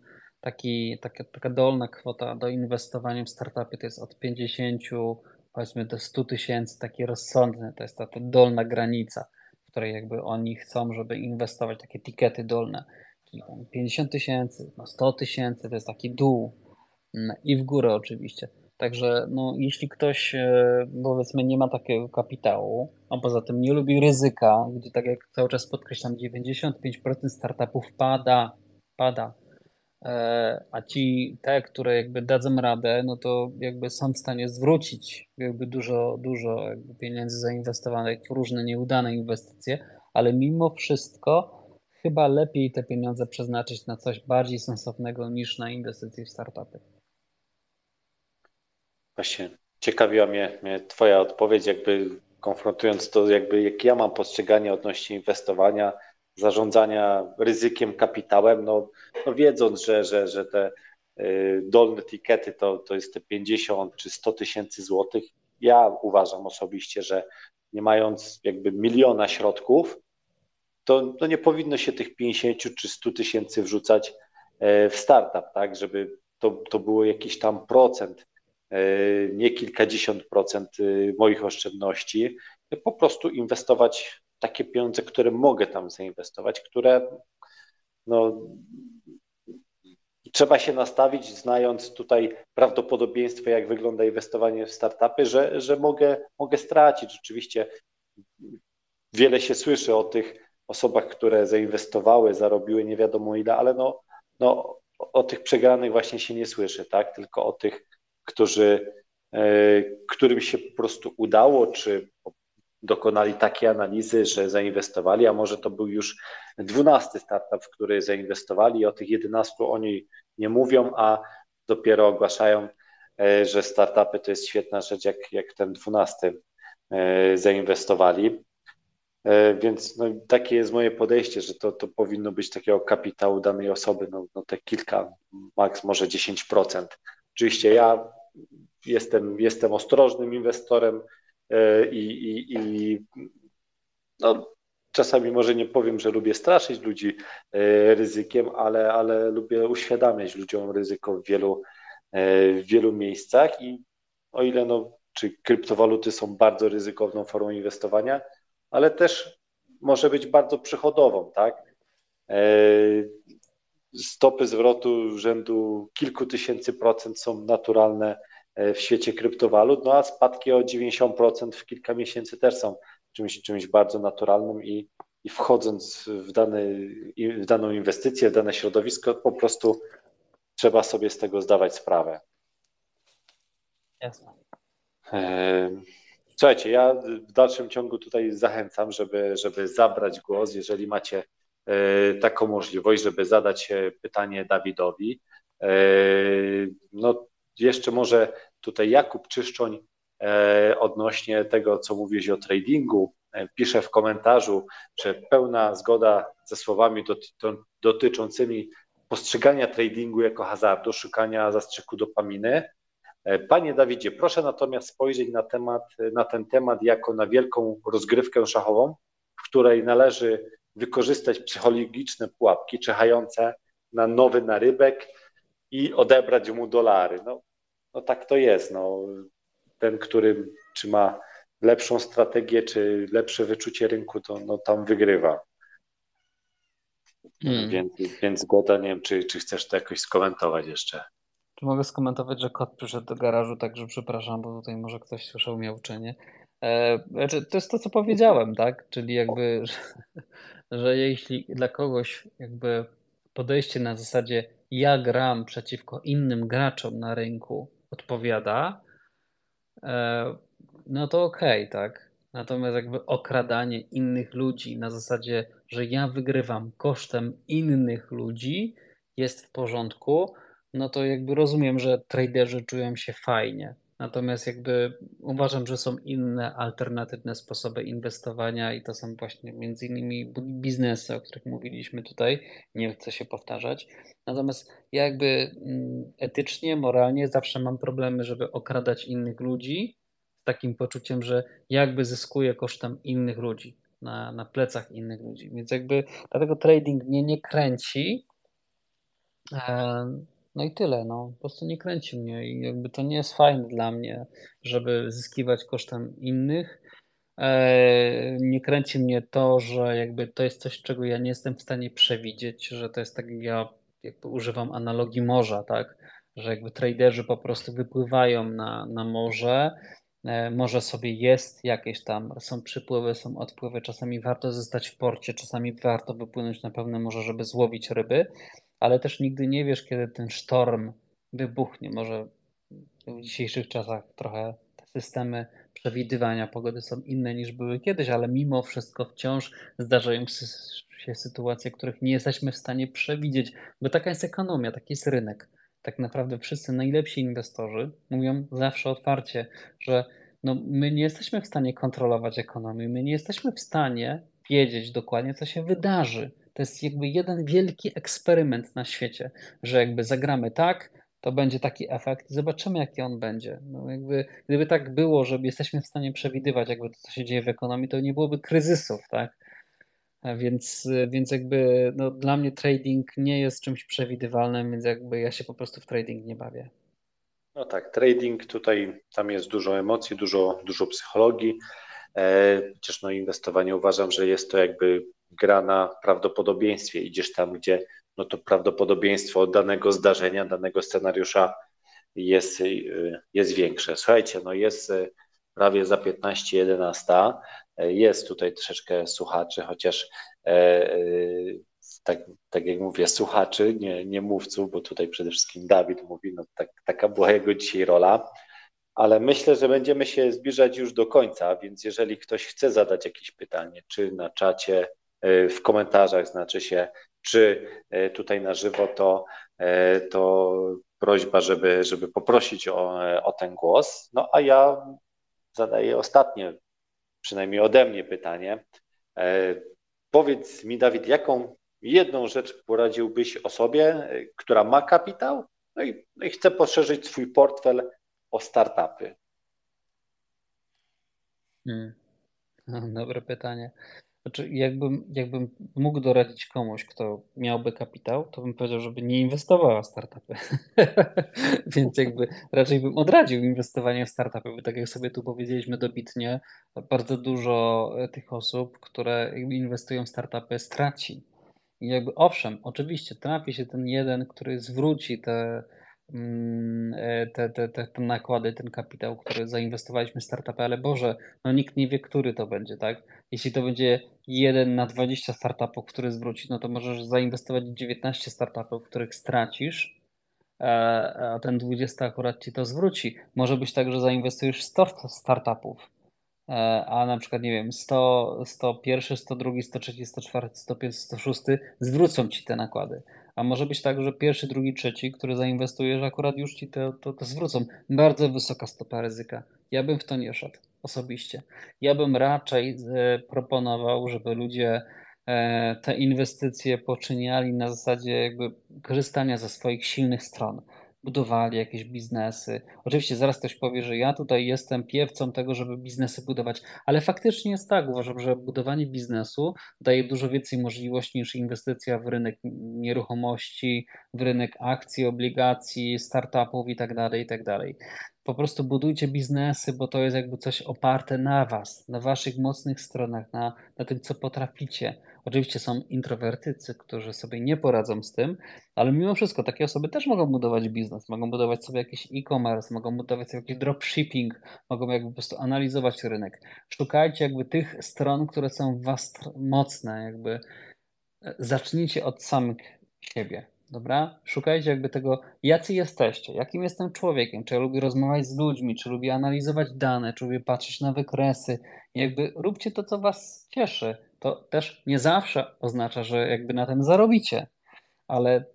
taki, taka, taka dolna kwota do inwestowania w startupy to jest od 50 powiedzmy do 100 tysięcy, taki rozsądny, to jest ta, ta dolna granica której jakby oni chcą, żeby inwestować, takie tikety dolne, czyli 50 tysięcy, 100 tysięcy, to jest taki dół mm, i w górę oczywiście. Także no, jeśli ktoś e, powiedzmy nie ma takiego kapitału, a poza tym nie lubi ryzyka, gdzie tak jak cały czas podkreślam, 95% startupów pada, pada a ci te, które jakby dadzą radę, no to jakby są w stanie zwrócić jakby dużo, dużo jakby pieniędzy zainwestowanych w różne nieudane inwestycje, ale mimo wszystko chyba lepiej te pieniądze przeznaczyć na coś bardziej sensownego niż na inwestycje w startupy. Właśnie ciekawiła mnie, mnie Twoja odpowiedź, jakby konfrontując to, jakby jak ja mam postrzeganie odnośnie inwestowania, zarządzania ryzykiem, kapitałem, no, no wiedząc, że, że, że te y, dolne tikety to, to jest te 50 czy 100 tysięcy złotych, ja uważam osobiście, że nie mając jakby miliona środków, to, to nie powinno się tych 50 czy 100 tysięcy wrzucać e, w startup, tak, żeby to, to było jakiś tam procent, e, nie kilkadziesiąt procent y, moich oszczędności, po prostu inwestować takie pieniądze, które mogę tam zainwestować, które no, trzeba się nastawić, znając tutaj prawdopodobieństwo, jak wygląda inwestowanie w startupy, że, że mogę, mogę stracić. Oczywiście wiele się słyszy o tych osobach, które zainwestowały, zarobiły nie wiadomo ile, ale no, no, o tych przegranych właśnie się nie słyszy, tak? Tylko o tych, którzy, e, którym się po prostu udało, czy dokonali takiej analizy, że zainwestowali, a może to był już dwunasty startup, w który zainwestowali o tych 11 oni nie mówią, a dopiero ogłaszają, e, że startupy to jest świetna rzecz, jak, jak ten dwunasty e, zainwestowali. E, więc no, takie jest moje podejście, że to, to powinno być takiego kapitału danej osoby, no, no te kilka, maks może 10%. Oczywiście ja jestem, jestem ostrożnym inwestorem i, i, i no, czasami może nie powiem, że lubię straszyć ludzi e, ryzykiem, ale, ale lubię uświadamiać ludziom ryzyko w wielu, w wielu miejscach i o ile no, czy kryptowaluty są bardzo ryzykowną formą inwestowania, ale też może być bardzo przychodową, tak? E, stopy zwrotu rzędu kilku tysięcy procent są naturalne e, w świecie kryptowalut, no a spadki o 90% w kilka miesięcy też są czymś, czymś bardzo naturalnym i, i wchodząc w, dany, w daną inwestycję, w dane środowisko, po prostu trzeba sobie z tego zdawać sprawę. Jasne. E, Słuchajcie, ja w dalszym ciągu tutaj zachęcam, żeby, żeby zabrać głos, jeżeli macie e, taką możliwość, żeby zadać pytanie Dawidowi. E, no, jeszcze może tutaj Jakub Czyszczoń e, odnośnie tego, co mówiłeś o tradingu, pisze w komentarzu, że pełna zgoda ze słowami dotyczącymi postrzegania tradingu jako hazardu, szukania zastrzyku dopaminy. E, panie Dawidzie, proszę natomiast spojrzeć na, temat, na ten temat jako na wielką rozgrywkę szachową, w której należy wykorzystać psychologiczne pułapki czekające na nowy narybek i odebrać mu dolary. No, no tak to jest. No. Ten, który czy ma lepszą strategię, czy lepsze wyczucie rynku, to no, tam wygrywa. Hmm. Więc, więc zgoda, nie wiem, czy, czy chcesz to jakoś skomentować jeszcze. Czy mogę skomentować, że kot przyszedł do garażu, także przepraszam, bo tutaj może ktoś słyszał miauczenie. E, znaczy, to jest to, co powiedziałem, tak? Czyli jakby, że, że jeśli dla kogoś jakby podejście na zasadzie ja gram przeciwko innym graczom na rynku odpowiada, e, no to okej, okay, tak? Natomiast jakby okradanie innych ludzi na zasadzie, że ja wygrywam kosztem innych ludzi jest w porządku, no to jakby rozumiem, że traderzy czują się fajnie. Natomiast jakby uważam, że są inne alternatywne sposoby inwestowania i to są właśnie między innymi biznesy, o których mówiliśmy tutaj. Nie chcę się powtarzać. Natomiast ja jakby mm, etycznie, moralnie zawsze mam problemy, żeby okradać innych ludzi z takim poczuciem, że jakby zyskuję kosztem innych ludzi, na, na plecach innych ludzi. Więc jakby dlatego trading mnie nie kręci. No i tyle, no. Po prostu nie kręci mnie i jakby to nie jest fajne dla mnie, żeby zyskiwać kosztem innych. E, nie kręci mnie to, że jakby to jest coś, czego ja nie jestem w stanie przewidzieć, że to jest tak, jak ja jakby używam analogii morza, tak, że jakby traderzy po prostu wypływają na, na morze, e, Morze sobie jest jakieś tam, są przypływy, są odpływy, czasami warto zostać w porcie, czasami warto wypłynąć na pełne morze, żeby złowić ryby, ale też nigdy nie wiesz, kiedy ten sztorm wybuchnie. Może w dzisiejszych czasach trochę te systemy przewidywania pogody są inne niż były kiedyś, ale mimo wszystko wciąż zdarzają się sytuacje, których nie jesteśmy w stanie przewidzieć, bo taka jest ekonomia, taki jest rynek. Tak naprawdę wszyscy najlepsi inwestorzy mówią zawsze otwarcie, że no, my nie jesteśmy w stanie kontrolować ekonomii, my nie jesteśmy w stanie wiedzieć dokładnie, co się wydarzy to jest jakby jeden wielki eksperyment na świecie, że jakby zagramy tak, to będzie taki efekt i zobaczymy, jaki on będzie. No jakby, gdyby tak było, że jesteśmy w stanie przewidywać, jakby to, co się dzieje w ekonomii, to nie byłoby kryzysów, tak? Więc, więc jakby no, dla mnie trading nie jest czymś przewidywalnym, więc jakby ja się po prostu w trading nie bawię. No tak, trading tutaj, tam jest dużo emocji, dużo, dużo psychologii. E, chociaż no inwestowanie uważam, że jest to jakby gra na prawdopodobieństwie. Idziesz tam, gdzie no to prawdopodobieństwo danego zdarzenia, danego scenariusza jest, jest większe. Słuchajcie, no jest e, prawie za 15-11. E, jest tutaj troszeczkę słuchaczy, chociaż e, tak, tak jak mówię, słuchaczy, nie, nie mówców, bo tutaj przede wszystkim Dawid mówi, no tak, taka była jego dzisiaj rola. ale myślę, że będziemy się zbliżać już do końca, więc jeżeli ktoś chce zadać jakieś pytanie, czy na czacie, w komentarzach znaczy się, czy tutaj na żywo, to, to prośba, żeby, żeby poprosić o, o ten głos. No a ja zadaję ostatnie, przynajmniej ode mnie pytanie. E, powiedz mi, Dawid, jaką jedną rzecz poradziłbyś osobie, e, która ma kapitał no i, no i chce poszerzyć swój portfel o startupy? Hmm. *laughs* dobre pytanie. Znaczy, jakbym, jakbym mógł doradzić komuś, kto miałby kapitał, to bym powiedział, żeby nie inwestował w startupy. *laughs* Więc jakby raczej bym odradził inwestowanie w startupy, bo tak jak sobie tu powiedzieliśmy dobitnie, bardzo dużo tych osób, które inwestują w startupy, straci. I jakby owszem, oczywiście trafi się ten jeden, który zwróci te e, te, te, te, te nakłady, ten kapitał, który zainwestowaliśmy w startupy, ale Boże, no nikt nie wie, który to będzie, tak? Jeśli to będzie jeden na 20 startupów, który zwróci, no to możesz zainwestować w 19 startupów, których stracisz, e, a ten 20 akurat ci to zwróci. Może być tak, że zainwestujesz w 100 startupów, e, a na przykład, nie wiem, 100, 101, 102, 103, 104, 105, 106 zwrócą ci te nakłady. A może być tak, że pierwszy, drugi, trzeci, który zainwestujesz, akurat już ci to, to, to zwrócą. Bardzo wysoka stopa ryzyka. Ja bym w to nie szedł osobiście. Ja bym raczej e, proponował, żeby ludzie e, te inwestycje poczyniali na zasadzie jakby korzystania ze swoich silnych stron budowali jakieś biznesy. Oczywiście zaraz ktoś powie, że ja tutaj jestem piewcą tego, żeby biznesy budować, ale faktycznie jest tak. Uważam, że budowanie biznesu daje dużo więcej możliwości niż inwestycja w rynek nieruchomości, w rynek akcji, obligacji, startupów itd. Tak itd. Tak po prostu budujcie biznesy, bo to jest jakby coś oparte na was, na waszych mocnych stronach, na, na tym, co potraficie. Oczywiście są introwertycy, którzy sobie nie poradzą z tym, ale mimo wszystko takie osoby też mogą budować biznes, mogą budować sobie jakiś e-commerce, mogą budować sobie jakiś dropshipping, mogą jakby po prostu analizować rynek. Szukajcie jakby tych stron, które są w was mocne, jakby e, zacznijcie od samych siebie. Dobra? Szukajcie jakby tego, jacy jesteście, jakim jestem człowiekiem, czy ja lubię rozmawiać z ludźmi, czy lubię analizować dane, czy lubię patrzeć na wykresy. Jakby róbcie to, co was cieszy. To też nie zawsze oznacza, że jakby na tym zarobicie, ale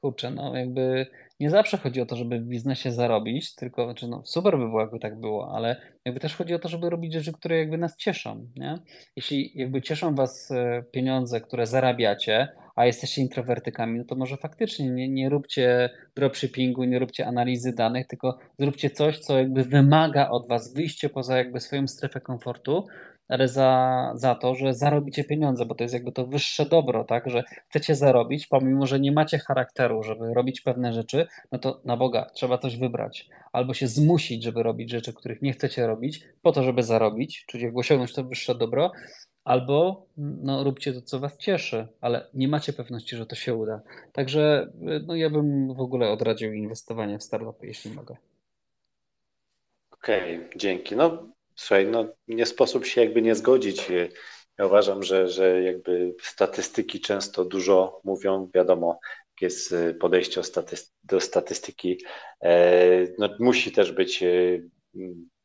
kurczę, no jakby nie zawsze chodzi o to, żeby w biznesie zarobić, tylko, znaczy no super by było, jakby tak było, ale jakby też chodzi o to, żeby robić rzeczy, które jakby nas cieszą, nie? Jeśli jakby cieszą was e, pieniądze, które zarabiacie, a jesteście introwertykami, no to może faktycznie nie, nie róbcie dropshippingu, nie róbcie analizy danych, tylko zróbcie coś, co jakby wymaga od was wyjście poza jakby swoją strefę komfortu, ale za, za to, że zarobicie pieniądze, bo to jest jakby to wyższe dobro, tak, że chcecie zarobić, pomimo, że nie macie charakteru, żeby robić pewne rzeczy, no to na Boga trzeba coś wybrać, albo się zmusić, żeby robić rzeczy, których nie chcecie robić, po to, żeby zarobić, czyli jakby osiągnąć to wyższe dobro, albo no, róbcie to, co was cieszy, ale nie macie pewności, że to się uda. Także no, ja bym w ogóle odradził inwestowanie w startupy, jeśli mogę. Okej, okay, dzięki. No słuchaj, no nie sposób się jakby nie zgodzić. Ja uważam, że, że jakby statystyki często dużo mówią, wiadomo, jest podejście do statystyki, e, no, musi też być e,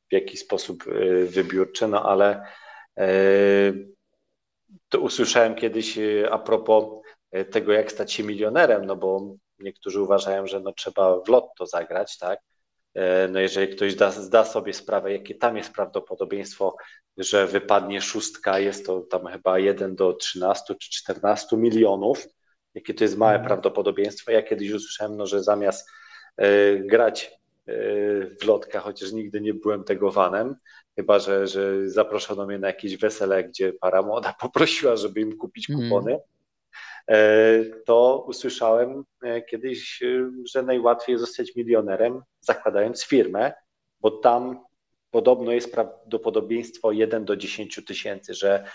w jakiś sposób e, wybiórcze, no ale to usłyszałem kiedyś a propos tego, jak stać się milionerem, no bo niektórzy uważają, że no trzeba w lotto zagrać, tak? E, no jeżeli ktoś da, zda sobie sprawę, jakie tam jest prawdopodobieństwo, że wypadnie szóstka, jest to tam chyba 1 do 13 czy 14 milionów, jakie to jest małe mhm. prawdopodobieństwo. Ja kiedyś usłyszałem, no, że zamiast y, grać y, w lotka, chociaż nigdy nie byłem tego vanem, chyba że, że zaproszono mnie na jakieś wesele, gdzie para młoda *laughs* poprosiła, żeby im kupić mhm. kupony. To usłyszałem e, kiedyś, e, że najłatwiej zostać milionerem zakładając firmę, bo tam podobno jest prawdopodobieństwo 1 do 10 tysięcy, że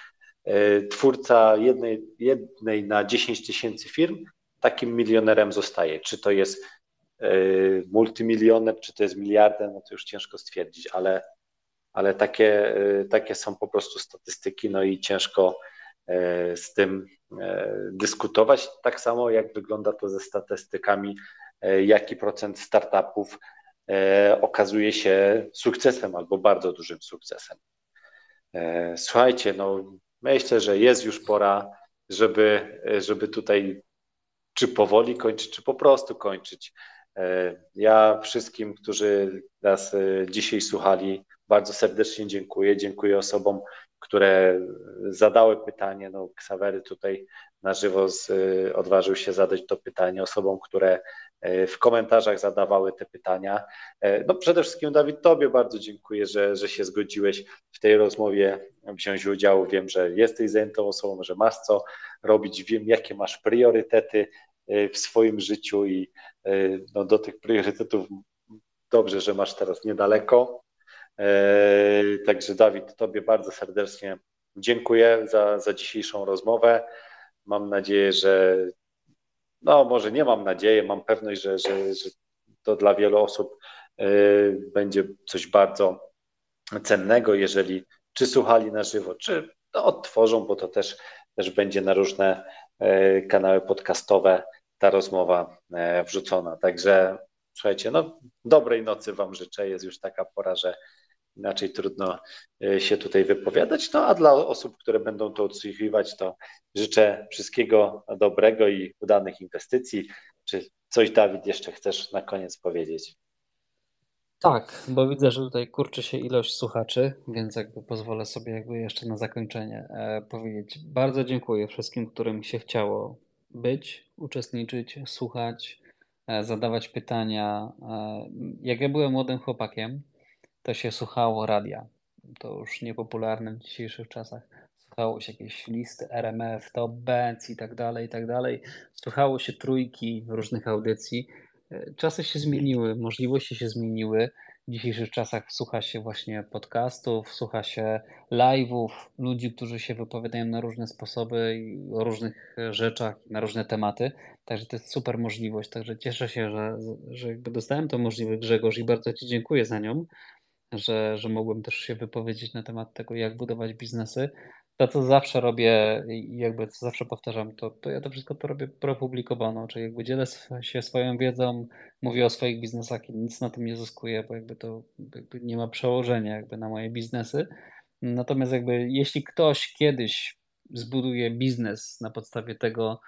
twórca jednej, jednej na 10 tysięcy firm takim milionerem zostaje. Czy to jest multimilioner, czy to jest miliarder, no to już ciężko stwierdzić, ale, ale takie, takie są po prostu statystyki, no i ciężko z tym E, dyskutować. Tak samo jak wygląda to ze statystykami, e, jaki procent startupów okazuje się sukcesem albo bardzo dużym sukcesem. Słuchajcie, no myślę, że jest już pora, żeby, żeby tutaj czy powoli kończyć, czy po prostu kończyć. Ja wszystkim, którzy nas dzisiaj słuchali, bardzo serdecznie dziękuję. Dziękuję osobom, które zadały pytanie. No, Ksawery tutaj na żywo z, odważył się zadać to pytanie osobom, które e, w komentarzach zadawały te pytania. E, no przede wszystkim Dawid, Tobie bardzo dziękuję, że, że się zgodziłeś w tej rozmowie wziąć udział. Wiem, że jesteś zajętą osobą, że masz co robić, wiem jakie masz priorytety e, w swoim życiu i no, do tych priorytetów dobrze, że masz teraz niedaleko. Także Dawid, Tobie bardzo serdecznie dziękuję za, za dzisiejszą rozmowę. Mam nadzieję, że no może nie mam nadzieję, mam pewność, że, że, że to dla wielu osób e, będzie coś bardzo cennego, jeżeli czy słuchali na żywo, czy to odtworzą, bo to też, też będzie na różne e, kanały podcastowe ta rozmowa wrzucona. Także słuchajcie, no dobrej nocy Wam życzę. Jest już taka pora, że inaczej trudno e, się tutaj wypowiadać. No a dla osób, które będą to odsłuchiwać, to życzę wszystkiego dobrego i udanych inwestycji. Czy coś, Dawid, jeszcze chcesz na koniec powiedzieć? Tak, bo widzę, że tutaj kurczy się ilość słuchaczy, więc jakby pozwolę sobie jakby jeszcze na zakończenie e, powiedzieć. Bardzo dziękuję wszystkim, którym się chciało być, uczestniczyć, słuchać, e, zadawać pytania. Jak ja byłem młodym chłopakiem, to się słuchało radia. To już niepopularne w dzisiejszych czasach. Słuchało się jakieś listy RMF, Top Bands i tak dalej, i tak dalej. Słuchało się trójki różnych audycji. Czasy się zmieniły, możliwości się zmieniły. W dzisiejszych czasach słucha się właśnie podcastów, słucha się live'ów, ludzi, którzy się wypowiadają na różne sposoby o różnych rzeczach, na różne tematy. Także to jest super możliwość. Także cieszę się, że, że dostałem tę możliwość, Grzegorz, i bardzo Ci dziękuję za nią że, że mogłem też się wypowiedzieć na temat tego, jak budować biznesy. To, co zawsze robię i jakby co zawsze powtarzam, to, to ja to wszystko to robię propublikowano, czyli jakby dzielę się swoją wiedzą, mówię o swoich biznesach i nic na tym nie zyskuję, bo jakby to jakby nie ma przełożenia jakby na moje biznesy. Natomiast jakby jeśli ktoś kiedyś zbuduje biznes na podstawie tego,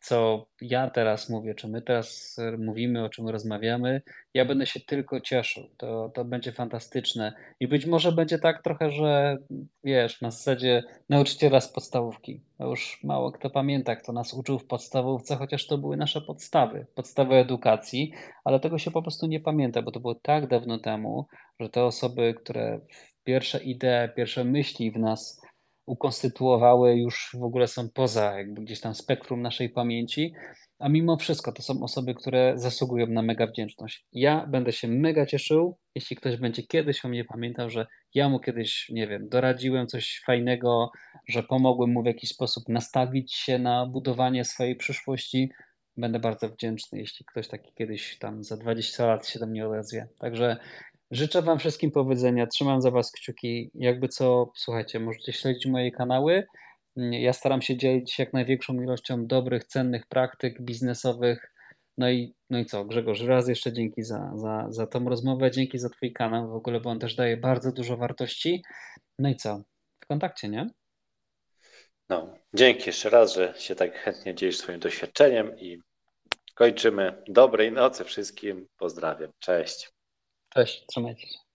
co ja teraz mówię, czy my teraz mówimy, o czym rozmawiamy, ja będę się tylko cieszył. To, to będzie fantastyczne. I być może będzie tak trochę, że wiesz, na zasadzie nauczyciela z podstawówki. już mało kto pamięta, kto nas uczył w podstawówce, chociaż to były nasze podstawy, podstawy edukacji, ale tego się po prostu nie pamięta, bo to było tak dawno temu, że te osoby, które pierwsze idee, pierwsze myśli w nas ukonstytuowały, już w ogóle są poza jakby gdzieś tam spektrum naszej pamięci, a mimo wszystko to są osoby, które zasługują na mega wdzięczność. Ja będę się mega cieszył, jeśli ktoś będzie kiedyś o mnie pamiętał, że ja mu kiedyś, nie wiem, doradziłem coś fajnego, że pomogłem mu w jakiś sposób nastawić się na budowanie swojej przyszłości. Będę bardzo wdzięczny, jeśli ktoś taki kiedyś tam za 20 lat się do mnie odezwie. Także Życzę Wam wszystkim powodzenia, trzymam za Was kciuki. Jakby co, słuchajcie, możecie śledzić moje kanały. Ja staram się dzielić jak największą ilością dobrych, cennych praktyk biznesowych. No i, no i co, Grzegorz, raz jeszcze dzięki za, za, za tą rozmowę, dzięki za Twój kanał w ogóle, bo on też daje bardzo dużo wartości. No i co, w kontakcie, nie? No, dzięki jeszcze raz, że się tak chętnie dzielisz swoim doświadczeniem i kończymy. Dobrej nocy wszystkim. Pozdrawiam. Cześć. Cześć, trzymajcie się.